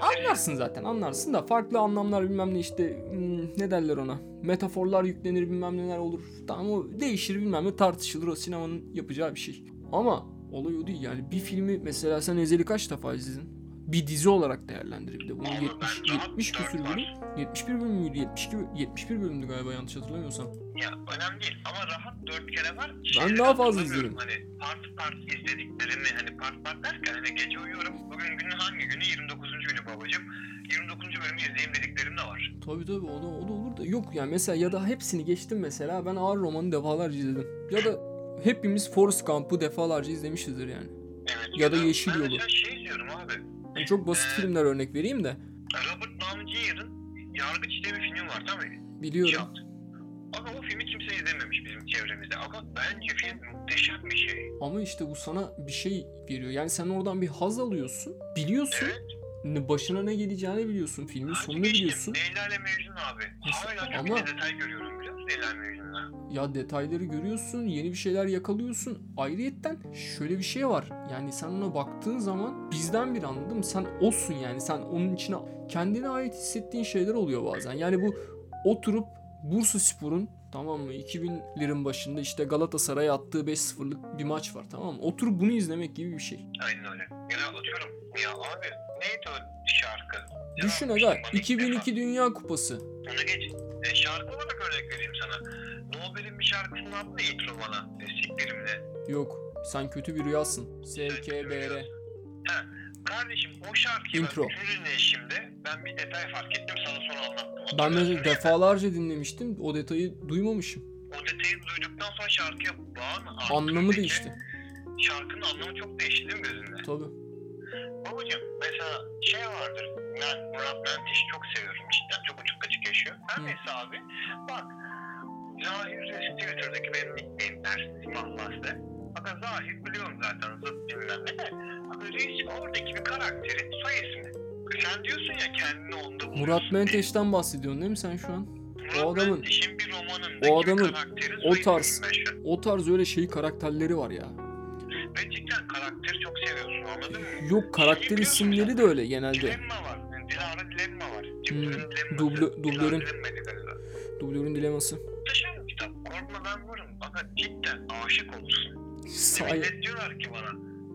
anlarsın zaten anlarsın da farklı anlamlar bilmem ne işte hmm, ne derler ona? Metaforlar yüklenir bilmem neler olur. Tamam o değişir bilmem ne tartışılır o sinemanın yapacağı bir şey. Ama olay o değil yani. Bir filmi mesela sen Ezel'i kaç defa izledin bir dizi olarak değerlendir bir de bunun Abi 70 ben rahat 70 dört küsür bölüm 71 bölüm müydü 72 böl- 71 bölümdü galiba yanlış hatırlamıyorsam Ya önemli değil ama rahat dört kere var. Ben Şeyleri daha fazla izledim. Hani part part izlediklerimi hani part part derken hani gece uyuyorum. Bugün günün hangi günü? 29. günü babacım. 29. bölümü izleyeyim dediklerim de var. Tabii tabii o da, o da olur da yok yani mesela ya da hepsini geçtim mesela ben Ağır Roman'ı defalarca izledim ya da hepimiz Forrest Gump'ı defalarca izlemişizdir yani. Evet. Ya da Yeşil ben Yolu. mesela şey izliyorum abi. Yani çok basit filmler örnek vereyim de Robert Downey Jr.'ın Yargıç diye bir film var tamam mı? biliyorum. Şart. Ama o filmi kimse izlememiş bizim çevremizde. Ama bence film muhteşem bir şey. Ama işte bu sana bir şey veriyor. Yani sen oradan bir haz alıyorsun. Biliyorsun. Evet. Ne- Başına ne geleceğini biliyorsun. Filmin Hadi sonunu geçtim. biliyorsun. Leyla ile Mecnun abi. Mesela- Hala çok ama- detay görüyorum biliyor musun Leyla Mecnun'da? Ya detayları görüyorsun. Yeni bir şeyler yakalıyorsun. Ayrıyetten şöyle bir şey var. Yani sen ona baktığın zaman bizden bir anladın mı? Sen olsun yani. Sen onun içine kendine ait hissettiğin şeyler oluyor bazen. Yani bu oturup Bursa Spor'un tamam mı 2000'lerin başında işte Galatasaray'a attığı 5-0'lık bir maç var tamam mı? Oturup bunu izlemek gibi bir şey. Aynen öyle. Ya da atıyorum ya abi neydi o şarkı? Düşün aga işte bana ilk 2002 Dünya Kupası. Ona geç. E, şarkı olarak örnek vereyim sana. Nobel'in bir şarkısının adı ne intro bana? E, siktirimle. Yok sen kötü bir rüyasın. SKBR. Ha, kardeşim o şarkıyı Intro. ben üçüncü dinleyişimde ben bir detay fark ettim sana sonra anlattım. Ben mesela defalarca dinlemiştim. O detayı duymamışım. O detayı duyduktan sonra şarkıya bağın. Anlamı değişti. Şarkının anlamı çok değişti değil mi gözünde? Tabii. Babacım mesela şey vardır. Ben Murat Menteş'i çok seviyorum cidden. Çok açık açık yaşıyor. Her neyse abi. Bak. Zahir Twitter'daki benim nickname dersiniz mahlaslı. Fakat Zahir biliyorum zaten zıt bilmem ne de. Reis oradaki bir karakterin soy ismi. Sen diyorsun ya kendini onda buluyorsun. Murat. Menteş'ten bahsediyorsun değil mi sen şu an? Murat o adamın- bir romanındaki o adamın o tarz-. O tarz öyle şey karakterleri var ya. Ve cidden karakteri çok seviyorsun anladın mı? Yok karakter biliyorsun isimleri de öyle genelde. Dilemma var. Yani Dilara Dilemma var. Hmm, dublö- dublörün. Dublörün dileması. Muhteşem kitap. Korkma ben varım. Fakat cidden aşık olursun. Say Millet diyorlar ki bana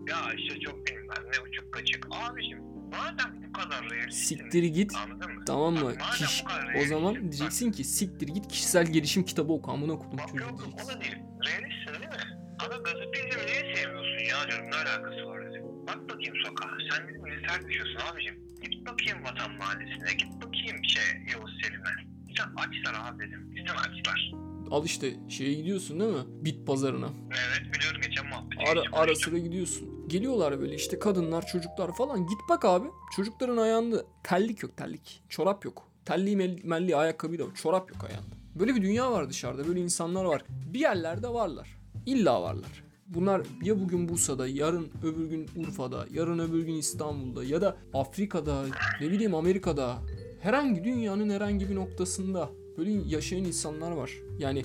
ya işte çok bilmem ne uçuk kaçık. Abicim madem bu kadar realistsin. siktir git. Anladın mı? Tamam mı? Bak, Kiş, o zaman diyeceksin ki siktir git kişisel gelişim kitabı oku amına kodum Bak çocuğu yok yok diyeceksin. o da değil. Realistsin değil mi? Ama gazetecimi niye sevmiyorsun ya diyorum ne alakası var dedim. Bak bakayım sokağa. Sen dedim militer düşüyorsun abicim. Git bakayım Vatan Mahallesi'ne. Git bakayım şey Yavuz Selim'e. Sen açlar abi dedim. Sen açlar. Al işte şeye gidiyorsun değil mi? Bit pazarına. Evet biliyorum geçen muhabbeti. Ara, ara sıra gidiyorsun. Geliyorlar böyle işte kadınlar, çocuklar falan. Git bak abi. Çocukların ayağında terlik yok terlik. Çorap yok. Telli mel- melli ayakkabı da yok. Çorap yok ayağında. Böyle bir dünya var dışarıda. Böyle insanlar var. Bir yerlerde varlar. İlla varlar. Bunlar ya bugün Bursa'da, yarın öbür gün Urfa'da, yarın öbür gün İstanbul'da ya da Afrika'da, ne bileyim Amerika'da. Herhangi dünyanın herhangi bir noktasında böyle yaşayan insanlar var. Yani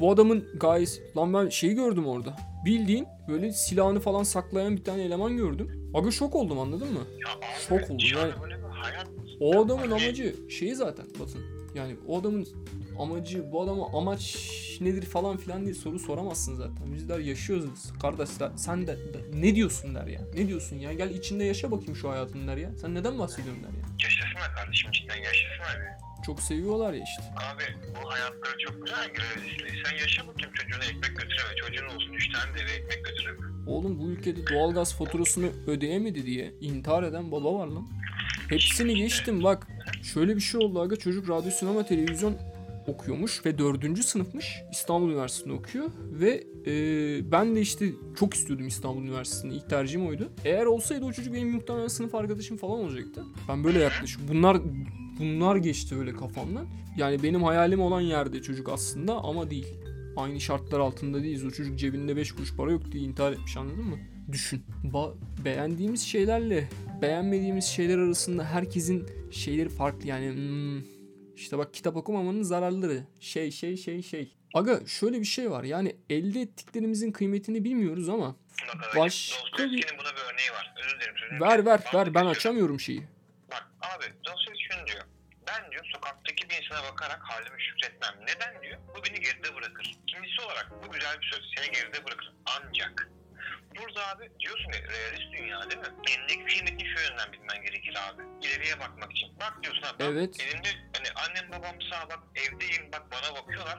bu adamın gayet lan ben şeyi gördüm orada. Bildiğin böyle silahını falan saklayan bir tane eleman gördüm. Aga şok oldum anladın mı? Ya abi, Şok oldum yani. O adamın amacı şeyi zaten Batın. Yani o adamın amacı bu adama amaç nedir falan filan diye soru soramazsın zaten. Bizler yaşıyoruz kardeşler. Sen de, de ne diyorsun der ya. Ne diyorsun ya? Gel içinde yaşa bakayım şu hayatını der ya. Sen neden bahsediyorsun der ya. yaşasana kardeşim cidden yaşasana abi. Çok seviyorlar ya işte. Abi bu hayatları çok güzel görevlisi. Sen yaşa bakayım çocuğuna ekmek götüreme. Çocuğun olsun üç tane de eve ekmek götüreme. Oğlum bu ülkede doğalgaz faturasını ödeyemedi diye intihar eden baba var lan. Hepsini geçtim bak. Şöyle bir şey oldu aga çocuk radyo sinema televizyon okuyormuş ve dördüncü sınıfmış. İstanbul Üniversitesi'nde okuyor ve e, ben de işte çok istiyordum İstanbul Üniversitesi'ni. İlk tercihim oydu. Eğer olsaydı o çocuk benim muhtemelen sınıf arkadaşım falan olacaktı. Ben böyle yaklaşık. Bunlar bunlar geçti öyle kafamdan. Yani benim hayalim olan yerde çocuk aslında ama değil. Aynı şartlar altında değiliz. O çocuk cebinde 5 kuruş para yok diye intihar etmiş anladın mı? Düşün. Ba- beğendiğimiz şeylerle beğenmediğimiz şeyler arasında herkesin şeyleri farklı yani. hmm, işte bak kitap okumamanın zararları. Şey şey şey şey. Aga şöyle bir şey var yani elde ettiklerimizin kıymetini bilmiyoruz ama Bak Başka Dostoyevski'nin buna bir örneği var. Özür dilerim. ver ver ver ben açamıyorum şeyi. Bak abi Dostoyevski. Ben diyor sokaktaki bir insana bakarak halime şükretmem. Neden diyor? Bu beni geride bırakır. İkincisi olarak bu güzel bir söz. Seni geride bırakır. Ancak burada abi diyorsun ya realist dünya değil mi? Elindeki kıymetini şu yönden bilmen gerekir abi. İleriye bakmak için. Bak diyorsun abi. Evet. Elimde hani annem babam sağ bak evdeyim bak bana bakıyorlar.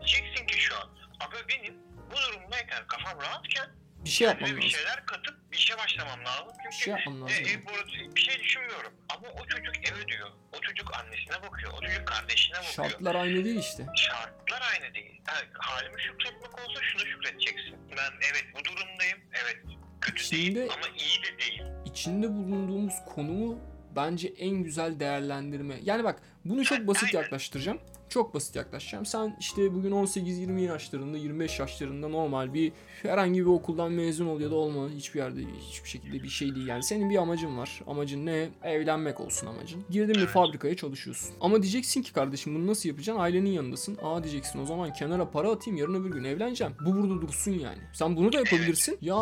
Diyeceksin ki şu an. Abi benim bu durumdayken kafam rahatken Bir şey yapmam kendime bir lazım. şeyler katıp bir işe başlamam lazım. Çünkü Bir şey yapmam e, lazım. ev borcu bir şey düşünmüyorum. Ama o çocuk eve diyor. O çocuk annesine bakıyor. O çocuk kardeşine bakıyor. Şartlar aynı değil işte. Şartlar aynı değil. Yani halime şükretmek olsa şunu şükredeceksin. Ben evet bu durumdayım. Evet kötü Şimdi- değil ama iyi de değil. içinde bulunduğumuz konumu bence en güzel değerlendirme. Yani bak bunu çok basit Aynen. yaklaştıracağım. Çok basit yaklaşacağım. Sen işte bugün 18-20 yaşlarında, 25 yaşlarında normal bir herhangi bir okuldan mezun ol ya da olma hiçbir yerde hiçbir şekilde bir şey değil. Yani senin bir amacın var. Amacın ne? Evlenmek olsun amacın. Girdin bir fabrikaya çalışıyorsun. Ama diyeceksin ki kardeşim bunu nasıl yapacaksın? Ailenin yanındasın. Aa diyeceksin o zaman kenara para atayım yarın öbür gün evleneceğim. Bu burada dursun yani. Sen bunu da yapabilirsin. Ya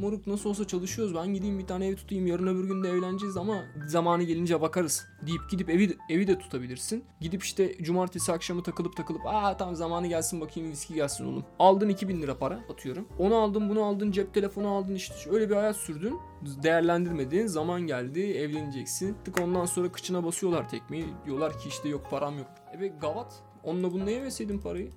moruk nasıl olsa çalışıyoruz. Ben gideyim bir tane ev tutayım yarın öbür gün de evleneceğiz ama zamanı gelince bakarız deyip gidip evi evi de tutabilirsin. Gidip işte cumartesi akşamı takılıp takılıp aa tamam zamanı gelsin bakayım viski gelsin oğlum. Aldın 2000 lira para atıyorum. Onu aldın bunu aldın cep telefonu aldın işte öyle bir hayat sürdün. Değerlendirmedin zaman geldi evleneceksin. Tık ondan sonra kıçına basıyorlar tekmeyi. Diyorlar ki işte yok param yok. E gavat. Onunla bununla yemeseydin parayı.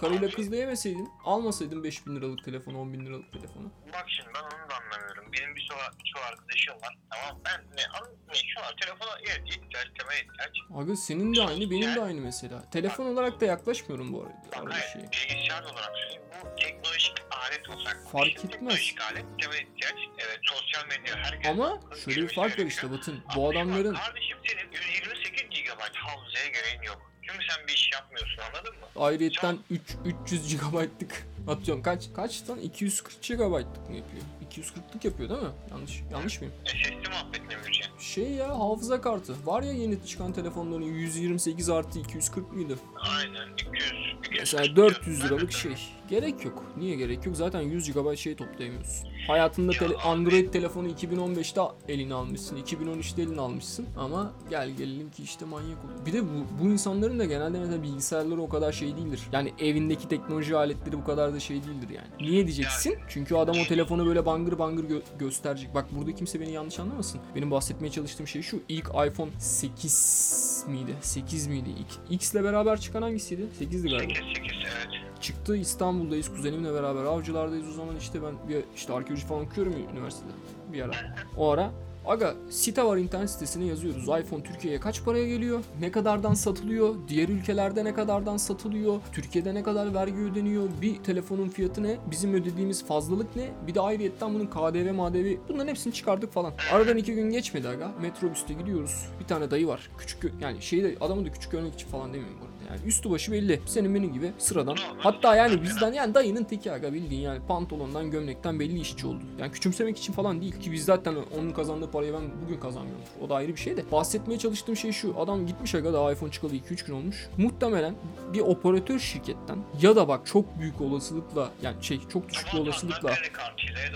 Karıyla kızla yemeseydin. Almasaydın 5000 liralık telefonu 10 bin liralık telefonu. Bak şimdi ben onu da anlamıyorum. Benim bir çoğu, çoğu arkadaşım var. Tamam ben ne, an- ne şu an telefona evet ihtiyaç temel ihtiyaç. Aga senin de aynı benim de aynı mesela. Telefon olarak da yaklaşmıyorum bu arada, Bak hayır şeye. bilgisayar olarak söyleyeyim. Bu teknolojik alet olacak. Fark etmez. Teknolojik alet temel ihtiyaç. Evet sosyal medya herkes. Ama şöyle bir fark var işte Batın. Bu adamların Kardeşim senin 128 GB hafızaya gereğin yok. Çünkü sen bir iş yapmıyorsun anladın mı? ayrıyetten 3 300 GB'lık atıyorum kaç kaçtan 240 GB'lık mı yapıyor? 240'lık yapıyor değil mi? Yanlış yanlış mıyım? SSD muhabbetine mi? Şey ya hafıza kartı. Var ya yeni çıkan telefonların 128 artı 240 mıydı? Aynen 200. 240 Mesela 400 Ben de liralık şey. Gerek yok. Niye gerek yok? Zaten 100 GB şey toplayamıyorsun. Hayatında Ya tele-. Android telefonu 2015'te eline almışsın. 2013'te eline almışsın. Ama gel gelelim ki işte manyak oluyor. Bir de bu, bu insanların da genelde mesela bilgisayarları o kadar şey değildir. Yani evindeki teknoloji aletleri bu kadar da şey değildir yani. Niye diyeceksin? Çünkü adam o telefonu böyle bangır bangır gö- gösterecek. Bak burada kimse beni yanlış anlamasın. Benim bahsetmeye çalıştığım şey şu. İlk iPhone 8 miydi? 8 miydi? İlk- X ile beraber çıkan hangisiydi? 8'di galiba. 8 8 evet. Çıktı İstanbul'dayız kuzenimle beraber avcılardayız o zaman işte ben bir işte arkeoloji falan okuyorum ya üniversitede bir ara. O ara Aga site var internet sitesine yazıyoruz. iPhone Türkiye'ye kaç paraya geliyor? Ne kadardan satılıyor? Diğer ülkelerde ne kadardan satılıyor? Türkiye'de ne kadar vergi ödeniyor? Bir telefonun fiyatı ne? Bizim ödediğimiz fazlalık ne? Bir de ayrıyetten bunun KDV, MADV bunların hepsini çıkardık falan. Aradan iki gün geçmedi aga. Metrobüste gidiyoruz. Bir tane dayı var. Küçük yani şeyi adamı da küçük görmek için falan demiyorum bu arada. Yani üstü başı belli. Senin benim gibi sıradan. Hatta yani bizden yani dayının teki aga bildiğin yani pantolondan gömlekten belli işçi oldu. Yani küçümsemek için falan değil ki biz zaten onun kazandığı parayı ben bugün kazanmıyorum. O da ayrı bir şey de. Bahsetmeye çalıştığım şey şu. Adam gitmiş aga daha iPhone çıkalı 2-3 gün olmuş. Muhtemelen bir operatör şirketten ya da bak çok büyük olasılıkla yani şey çok düşük bir olasılıkla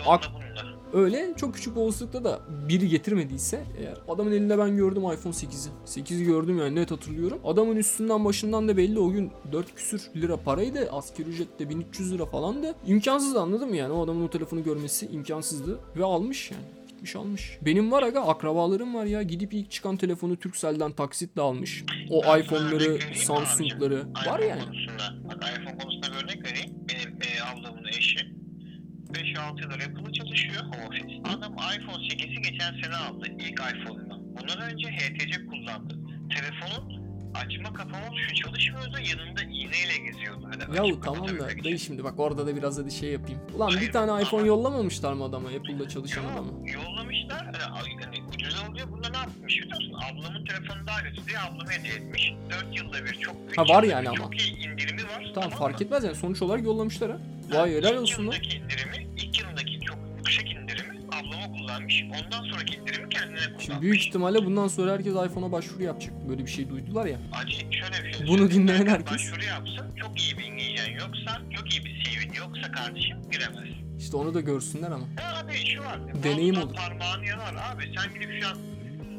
Ak-. Öyle çok küçük bir olasılıkla da biri getirmediyse eğer adamın elinde ben gördüm iPhone 8'i. 8'i gördüm yani net hatırlıyorum. Adamın üstünden başından da belli o gün 4 küsür lira paraydı. Asker ücret de 1300 lira falan da. İmkansızdı anladın mı yani o adamın o telefonu görmesi imkansızdı ve almış yani. Gitmiş almış. Benim var aga akrabalarım var ya gidip ilk çıkan telefonu Turkcell'den taksitle almış. O iPhone'ları, Samsung'ları var yani. Konusunda, 5-6 yıldır Apple'da çalışıyor home office. Adam iPhone 8'i geçen sene aldı ilk iPhone'unu. Bundan önce HTC kullandı. Telefonun açma kapama tuşu çalışmıyordu yanında iğneyle geziyordu. Hani açıp tamam da için. şimdi bak orada da biraz hadi şey yapayım. Ulan bir Hayır, tane ama- iPhone yollamamışlar mı adama Apple'da çalışan adama? yollamışlar. Hani, hani ucuz oluyor. Bunda ne yapmış biliyor musun? Ablamın telefonu daha kötü diye ablama hediye etmiş. 4 yılda bir çok büyük Ha, var yani ama. Çok iyi indirimi var. Tamam mı? fark etmez yani sonuç olarak yollamışlar ha. Vay helal olsun lan. indirimi, ilk yılındaki kullanmış. Ondan sonraki indirimi kendine kullanmış. Şimdi büyük ihtimalle bundan sonra herkes iPhone'a başvuru yapacak. Böyle bir şey duydular ya. Acı şöyle bir şey. Bunu dinleyen Herkes Başvuru yapsın. Çok iyi bir İngilizcen yoksa, çok iyi bir CV'nin yoksa kardeşim giremez. İşte onu da görsünler ama. Ya abi şu var. Deneyim olur. Parmağını yalar abi. Sen gidip şu an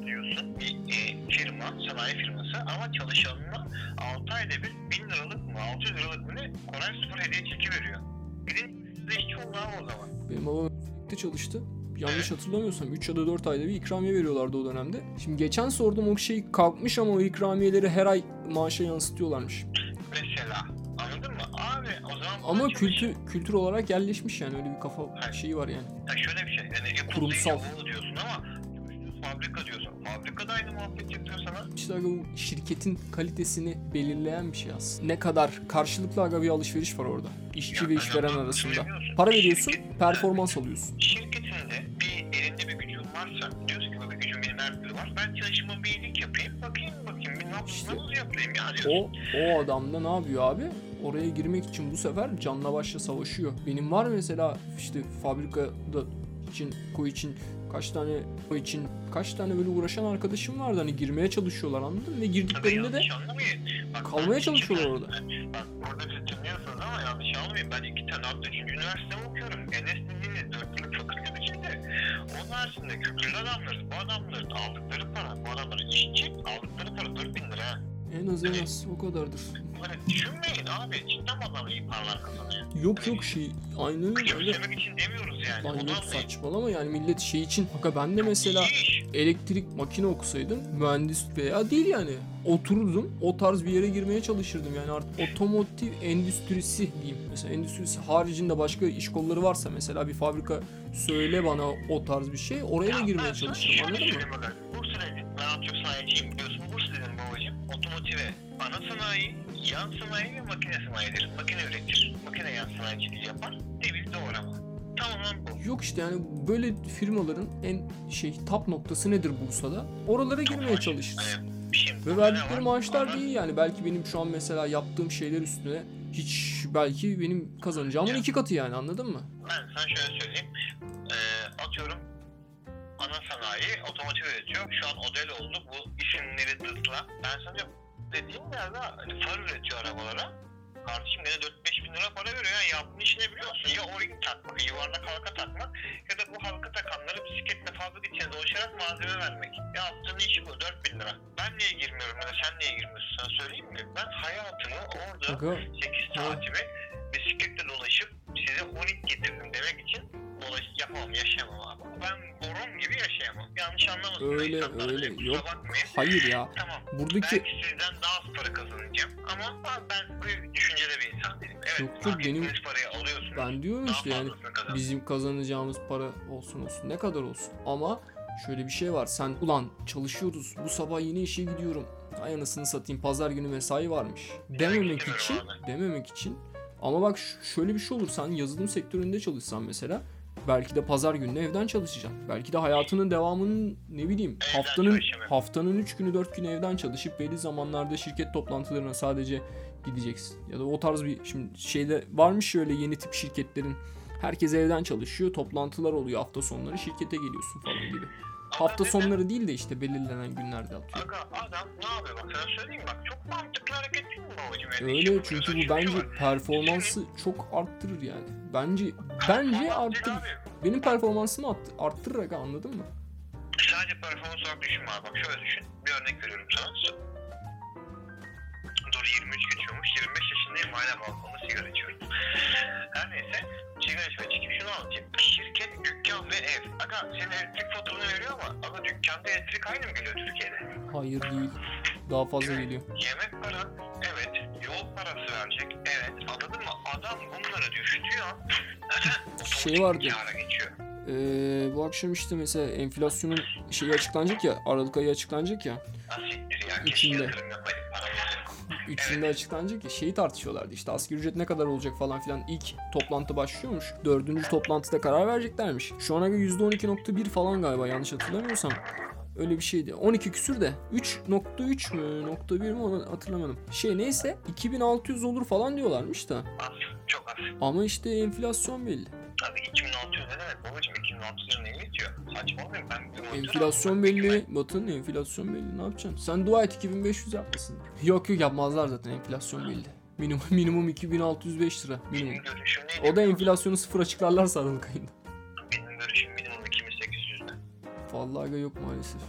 diyorsun bir e, firma, sanayi firması ama çalışanına 6 ayda bir 1000 liralık mı 600 liralık mı ne Koray Sıfır hediye çeki veriyor. Gidin işçi olun abi o zaman. Benim babam de çalıştı. Yanlış hatırlamıyorsam 3 ya da 4 ayda bir ikramiye veriyorlardı o dönemde. Şimdi geçen sordum o şey kalkmış ama o ikramiyeleri her ay maaşa yansıtıyorlarmış. Mesela anladın mı? Abi o zaman Ama kültür kültür olarak yerleşmiş yani öyle bir kafa şeyi var yani. Ya şöyle bir şey. Yani Kurumsal. diyorsun ama fabrika diyorsun. Fabrika da aynı muhabbet yapıyor sana. İşte aga bu şirketin kalitesini belirleyen bir şey aslında. Ne kadar karşılıklı aga bir alışveriş var orada. İşçi Ya ve işveren ama arasında. Para veriyorsun, Şirket- performans alıyorsun. Şirketinde bir elinde bir gücün varsa diyorsun ki bu bir gücün benim her türlü var. Ben çalışıma bir iyilik yapayım. Bakayım bakayım bir ne İşte yapayım ya diyorsun. O, o adam da ne yapıyor abi? Oraya girmek için bu sefer canla başla savaşıyor. Benim var mesela işte fabrikada için, koy için kaç tane koy için kaç tane böyle uğraşan arkadaşım vardı hani girmeye çalışıyorlar anladın mı? Ve girdiklerinde de. Bak, kalmaya çalışıyorlar orada. Bak burada siz dinliyorsunuz ama yanlış anlamayın. Ben iki tane hatta üçüncü üniversite okuyorum. Enes dediğiniz dört yıllık fakülte bitirdi. Onun haricinde kültürlü adamlarız. Bu adamların aldıkları para, bu adamların işçi aldıkları para 4000 lira. En az en az o kadardır. Böyle düşünmeyin abi. Cidden adam iyi paralar kazanıyor. Yok yok şey aynen öyle. Küçümsemek için demiyoruz yani. Lan Onu yok anlayın. saçmalama yani millet şey için. Aga ben de mesela İyi iş. elektrik makine okusaydım mühendis veya değil yani otururdum o tarz bir yere girmeye çalışırdım yani artık otomotiv endüstrisi diyeyim mesela endüstrisi haricinde başka iş kolları varsa mesela bir fabrika söyle bana o tarz bir şey oraya da girmeye çalışırım şöyle anladın mı? bakın. Bursa'daydım. Ben atıyorum sanayiciyim biliyorsun. Bursa'daydım babacığım. Otomotive, ana sanayi, yan sanayi ve makine sanayidir. Makine üretir. Makine yan sanayiciliği yapar. Devir doğrama. Tamamen bu. Yok işte yani böyle firmaların en şey tap noktası nedir Bursa'da? Oralara girmeye Çok çalışırız. Hani şimdi Ve verdikleri maaşlar Ama değil yani. Belki benim şu an mesela yaptığım şeyler üstüne hiç belki benim kazanacağımın iki katı yani anladın mı? Ben sana şöyle söyleyeyim. Ee, atıyorum ana sanayi otomotiv üretiyor. Şu an model oldu. Bu isimleri dızla. Ben sana diyorum dediğim yerde hani far üretiyor arabalara. Kardeşim gene 4-5 bin lira para veriyor. Yani yaptığın iş ne biliyor musun? Ya o-ring takmak, yuvarlak halka takmak ya da bu halka takanları bisikletle fabrika içine dolaşarak malzeme vermek. Yaptığın iş bu 4 bin lira. Ben niye girmiyorum ya da sen niye girmiyorsun sana söyleyeyim mi? Ben hayatımı orada Aga 8 saatimi Öyle, öyle. Yok. hayır ya. Tamam. Buradaki Belki sizden daha az para kazanacağım ama ben bu düşüncede bir insan değilim. Evet, Yok, benim- parayı alıyorsunuz. ben diyorum işte yani bizim kazanacağımız para olsun olsun ne kadar olsun ama şöyle bir şey var sen ulan çalışıyoruz bu sabah yine işe gidiyorum ay anasını satayım pazar günü mesai varmış dememek için dememek için ama bak şöyle bir şey olur sen yazılım sektöründe çalışsan mesela belki de pazar günü evden çalışacaksın. Belki de hayatının devamının ne bileyim Evden haftanın haftanın 3 günü 4 günü evden çalışıp belli zamanlarda şirket toplantılarına sadece gideceksin. Ya da o tarz bir şimdi şeyde varmış şöyle yeni tip şirketlerin herkes evden çalışıyor. Toplantılar oluyor hafta sonları şirkete geliyorsun falan gibi. Hafta sonları değil de işte belirlenen günlerde atıyor. Aga adam ne yapıyor bak sana söyleyeyim bak çok mantıklı hareket değil mi babacım? Yani Öyle çünkü bu şu bence performansı çok arttırır yani. Bence bence arttırır. Benim performansımı arttır, arttırır aga anladın mı? Sadece performans olarak düşünme abi. Bak şöyle düşün. Bir örnek veriyorum sana. Dur 23 geçiyormuş. 25 yaşındayım hala balkonda sigara içiyorum. Her neyse sigara içmeye çıkıp şunu anlatayım. Şirket, dükkan ve ev. Aga senin elektrik faturanı veriyor ama ama dükkanda elektrik aynı mı geliyor Türkiye'de? Hayır değil. Daha fazla geliyor. Yemek paran evet. Yol parası verecek evet. Anladın mı? Adam bunları düştüyor. Şey vardı. Geçiyor. Ee, bu akşam işte mesela enflasyonun şeyi açıklanacak ya, Aralık ayı açıklanacak ya. Asiktir ya. Keşke İçinde. yatırım yapayım paramızı. Üçünde açıklanacak ya şeyi tartışıyorlardı işte asgari ücret ne kadar olacak falan filan ilk toplantı başlıyormuş. Dördüncü toplantıda karar vereceklermiş. Şu ana göre %12.1 falan galiba yanlış hatırlamıyorsam. Öyle bir şeydi. 12 küsür de 3.3 mü nokta 1 mi onu hatırlamadım. Şey neyse 2600 olur falan diyorlarmış da. Az. Çok az. Ama işte enflasyon belli. Abi 2600 ne demek babacım 2600 ne yetiyor? Saçmalıyım ben bir monitör Enflasyon belli. Batın enflasyon belli. Ne yapacaksın? Sen dua et 2500 yapmasınlar. Yok yok yapmazlar zaten enflasyon belli. Minimum, minimum 2605 lira. Minimum. Benim görüşüm neydi? O da enflasyonu sıfır açıklarlarsa Aralık ayında. Benim görüşüm minimum 2800'de. Vallahi aga yok maalesef.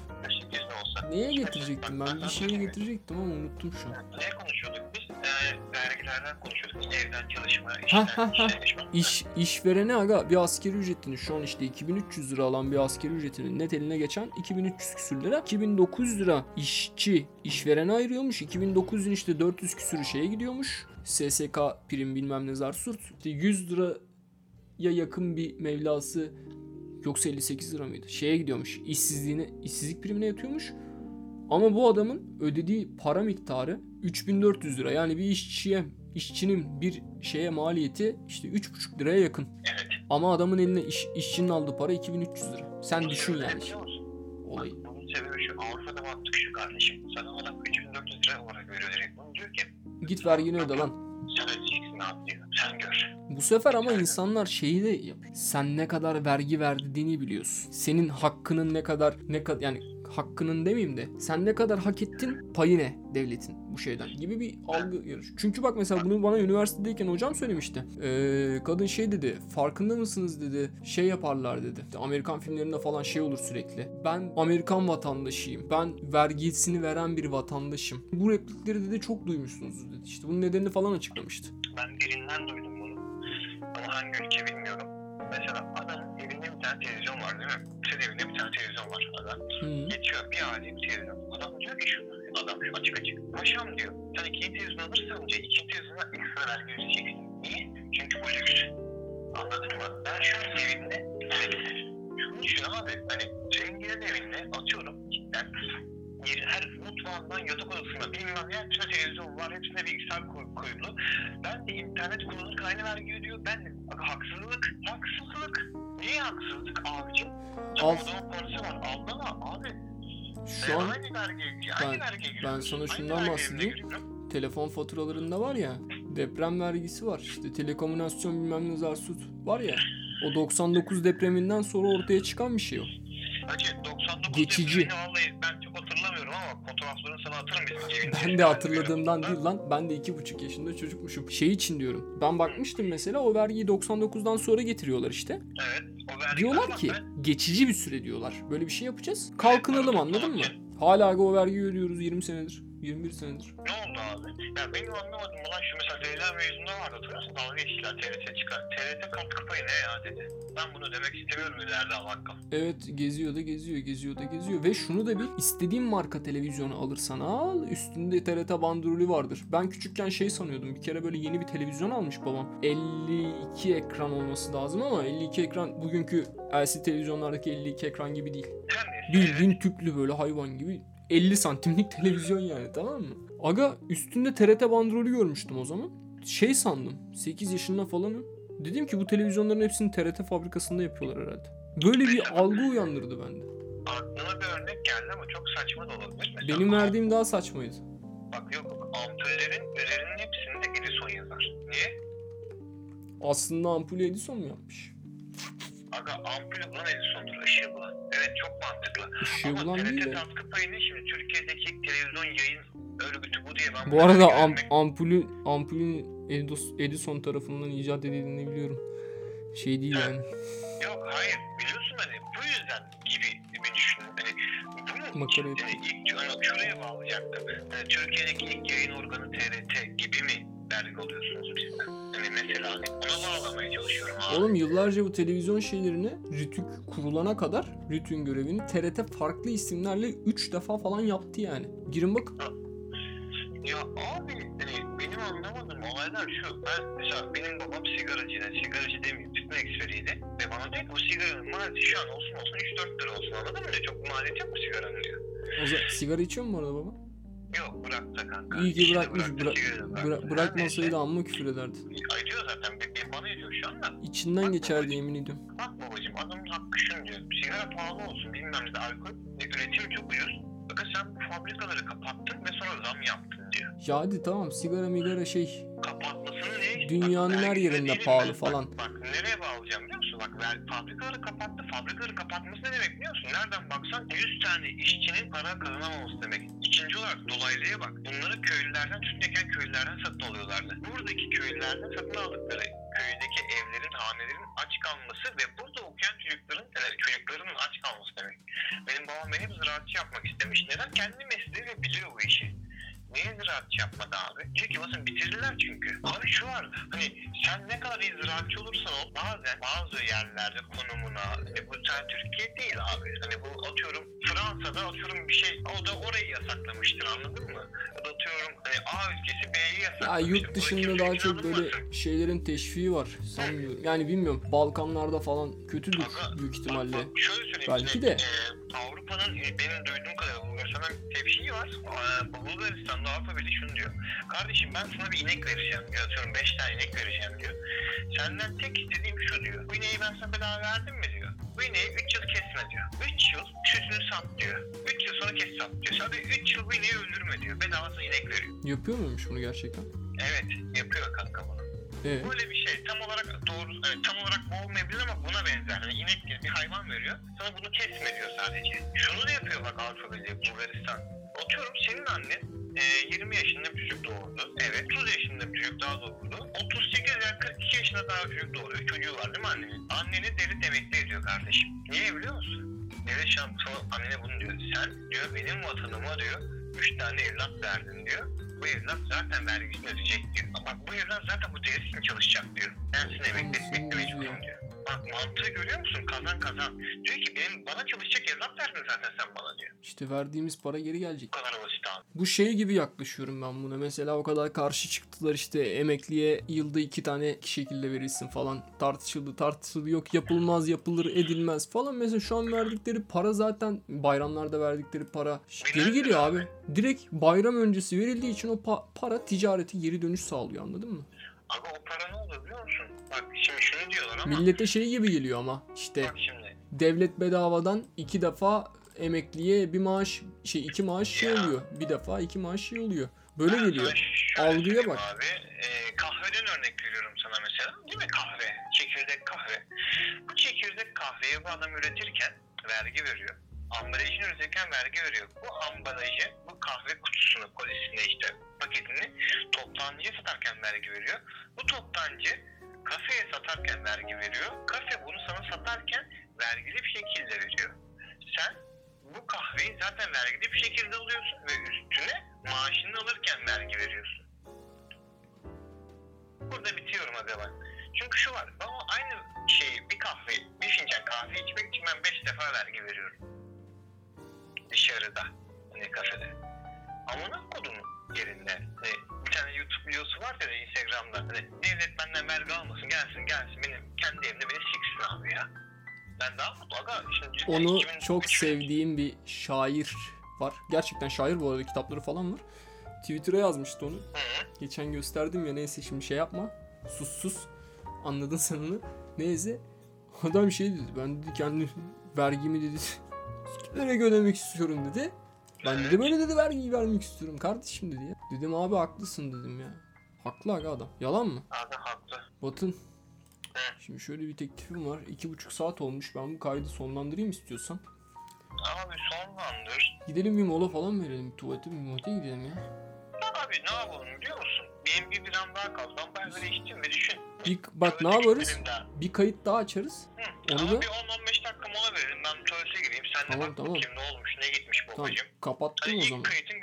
2800 ne olsa. Neye getirecektim ben? Bir şeye getirecektim ama unuttum şu an. Ne konuşuyorduk biz? Ee, vergilerden konuşuyorduk. Evden çalışma, Ha, işten, ha, ha. çalışma. İş, işverene aga bir askeri ücretini şu an işte 2300 lira alan bir askeri ücretinin net eline geçen 2300 küsür lira. 2900 lira işçi işverene ayırıyormuş. 2900'ün işte 400 küsürü şeye gidiyormuş. SSK prim bilmem ne zar surt. İşte 100 liraya yakın bir mevlası yoksa 58 lira mıydı? Şeye gidiyormuş. işsizliğine, işsizlik primine yatıyormuş. Ama bu adamın ödediği para miktarı 3400 lira. Yani bir işçiye, işçinin bir şeye maliyeti işte 3,5 liraya yakın. Evet. Ama adamın eline iş, işçinin aldığı para 2300 lira. Sen Bunun düşün yani olayı. Bunun sebebi şu. Avrupa'da mantık şu kardeşim. Sana adam 3400 lira olarak veriyor direkt. Bunu diyor ki Git vergini öde lan. Abi diyor. Sen gör. Bu sefer ama insanlar şeyi de yapıyor. Sen ne kadar vergi verdiğini biliyorsun. Senin hakkının ne kadar ne kadar yani hakkının demeyeyim de sen ne kadar hak ettin payı ne devletin bu şeyden gibi bir algı yarış. Çünkü bak mesela bunu bana üniversitedeyken hocam söylemişti. Ee, kadın şey dedi farkında mısınız dedi şey yaparlar dedi. İşte Amerikan filmlerinde falan şey olur sürekli. Ben Amerikan vatandaşıyım. Ben vergisini veren bir vatandaşım. Bu replikleri dedi çok duymuşsunuz dedi. İşte bunun nedenini falan açıklamıştı. Ben birinden duydum bunu. Ama hangi ülke bilmiyorum. Mesela evinde bir tane televizyon var değil mi? Senin evinde bir tane televizyon var adam. Hı. Geçiyor bir bir televizyon. Adam diyor ki şu, adam şu açık açık. Paşam diyor, sen ikinci televizyon alırsan diyor, ikinci televizyona ekstra vergi ödeyeceksin. Niye? Çünkü bu lüks. Anladın mı? Ben şu an evimde, hani, şunu düşün abi, hani zenginlerin evinde atıyorum, yani her mutfağından yatak odasına bilmem ne hepsine televizyon var, hepsine bilgisayar koy- koyulu. Ben de internet kullanırken aynı vergi ödüyor. Ben de haksızlık, haksızlık. Niye haksızlık abicim? Al. Parası var, aldana abi. Şu an aynı vergiye, aynı ben- vergiye ben sana şundan bahsedeyim. telefon faturalarında var ya deprem vergisi var. İşte telekomünasyon bilmem ne zarsut var ya. O 99 depreminden sonra ortaya çıkan bir şey o. Hacı 99 Geçici. vallahi ben çok hatırlamıyorum ama fotoğraflarını sana atarım evinde. Ben de hatırladığımdan değil lan. Ben de iki buçuk yaşında çocukmuşum. Şey için diyorum. Ben bakmıştım mesela o vergiyi 99'dan sonra getiriyorlar işte. Evet. Diyorlar ki ben- geçici bir süre diyorlar. Böyle bir şey yapacağız. Kalkınalım anladın mı? Hala o vergiyi ödüyoruz 20 senedir. 21 senedir. Ne oldu abi? Ya benim anlamadım ulan şu mesela Leyla mezunu vardı hatırlıyorsun dalga geçtiler TRT çıkar. TRT katkı payı ne ya dedi. Ben bunu demek istemiyorum ileride hakkım. Evet geziyor da geziyor, geziyor da geziyor. Ve şunu da bil, istediğin marka televizyonu alırsan al, üstünde TRT bandrolü vardır. Ben küçükken şey sanıyordum, bir kere böyle yeni bir televizyon almış babam. 52 ekran olması lazım ama 52 ekran bugünkü LCD televizyonlardaki 52 ekran gibi değil. Neyse. Bildiğin tüplü böyle hayvan gibi 50 santimlik televizyon yani tamam mı? Aga üstünde TRT bandrolü görmüştüm o zaman. Şey sandım 8 yaşında falanım. Dedim ki bu televizyonların hepsini TRT fabrikasında yapıyorlar herhalde. Böyle bir algı uyandırdı bende. Aklıma bir örnek geldi ama çok saçma da olabilir. Mesela Benim verdiğim daha saçmaydı. Bak yok ampullerin üzerinin hepsinde Edison yazar. Niye? Aslında ampulü Edison mu yapmış? Aga ampulü bulan Edison'dur, ışığı bulan. Evet çok mantıklı. Işığı Ama bulan değil de. katkı payını şimdi Türkiye'deki televizyon yayın örgütü bu diye ben Bu arada am- görmek- ampulü ampulün Edis- Edison tarafından icat edildiğini biliyorum. Şey değil yani. Yok hayır biliyorsun hani bu yüzden gibi bir düşün. Hani bunu Makara hani ilk hani şuraya bağlayacaktım. Hani Türkiye'deki ilk yayın organı TRT gibi mi vergi alıyorsunuz bizden? Hani mesela hani ona bağlamaya çalışıyorum abi. Oğlum yıllarca bu televizyon şeylerini Rütük kurulana kadar Rütük'ün görevini TRT farklı isimlerle 3 defa falan yaptı yani. Girin bakın. Ya abi hani benim anlamadığım olaylar şu. Ben mesela benim babam sigaracıydı. Sigaracı demeyeyim. Tütün eksperiydi. Ve bana diyor ki bu sigaranın maliyeti şu an olsun olsun 3-4 lira olsun anladın mı? diyor. Çok maliyeti yok bu sigaranın diyor. O zaman sigara içiyor mu bu arada baba? Yok bıraktı kanka. İyi ki bırakmış. bıraktı, Bıra- bıra- bırakmasaydı amma küfür ederdi. Ay diyor zaten. Bir, bana ediyor şu anda. İçinden geçerdi yemin ediyorum. Bak babacım adamın hakkı şunu diyor. Sigara pahalı olsun bilmem ne alkol ve üretim çok ucuz. Fakat sen bu fabrikaları kapattın ve sonra zam yaptın diyor. Ya hadi tamam sigara migara şey Kapatmasını niye? Dünyanın Bak, her yerinde değilim pahalı ben. falan. Bak, bak nereye bağlayacağım biliyor musun? Bak ver, fabrikaları kapattı. Fabrikaları kapatması ne demek biliyor musun? Nereden baksan 100 tane işçinin para kazanamaması demek. İkinci olarak dolaylıya bak. Bunları köylülerden, tütün köylülerden satın alıyorlardı. Buradaki köylülerden satın aldıkları köydeki evlerin, hanelerin aç kalması ve burada okuyan çocukların, yani çocukların aç kalması demek. Benim babam beni bir ziraatçı yapmak istemiş. Neden? Kendi mesleği ve biliyor bu işi. Niye ziraatçı yapmadı abi? Ki basın bitirdiler çünkü. Abi şu var hani sen ne kadar iyi ziraatçı olursan ol bazen bazı yerlerde konumuna hani bu sen Türkiye değil abi. Hani bu atıyorum Fransa'da atıyorum bir şey o da orayı yasaklamıştır anladın mı? Ya da atıyorum hani A ülkesi B'yi Ya yasaklamıştır. yurt Buna dışında daha çok böyle şeylerin teşviği var sanmıyorum. Yani bilmiyorum Balkanlarda falan kötüdür Aga, büyük ihtimalle. Bak, bak, şöyle söyleyeyim Belki de. e, Avrupa'nın e, benim duyduğum kadarıyla Bulgaristan'ın tevşiği var. E, Bulgaristan'da Avrupa Birliği şunu diyor. Kardeşim ben sana bir inek vereceğim. Ya atıyorum 5 tane inek vereceğim diyor. Senden tek istediğim şu diyor. Bu ineği ben sana bedava verdim mi diyor. Bu ineği 3 yıl kesme diyor. 3 yıl sütünü sat diyor. 3 yıl sonra kes sat diyor. Sadece 3 yıl bu ineği öldürme diyor. Bedava sana inek veriyor. Yapıyor muymuş bunu gerçekten? Evet yapıyor kanka bunu. Ee, Böyle bir şey tam olarak doğru evet, tam olarak bu olmayabilir ama buna benzer. Hani inek gibi bir hayvan veriyor. Sana bunu kesme diyor sadece. Şunu da yapıyor bak Birliği Bulgaristan. Atıyorum senin annen e, 20 yaşında bir çocuk doğurdu. Evet 30 yaşında bir çocuk daha doğurdu. 38 ya 42 yaşında daha bir çocuk doğuruyor. Çocuğu var değil mi annenin? Anneni devlet emekli ediyor kardeşim. Niye biliyor musun? Devlet sana annene bunu diyor. Sen diyor benim vatanıma diyor 3 tane evlat verdin diyor. Bu evlat zaten vergisini ödeyecek diyor. Bak bu evlat zaten bu devlet çalışacak diyor. Ben seni emekli etmekle mecburum diyor. Bak mantığı görüyor musun? Kazan kazan. Diyor ki benim bana çalışacak evlat verdin zaten sen bana diyor. işte verdiğimiz para geri gelecek. Bu kadar basit abi. Bu şey gibi yaklaşıyorum ben buna. Mesela o kadar karşı çıktılar işte emekliye yılda iki tane şekilde verilsin falan. Tartışıldı tartışıldı yok yapılmaz yapılır edilmez falan. Mesela şu an verdikleri para zaten bayramlarda verdikleri para geri geliyor abi. Direkt bayram öncesi verildiği için o pa- para ticareti geri dönüş sağlıyor anladın mı? Abi o para ne olur biliyor musun? Bak şimdi şunu diyorlar ama. Millete şey gibi geliyor ama işte şimdi. devlet bedavadan iki defa emekliye bir maaş şey iki maaş şey Ya. oluyor. Bir defa iki maaş şey oluyor. Böyle Ben geliyor. Algıya bak. Abi, e, kahveden örnek veriyorum sana mesela. Değil mi kahve? Çekirdek kahve. Bu çekirdek kahveyi bu adam üretirken vergi veriyor. Ambalajını üretirken vergi veriyor. Bu ambalajı, bu kahve kutusunu, kolisini işte paketini toptancıya satarken vergi veriyor. Bu toptancı kafeye satarken vergi veriyor. Kafe bunu sana satarken vergili bir şekilde veriyor. Sen bu kahveyi zaten vergili bir şekilde alıyorsun ve üstüne maaşını alırken vergi veriyorsun. Burada bitiyorum aga ben. Çünkü şu var, o aynı şeyi bir kahve, bir fincan kahve içmek için ben 5 defa vergi veriyorum. Dışarıda, hani kafede. Amına kodum yerinde. Hani bir tane YouTube videosu var ya da Instagram'da. Hani devlet benden vergi almasın, gelsin gelsin benim kendi evimde beni siksin abi ya. Ben daha mutlu aga. Şimdi Onu 2003 çok sevdiğim bir şair var. Gerçekten şair bu arada kitapları falan var. Twitter'a yazmıştı onu. Hı hı. Geçen gösterdim ya neyse şimdi şey yapma. Sus sus. Anladın sen onu. Neyse. Adam şey dedi. Ben dedi kendi vergimi dedi. Sikiplere ödemek istiyorum dedi. Ben dedi böyle dedi vergiyi vermek istiyorum kardeşim dedi ya. Dedim abi haklısın dedim ya. Haklı aga adam. Yalan mı? Abi haklı. Batın. Şimdi şöyle bir teklifim var. İki buçuk saat olmuş. Ben bu kaydı sonlandırayım istiyorsan. Abi sonlandır. Gidelim bir mola falan verelim. Tuvalete bir muhalete gidelim ya. Abi ne yapalım biliyor musun? Benim bir biram daha kaldı. Ben böyle içtim ve düşün. Bir, bak ne yaparız? Bir kayıt daha açarız. Hı. Onu Ama da- bir 10-15 dakika mola verelim. Ben tuvalete gireyim. Sen de Tamam, bak tamam. bakayım ne olmuş, ne gitmiş Tamam babacığım. kapattım Hani o ilk zaman. kayıtın